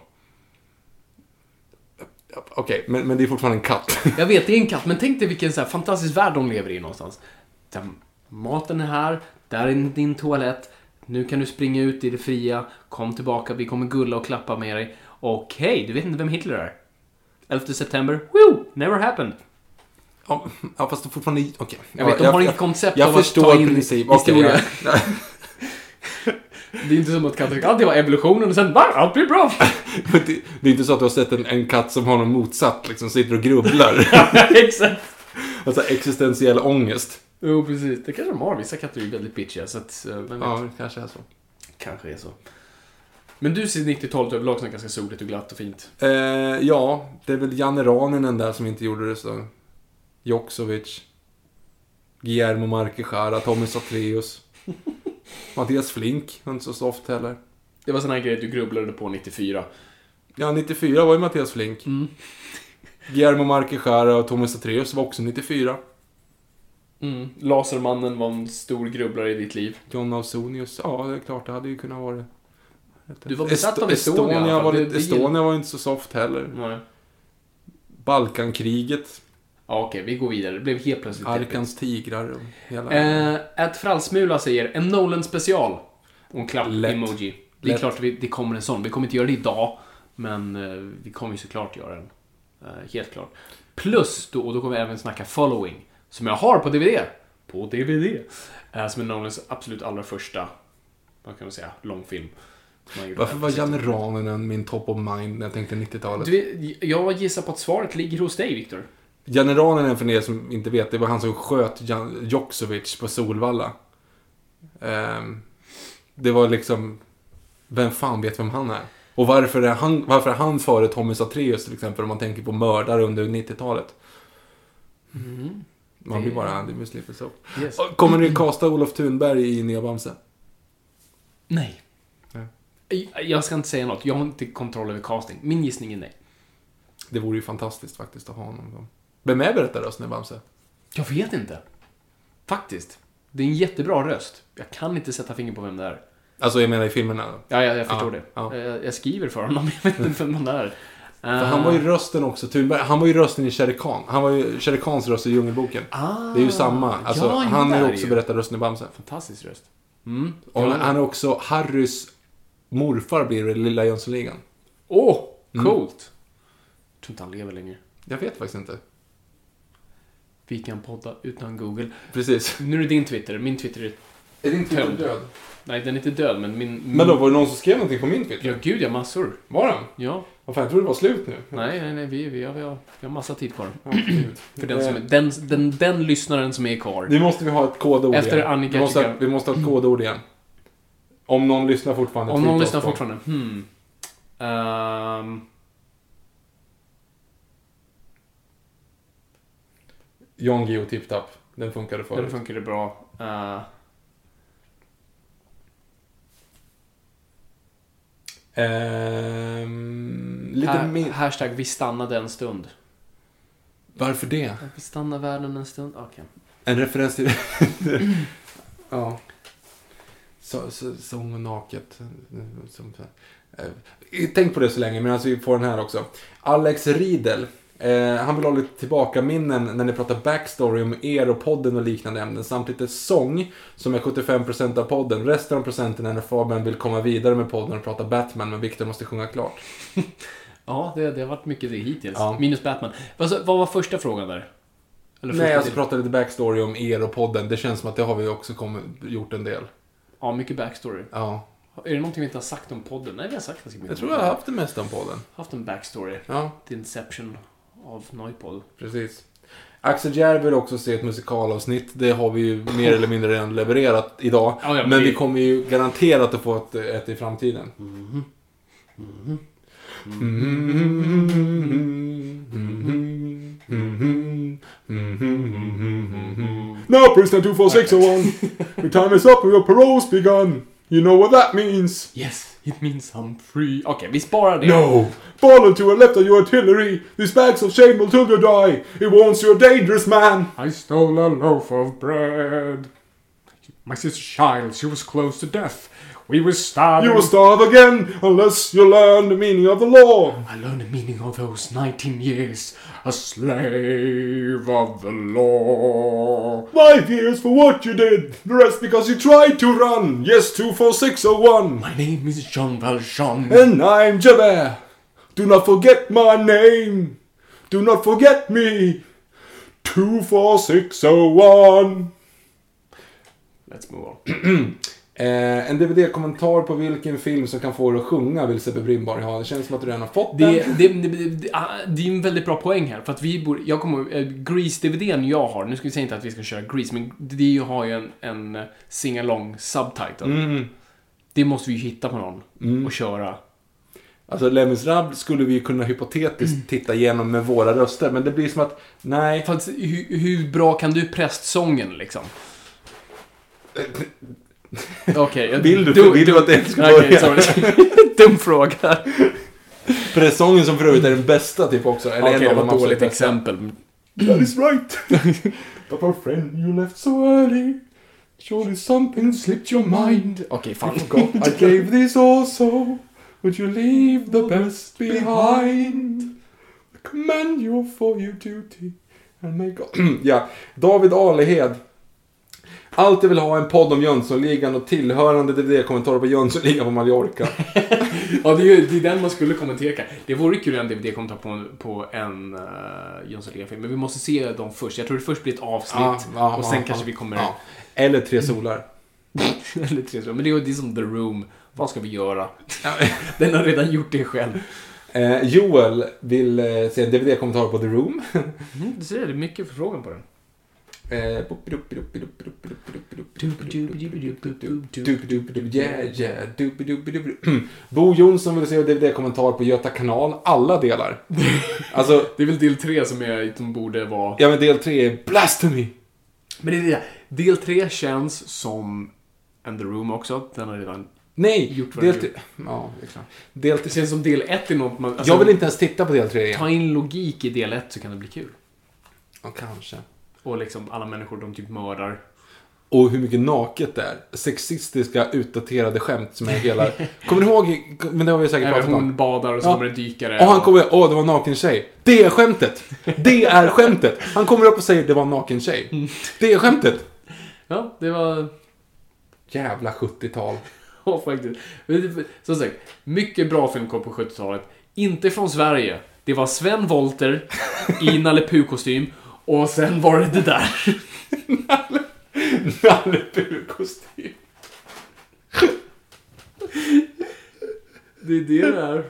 S1: Okej, men, men det är fortfarande en katt.
S2: Jag vet, det är en katt, men tänk dig vilken så här fantastisk värld de lever i någonstans. Där maten är här, där är din toalett, nu kan du springa ut i det fria, kom tillbaka, vi kommer gulla och klappa med dig. Och hej, du vet inte vem Hitler är? 11 september, woo, never happened.
S1: Ja, ja fast det fortfarande... Okej.
S2: Jag vet, de
S1: Ja,
S2: har inget koncept
S1: Jag
S2: av att ta in
S1: princip. Okej,
S2: historia.
S1: ja.
S2: Det är inte som att katten alltid var evolutionen och sen, va, allt blir bra.
S1: Det, det är inte så att du har sett en, en katt som har någon motsatt, liksom sitter och grubblar.
S2: Exakt.
S1: alltså existentiell ångest.
S2: Jo, precis. Det kanske de har. Vissa katter är ju väldigt bitchiga, så att, eh, vem vet.
S1: Ja, det kanske är så.
S2: Kanske är så. Men du ser 90-talet överlag som ganska soligt och glatt och fint.
S1: Eh, ja, det är väl Janne Raninen där som inte gjorde det så. Joksovic. Guillermo Marquechara, Tommy Satreus. Mattias Flink, var inte så soft heller.
S2: Det var sån här grej du grubblade på 94.
S1: Ja, 94 var ju Mattias Flink.
S2: Mm.
S1: Guillermo Marquechara och Tommy Satreus var också 94.
S2: Mm. Lasermannen var en stor grubblare i ditt liv.
S1: John Ausonius, ja det är klart det hade ju kunnat vara
S2: Du var besatt av Estonia.
S1: Estonia var,
S2: Det-
S1: Estonia var inte så soft heller.
S2: Nej.
S1: Balkankriget,
S2: Ja, okej, vi går vidare. Det blev helt plötsligt
S1: Arkans tigrar och hela...
S2: Eh, ett frallsmula säger en Nolan special. Och en klapp
S1: Lätt.
S2: emoji. Det är
S1: Lätt.
S2: klart vi, det kommer en sån. Vi kommer inte göra det idag. Men eh, vi kommer ju såklart göra den. Eh, helt klart. Plus, då, och då kommer vi även snacka Following. Som jag har på DVD. På DVD. Eh, som är Nolans absolut allra första, vad kan man säga, långfilm.
S1: Varför var Janne Raninen min top of mind när jag tänkte 90-talet?
S2: Du, vet, jag gissar på att svaret ligger hos dig, Viktor.
S1: Janne Raninen, för er som inte vet, det var han som sköt Jan- Joksovic på Solvalla. Ehm, det var liksom... Vem fan vet vem han är? Och varför är han, varför är han före Tommy Satreus till exempel, om man tänker på mördare under 90-talet? Man blir bara, det blir slipper så.
S2: Yes.
S1: Kommer ni kasta Olof Thunberg i Nya Bamse?
S2: Nej. Jag- ska inte säga något. Jag har inte kontroll över casting. Min gissning är nej.
S1: Det vore ju fantastiskt faktiskt att ha honom. som- Vem är berättarrösten i Bamse?
S2: Jag vet inte. Faktiskt. Det är en jättebra röst. Jag kan inte sätta finger på vem det är.
S1: Alltså jag menar i filmerna.
S2: Ja, jag, jag förstår
S1: Ja,
S2: det.
S1: ja.
S2: Jag, jag skriver för honom, jag vet inte vem han är.
S1: För han var ju rösten också, Thunberg, han var ju rösten i Shere Khan. Han var ju Shere Khans röst i Djungelboken.
S2: Ah,
S1: Det är ju samma. Alltså,
S2: ja,
S1: han är också
S2: ju.
S1: berättarrösten i Bamse.
S2: Fantastisk röst. Mm.
S1: Och
S2: Ja.
S1: han är också Harrys morfar blir det i Lilla Jönssonligan.
S2: Åh,
S1: Mm.
S2: coolt. Jag tror inte han lever längre.
S1: Jag vet faktiskt inte.
S2: Vi kan podda utan Google.
S1: Precis.
S2: Nu är det din Twitter. Min Twitter är...
S1: Är din
S2: Twitter
S1: död?
S2: Nej, den är inte död, men min... min...
S1: Men då var det någon som skrev någonting på min Twitter?
S2: Ja, gud ja, massor.
S1: Var den?
S2: Ja.
S1: Vad fan, jag trodde det var slut nu.
S2: Nej, nej, nej, vi, vi, har, vi, har, vi har massa tid kvar.
S1: Ja, gud.
S2: För den, som är, den, den, den lyssnaren som är kvar.
S1: Nu måste vi ha ett kodord
S2: Efter
S1: igen.
S2: Annika
S1: vi måste, ha, vi måste ha ett kodord igen. Om någon lyssnar fortfarande.
S2: Om någon lyssnar fortfarande. Hmm. Ehm,
S1: Jan Guillou Tip Tap. Den funkade förut.
S2: den funkar det bra. Uh,
S1: Ehm, lite
S2: ha,
S1: mer...
S2: hashtag vi stannade en stund.
S1: Varför det?
S2: Vi stannar världen en stund. Okej.
S1: En referens till... ja. Så, så, sång och naket. Som, eh, tänk på det så länge, medan vi får den här också. Alex Riedel. Eh, han vill ha lite tillbaka minnen när ni pratar backstory om er och podden och liknande ämnen. Samt lite sång, som är 75% av podden. Resten av procenten är när Fabian vill komma vidare med podden och prata Batman, men Victor måste sjunga klart.
S2: Ja, det, det har varit mycket det hittills.
S1: Ja.
S2: Minus Batman. Vad, så- vad var första frågan där? Eller
S1: Nej, alltså prata lite backstory om er och podden. Det känns som att det har vi också kommit, gjort en del.
S2: Ja, mycket backstory.
S1: Ja.
S2: Är det någonting vi inte har sagt om podden? Nej, vi har sagt ganska mycket
S1: Jag tror jag har haft det mesta om podden.
S2: haft en backstory.
S1: Ja.
S2: The Inception av Noipod.
S1: Precis. Axel Järv vill också se ett musikalavsnitt. Det har vi ju mer eller mindre redan levererat idag.
S2: Ja, ja,
S1: men
S2: vi-
S1: vi kommer ju garanterat att få ett, ett i framtiden. Now prisoner 24601. Your time is up and your parole's begun. You know what that means.
S2: Yes, it means I'm free. Okej, vi sparar det.
S1: No! Fallen to a left of your artillery. These bags of shame will till you die. It wants you a dangerous man.
S2: I stole a loaf of bread. My sister child, she was close to death. We were starving.
S1: You will starve again unless you learn the meaning of the law.
S2: I learned the meaning of those 19 years. A slave of the law.
S1: Five years for what you did. The rest because you tried to run. Yes, 24601.
S2: My name is Jean Valjean.
S1: And I'm Javert. Do not forget my name. Do not forget me. 24601.
S2: Let's move on.
S1: Eh, en DVD-kommentar på vilken film som kan få dig att sjunga vill Sebbe Brindborg ha. Det känns som att du redan har fått den.
S2: Det, det, det, det, ah, det är en väldigt bra poäng här. För att vi borde, jag kommer eh, Grease-DVDn jag har, nu ska vi säga inte att vi ska köra Grease, men det har ju en, en eh, sing-along subtitle.
S1: Mm.
S2: Det måste vi ju hitta på någon och köra.
S1: Alltså Les Misérables skulle vi ju kunna hypotetiskt titta igenom med våra röster, men det blir som att, nej.
S2: Fast hur, hur bra kan du prästsången liksom? Okej. jag-
S1: Vill du-
S2: dum-
S1: vill du
S2: dum-
S1: att jag ska
S2: Okej,
S1: börja?
S2: sorry. Dum fråga.
S1: Presången som för övrigt är den bästa typ också. Eller
S2: Okej,
S1: en
S2: det
S1: av de absolut
S2: dåligt
S1: bästa.
S2: exempel.
S1: That is right. But my friend, you left so early. Surely something slipped your mind.
S2: Okej, fan.
S1: God, I gave this also. Would you leave the best behind? I commend you for your duty. And may God... ja, David Alehed. Alltid vill ha en podd om Jönssonligan och tillhörande DVD-kommentarer på Jönssonligan på Mallorca.
S2: Ja, det är ju det är den man skulle kommentera. Det vore kul att en DVD-kommentar på, en- på en uh, Jönssonligan-film, men vi måste se dem först. Jag tror det först blir ett avsnitt
S1: Ja, ja,
S2: och sen
S1: ja,
S2: kanske
S1: ja.
S2: vi kommer...
S1: Ja. Eller Tre Solar.
S2: Eller tre stycken. Men det är, det är som The Room. Vad ska vi göra? Den har redan gjort det själv.
S1: Eh, Joel vill eh, se en DVD-kommentar på The Room.
S2: Mm, du ser, det är mycket förfrågan på den.
S1: Eh, Yeah, yeah. Dupidupidupidu. Bo Jonsson vill se en DVD-kommentar på Göta kanal, alla delar. Alltså,
S2: Det är väl del tre som, är, som borde vara...
S1: ja men del 3 är Blasphemy.
S2: Men det är det. Del tre känns som And The Room också. Den har redan
S1: Nej,
S2: Gjort
S1: del tre... Ja, det är klart. Del
S2: Det
S1: tre...
S2: känns som del ett är något man... alltså,
S1: Jag vill inte ens titta på del tre igen.
S2: Ta in logik i del ett så kan det bli kul.
S1: Ja, kanske.
S2: Och liksom alla människor de typ mördar.
S1: Och hur mycket naket det är. Sexistiska, utdaterade skämt som är hela... Kommer du ihåg? Men det har vi säkert pratat om.
S2: hon badar och så
S1: Ja.
S2: kommer en dykare.
S1: Och han kommer, åh det var en naken tjej. Det är skämtet! Det är skämtet! Han kommer upp och säger det var en naken tjej. Det är skämtet!
S2: Ja, det var...
S1: Jävla 70-tal.
S2: Ja, faktiskt. Det- Som sagt, mycket bra filmkoll på 70-talet. Inte från Sverige. Det var Sven Wollter i Nalle Puh-kostym. Och sen var det det där.
S1: Nalle Puh-kostym.
S2: Det är det det är.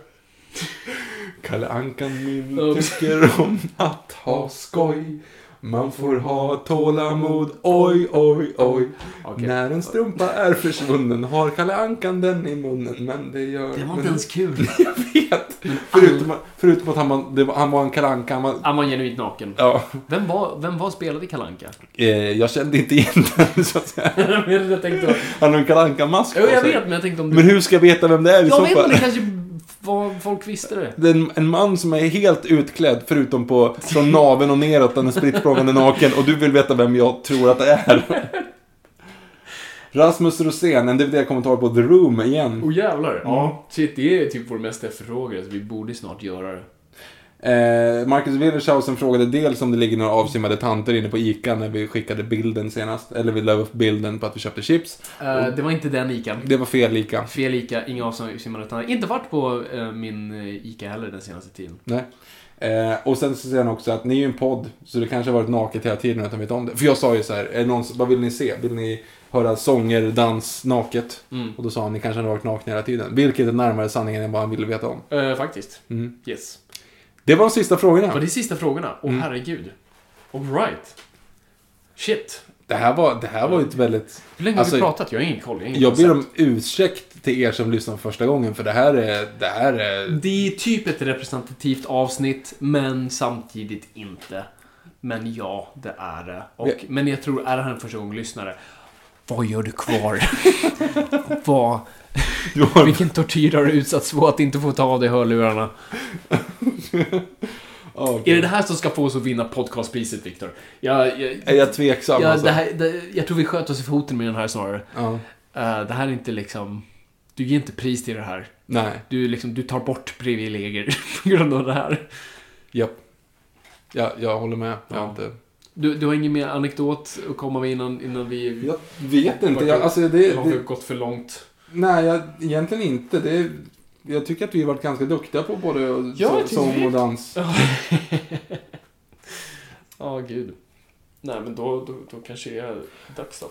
S1: Kalle Ankan min tycker om att ha skoj. Man får ha tålamod, oj, oj, oj.
S2: Okej.
S1: När en strumpa är försvunnen har Kalle Ankan den i munnen, men det gör...
S2: Det var
S1: men-
S2: inte ens kul.
S1: Jag vet! Förutom, förutom att han var, det var, han var en Kalle Anka, han var...
S2: Han var genuint naken.
S1: Ja,
S2: Vem var, vem var spelade Kalle Anka?
S1: eh, jag kände inte igen den, så att säga.
S2: jag tänkte...
S1: Han har en Kalle Anka-mask
S2: Jo,
S1: på
S2: jag
S1: sig.
S2: vet, men jag tänkte om du...
S1: Men hur ska jag veta vem det är i
S2: jag
S1: så
S2: vet
S1: fall?
S2: inte, det kanske var folk visste det.
S1: Det är en, en man som är helt utklädd förutom på från naveln och neråt, han är spritt naken och du vill veta vem jag tror att det är. Rasmus Rosén, en DVD-kommentar på The Room igen.
S2: Oh jävlar. Ja. Shit, det är typ vår mest efterfrågade, så vi borde snart göra det.
S1: Eh, Marcus Willershausen frågade dels om det ligger några avsimmade tanter inne på ICA när vi skickade bilden senast. Eller vi la upp bilden på att vi köpte chips.
S2: Eh, det var inte den Ica.
S1: Det var fel ICA.
S2: Fel Ica, inga avsimmade tanter. Inte varit på eh, min eh, Ica heller den senaste tiden.
S1: Nej. Eh, och sen så säger han också att ni är ju en podd, så det kanske har varit naket hela tiden utan vet om det. För jag sa ju så här, är någon, vad vill ni se? Vill ni höra sånger, dans, naket?
S2: Mm.
S1: Och då sa han, ni kanske har varit nakna hela tiden. Vilket är närmare sanningen än vad han ville veta om.
S2: Eh, faktiskt.
S1: Mm.
S2: Yes.
S1: Det var de sista frågorna.
S2: Var det sista frågorna? Åh
S1: Mm.
S2: herregud. Alright. Shit.
S1: Det här var, det här var ju ett väldigt...
S2: Hur länge
S1: Alltså,
S2: har vi pratat? Jag har ingen koll. Jag,
S1: Jag ber om ursäkt till er som lyssnar första gången, för det här är... Det här är...
S2: Det är typ ett representativt avsnitt, men samtidigt inte. Men ja, det är det. Och,
S1: Vi-
S2: Men jag tror, är det här en första gång lyssnare? Vad gör du kvar? Vad...
S1: Du har-
S2: Vilken tortyr har du utsatts för att inte få ta av dig hörlurarna?
S1: Åh,
S2: Är det det här som ska få oss att vinna podcastpriset, Viktor? Jag, jag,
S1: Är jag tveksam
S2: ja,
S1: alltså?
S2: det här, det, jag tror vi sköt oss i foten med den här snarare.
S1: Ja.
S2: Eh, det här är inte liksom... Du ger inte pris till det här.
S1: Nej.
S2: Du, liksom, du tar bort privilegier på grund av det här.
S1: Japp. Ja, jag håller med. Jag
S2: Ja.
S1: inte...
S2: Du, du har ingen mer anekdot att komma med innan, innan vi...
S1: Jag vet inte. Jag, alltså det,
S2: har
S1: det,
S2: gått för långt?
S1: Nej, jag, egentligen inte. Det, jag tycker att vi har varit ganska duktiga på både
S2: Ja,
S1: så, sång och dans.
S2: Ja, gud. Nej, men då, då, då kanske det är dags då.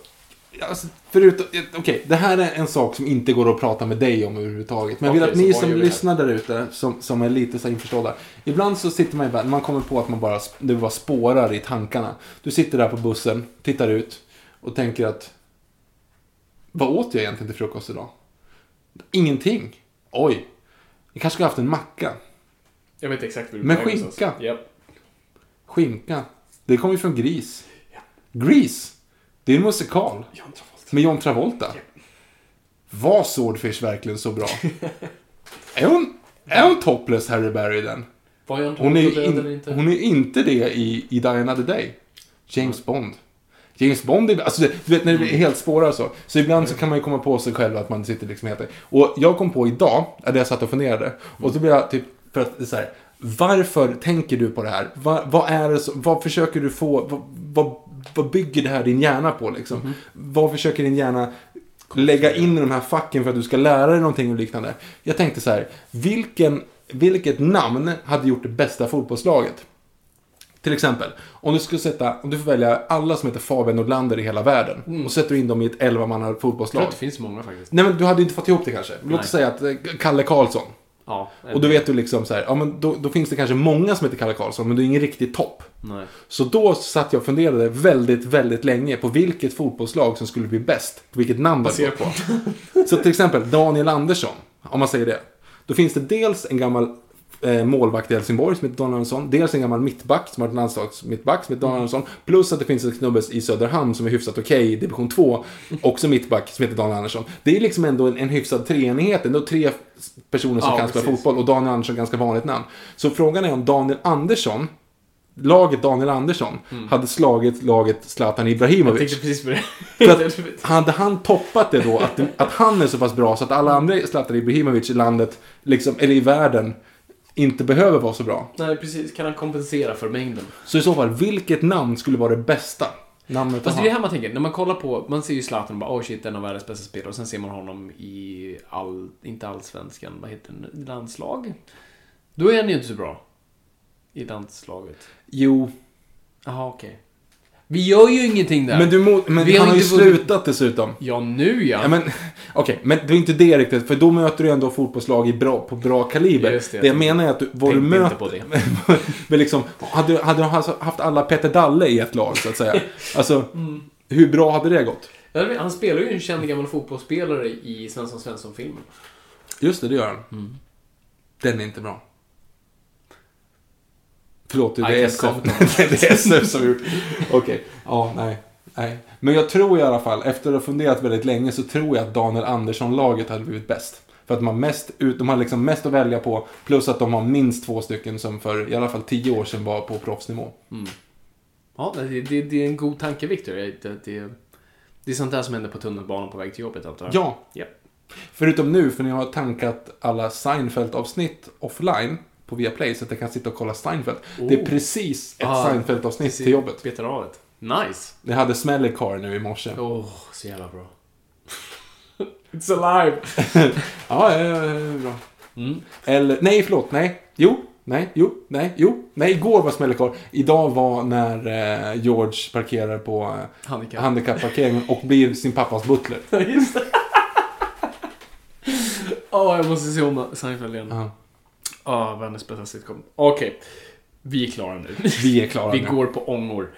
S1: Alltså, förutom, okej, det här är en sak som inte går att prata med dig om överhuvudtaget. Men jag vill att ni som lyssnar där ute, som, som är lite så införstådda. Ibland så sitter man i man kommer på att man bara, det bara spårar i tankarna. Du sitter där på bussen, tittar ut och tänker att vad åt jag egentligen till frukost idag? Ingenting. Oj. Jag kanske skulle haft en macka.
S2: Jag vet exakt vad du
S1: Med skinka.
S2: Japp.
S1: Skinka. Det kommer ju från Gris. Grease. Det är en musikal.
S2: John Travolta.
S1: Med John Travolta. Var Swordfish verkligen så bra? är, hon, är hon topless Harry Berry i den?
S2: Var John
S1: Hon är, in,
S2: inte?
S1: hon är inte det i, i Die Another Day. James Bond. James Bond är, alltså du vet när det blir helt spårar så. Så ibland så kan man ju komma på sig själv att man sitter liksom helt... Och jag kom på idag, att jag satt och funderade. Och så blev jag typ, för att så här, varför tänker du på det här? Va, vad är det så, vad försöker du få, vad, vad, vad bygger det här din hjärna på liksom? Vad försöker din hjärna lägga in i de här facken för att du ska lära dig någonting och liknande? Jag tänkte så här, vilken, vilket namn hade gjort det bästa fotbollslaget? Till exempel, om du skulle sätta, om du får välja alla som heter Fabian Nordlander i hela världen och sätter in dem i ett 11-manna
S2: Jag tror
S1: fotbollslag.
S2: att det finns många faktiskt.
S1: Nej men du hade inte fått ihop det kanske. Låt
S2: Nej.
S1: oss säga att eh, Kalle Karlsson.
S2: Ja.
S1: Och då vet du liksom så här, ja men då, då finns det kanske många som heter Kalle Karlsson, men du är ingen riktig topp.
S2: Nej.
S1: Så då satt jag och funderade väldigt, väldigt länge på vilket fotbollslag som skulle bli bäst. På vilket namn det
S2: Baserat
S1: var. Så till exempel Daniel Andersson, om man säger det. Då finns det dels en gammal eh, målvakt i Helsingborg som heter Daniel Andersson. Dels en gammal mittback som har varit landslagsmittback som heter Daniel Andersson. Plus att det finns en snubbe i Söderhamn som är hyfsat okej i division 2. Också mittback som heter Daniel Andersson. Det är liksom ändå en, en hyfsad treenighet. Ändå tre personer som
S2: Ja,
S1: kan spela fotboll och Daniel Andersson är ganska vanligt namn. Så frågan är om Daniel Andersson Laget Daniel Andersson hade slagit laget Zlatan
S2: Mm. Jag
S1: Ibrahimovic.
S2: tänkte precis på det.
S1: För att, hade han toppat det då, att, att han är så pass bra så att alla andra Zlatan Ibrahimovic i landet, liksom, eller i världen, inte behöver vara så bra.
S2: Nej, precis. Kan han kompensera för mängden?
S1: Så i så fall, vilket namn skulle vara det bästa namnet
S2: Fast det är det här man tänker, när man kollar på, man ser ju Zlatan och bara oh shit, en av världens bästa spelare. Och sen ser man honom i all, inte allsvenskan, vad heter det, landslag? Då är han ju inte så bra. I landslaget.
S1: Jo,
S2: Jaha, okej. Vi gör ju ingenting där.
S1: men, du må, men
S2: Vi
S1: han har ju slutat dessutom.
S2: Ja, nu ja.
S1: Ja, men, okej, men det är inte det riktigt, för då möter du ändå fotbollslag i bra, på bra kaliber.
S2: Just det,
S1: det,
S2: jag
S1: jag menar är att du, vad du möter...
S2: på det.
S1: men liksom, hade, hade de alltså haft alla Peter Dalle i ett lag, så att säga. Alltså,
S2: Mm.
S1: hur bra hade det gått?
S2: Han spelar ju en känd gammal fotbollsspelare i Svensson Svensson-filmen.
S1: Just det, det gör han.
S2: Mm.
S1: Den är inte bra. Förlåt, det är SF. det är SF som gjort. Okej, ja, nej. nej. Men jag tror i alla fall, efter att ha funderat väldigt länge, så tror jag att Daniel Andersson-laget hade blivit bäst. För att de har, mest, ut, de har liksom mest att välja på, plus att de har minst två stycken som för i alla fall tio år sedan var på proffsnivå.
S2: Ja, det, det, det är en god tanke, Victor. Det, det, det, det är sånt där som händer på tunnelbanan på väg till jobbet, antar jag.
S1: Ja,
S2: Ja.
S1: förutom nu, för ni har tankat alla Seinfeld-avsnitt offline på Viaplay, så att jag kan sitta och kolla Seinfeld. Det är
S2: Oh.
S1: precis ett
S2: Ah,
S1: Seinfeld-avsnitt till jobbet.
S2: Betar av det. Nice.
S1: Jag hade Smelly Car nu i morse.
S2: Åh, oh, så jävla bra. It's alive!
S1: Ja, ja, ja, ja, bra.
S2: Mm.
S1: Eller, nej, förlåt, nej. Jo, nej, jo, nej, jo. Nej, igår var Smelly Car. Idag var när eh, George parkerar på eh,
S2: Handikapp.
S1: handikapparkeringen och blir sin pappas butler.
S2: Just det. Åh, jag måste se om Seinfeld igen.
S1: Ja.
S2: Ja, världens bästa sitcom. Okej. Vi är klara nu.
S1: Vi är klara
S2: Vi
S1: nu.
S2: går på ångor.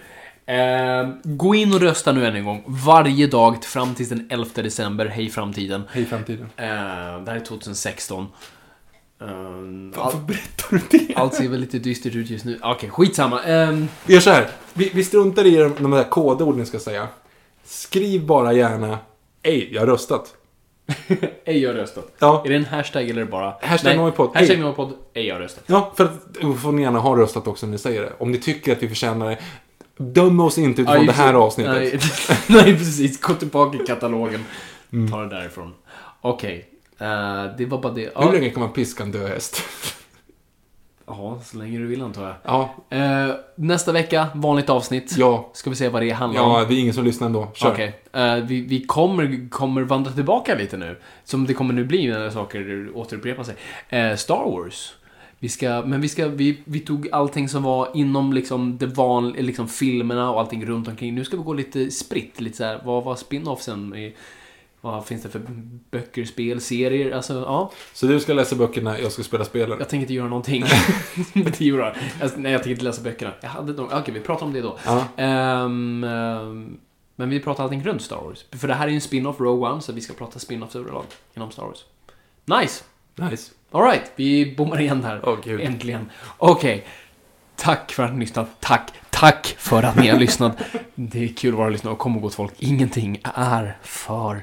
S2: Eh, gå in och rösta nu än en gång. Varje dag fram till den 11 december. Hej framtiden.
S1: Hej framtiden.
S2: Eh, det här är 2016. Eh,
S1: Varför
S2: all,
S1: berättar du det?
S2: allt ser väl lite dystert ut just nu. Okej, skitsamma. Ehm,
S1: Vi gör så här. Vi, vi struntar i de, de där kodorden ni ska säga. Skriv bara gärna Ej, jag har röstat.
S2: ej, har röstat.
S1: Ja.
S2: Är det en hashtag eller bara...
S1: Hashtag Noipod.
S2: Hashtag. Noipod. Ej, har röstat.
S1: Ja, för att får ni gärna ha röstat också när ni säger det. Om ni tycker att vi förtjänar det. Döm oss inte utifrån
S2: Ja,
S1: det här avsnittet.
S2: Nej, nej, precis. Gå tillbaka i katalogen.
S1: Mm.
S2: Ta det därifrån. Okej. eh, det var bara det.
S1: Hur länge kan man piska en död häst?
S2: ja, så länge du vill antar jag.
S1: Ja,
S2: Eh, nästa vecka, vanligt avsnitt.
S1: ja.
S2: Ska vi se vad det handlar om.
S1: Ja, det är ingen som lyssnar ändå. Kör.
S2: Okej. Eh, vi vi kommer, kommer vandra tillbaka lite nu. Som det kommer nu bli när saker återupprepar sig. Eh, Star Wars. Vi ska, men vi, ska, vi, vi tog allting som var inom liksom det vanliga, liksom filmerna och allting runt omkring. Nu ska vi gå lite spritt, lite så här, vad var spin-offsen? Vad finns det för böcker, spel, serier? Alltså, ja.
S1: Så du ska läsa böckerna, jag ska spela spelen.
S2: Jag tänker inte göra någonting med tio år. Alltså, nej, jag tänker inte läsa böckerna. Jag hade dem. Okej, vi pratar om det då.
S1: Ja.
S2: Ehm, ehm, men vi pratar allting runt Star Wars. För det här är ju en spin-off, Rogue One, så vi ska prata spin-offs överlag inom Star Wars. Nice!
S1: Nice.
S2: Alright, vi bommar igen här.
S1: Gud.
S2: Äntligen. Okej. Tack för att ni lyssnat. Tack, tack för att ni har lyssnat. Det är kul att vara och lyssna och kom och gott folk. Ingenting är för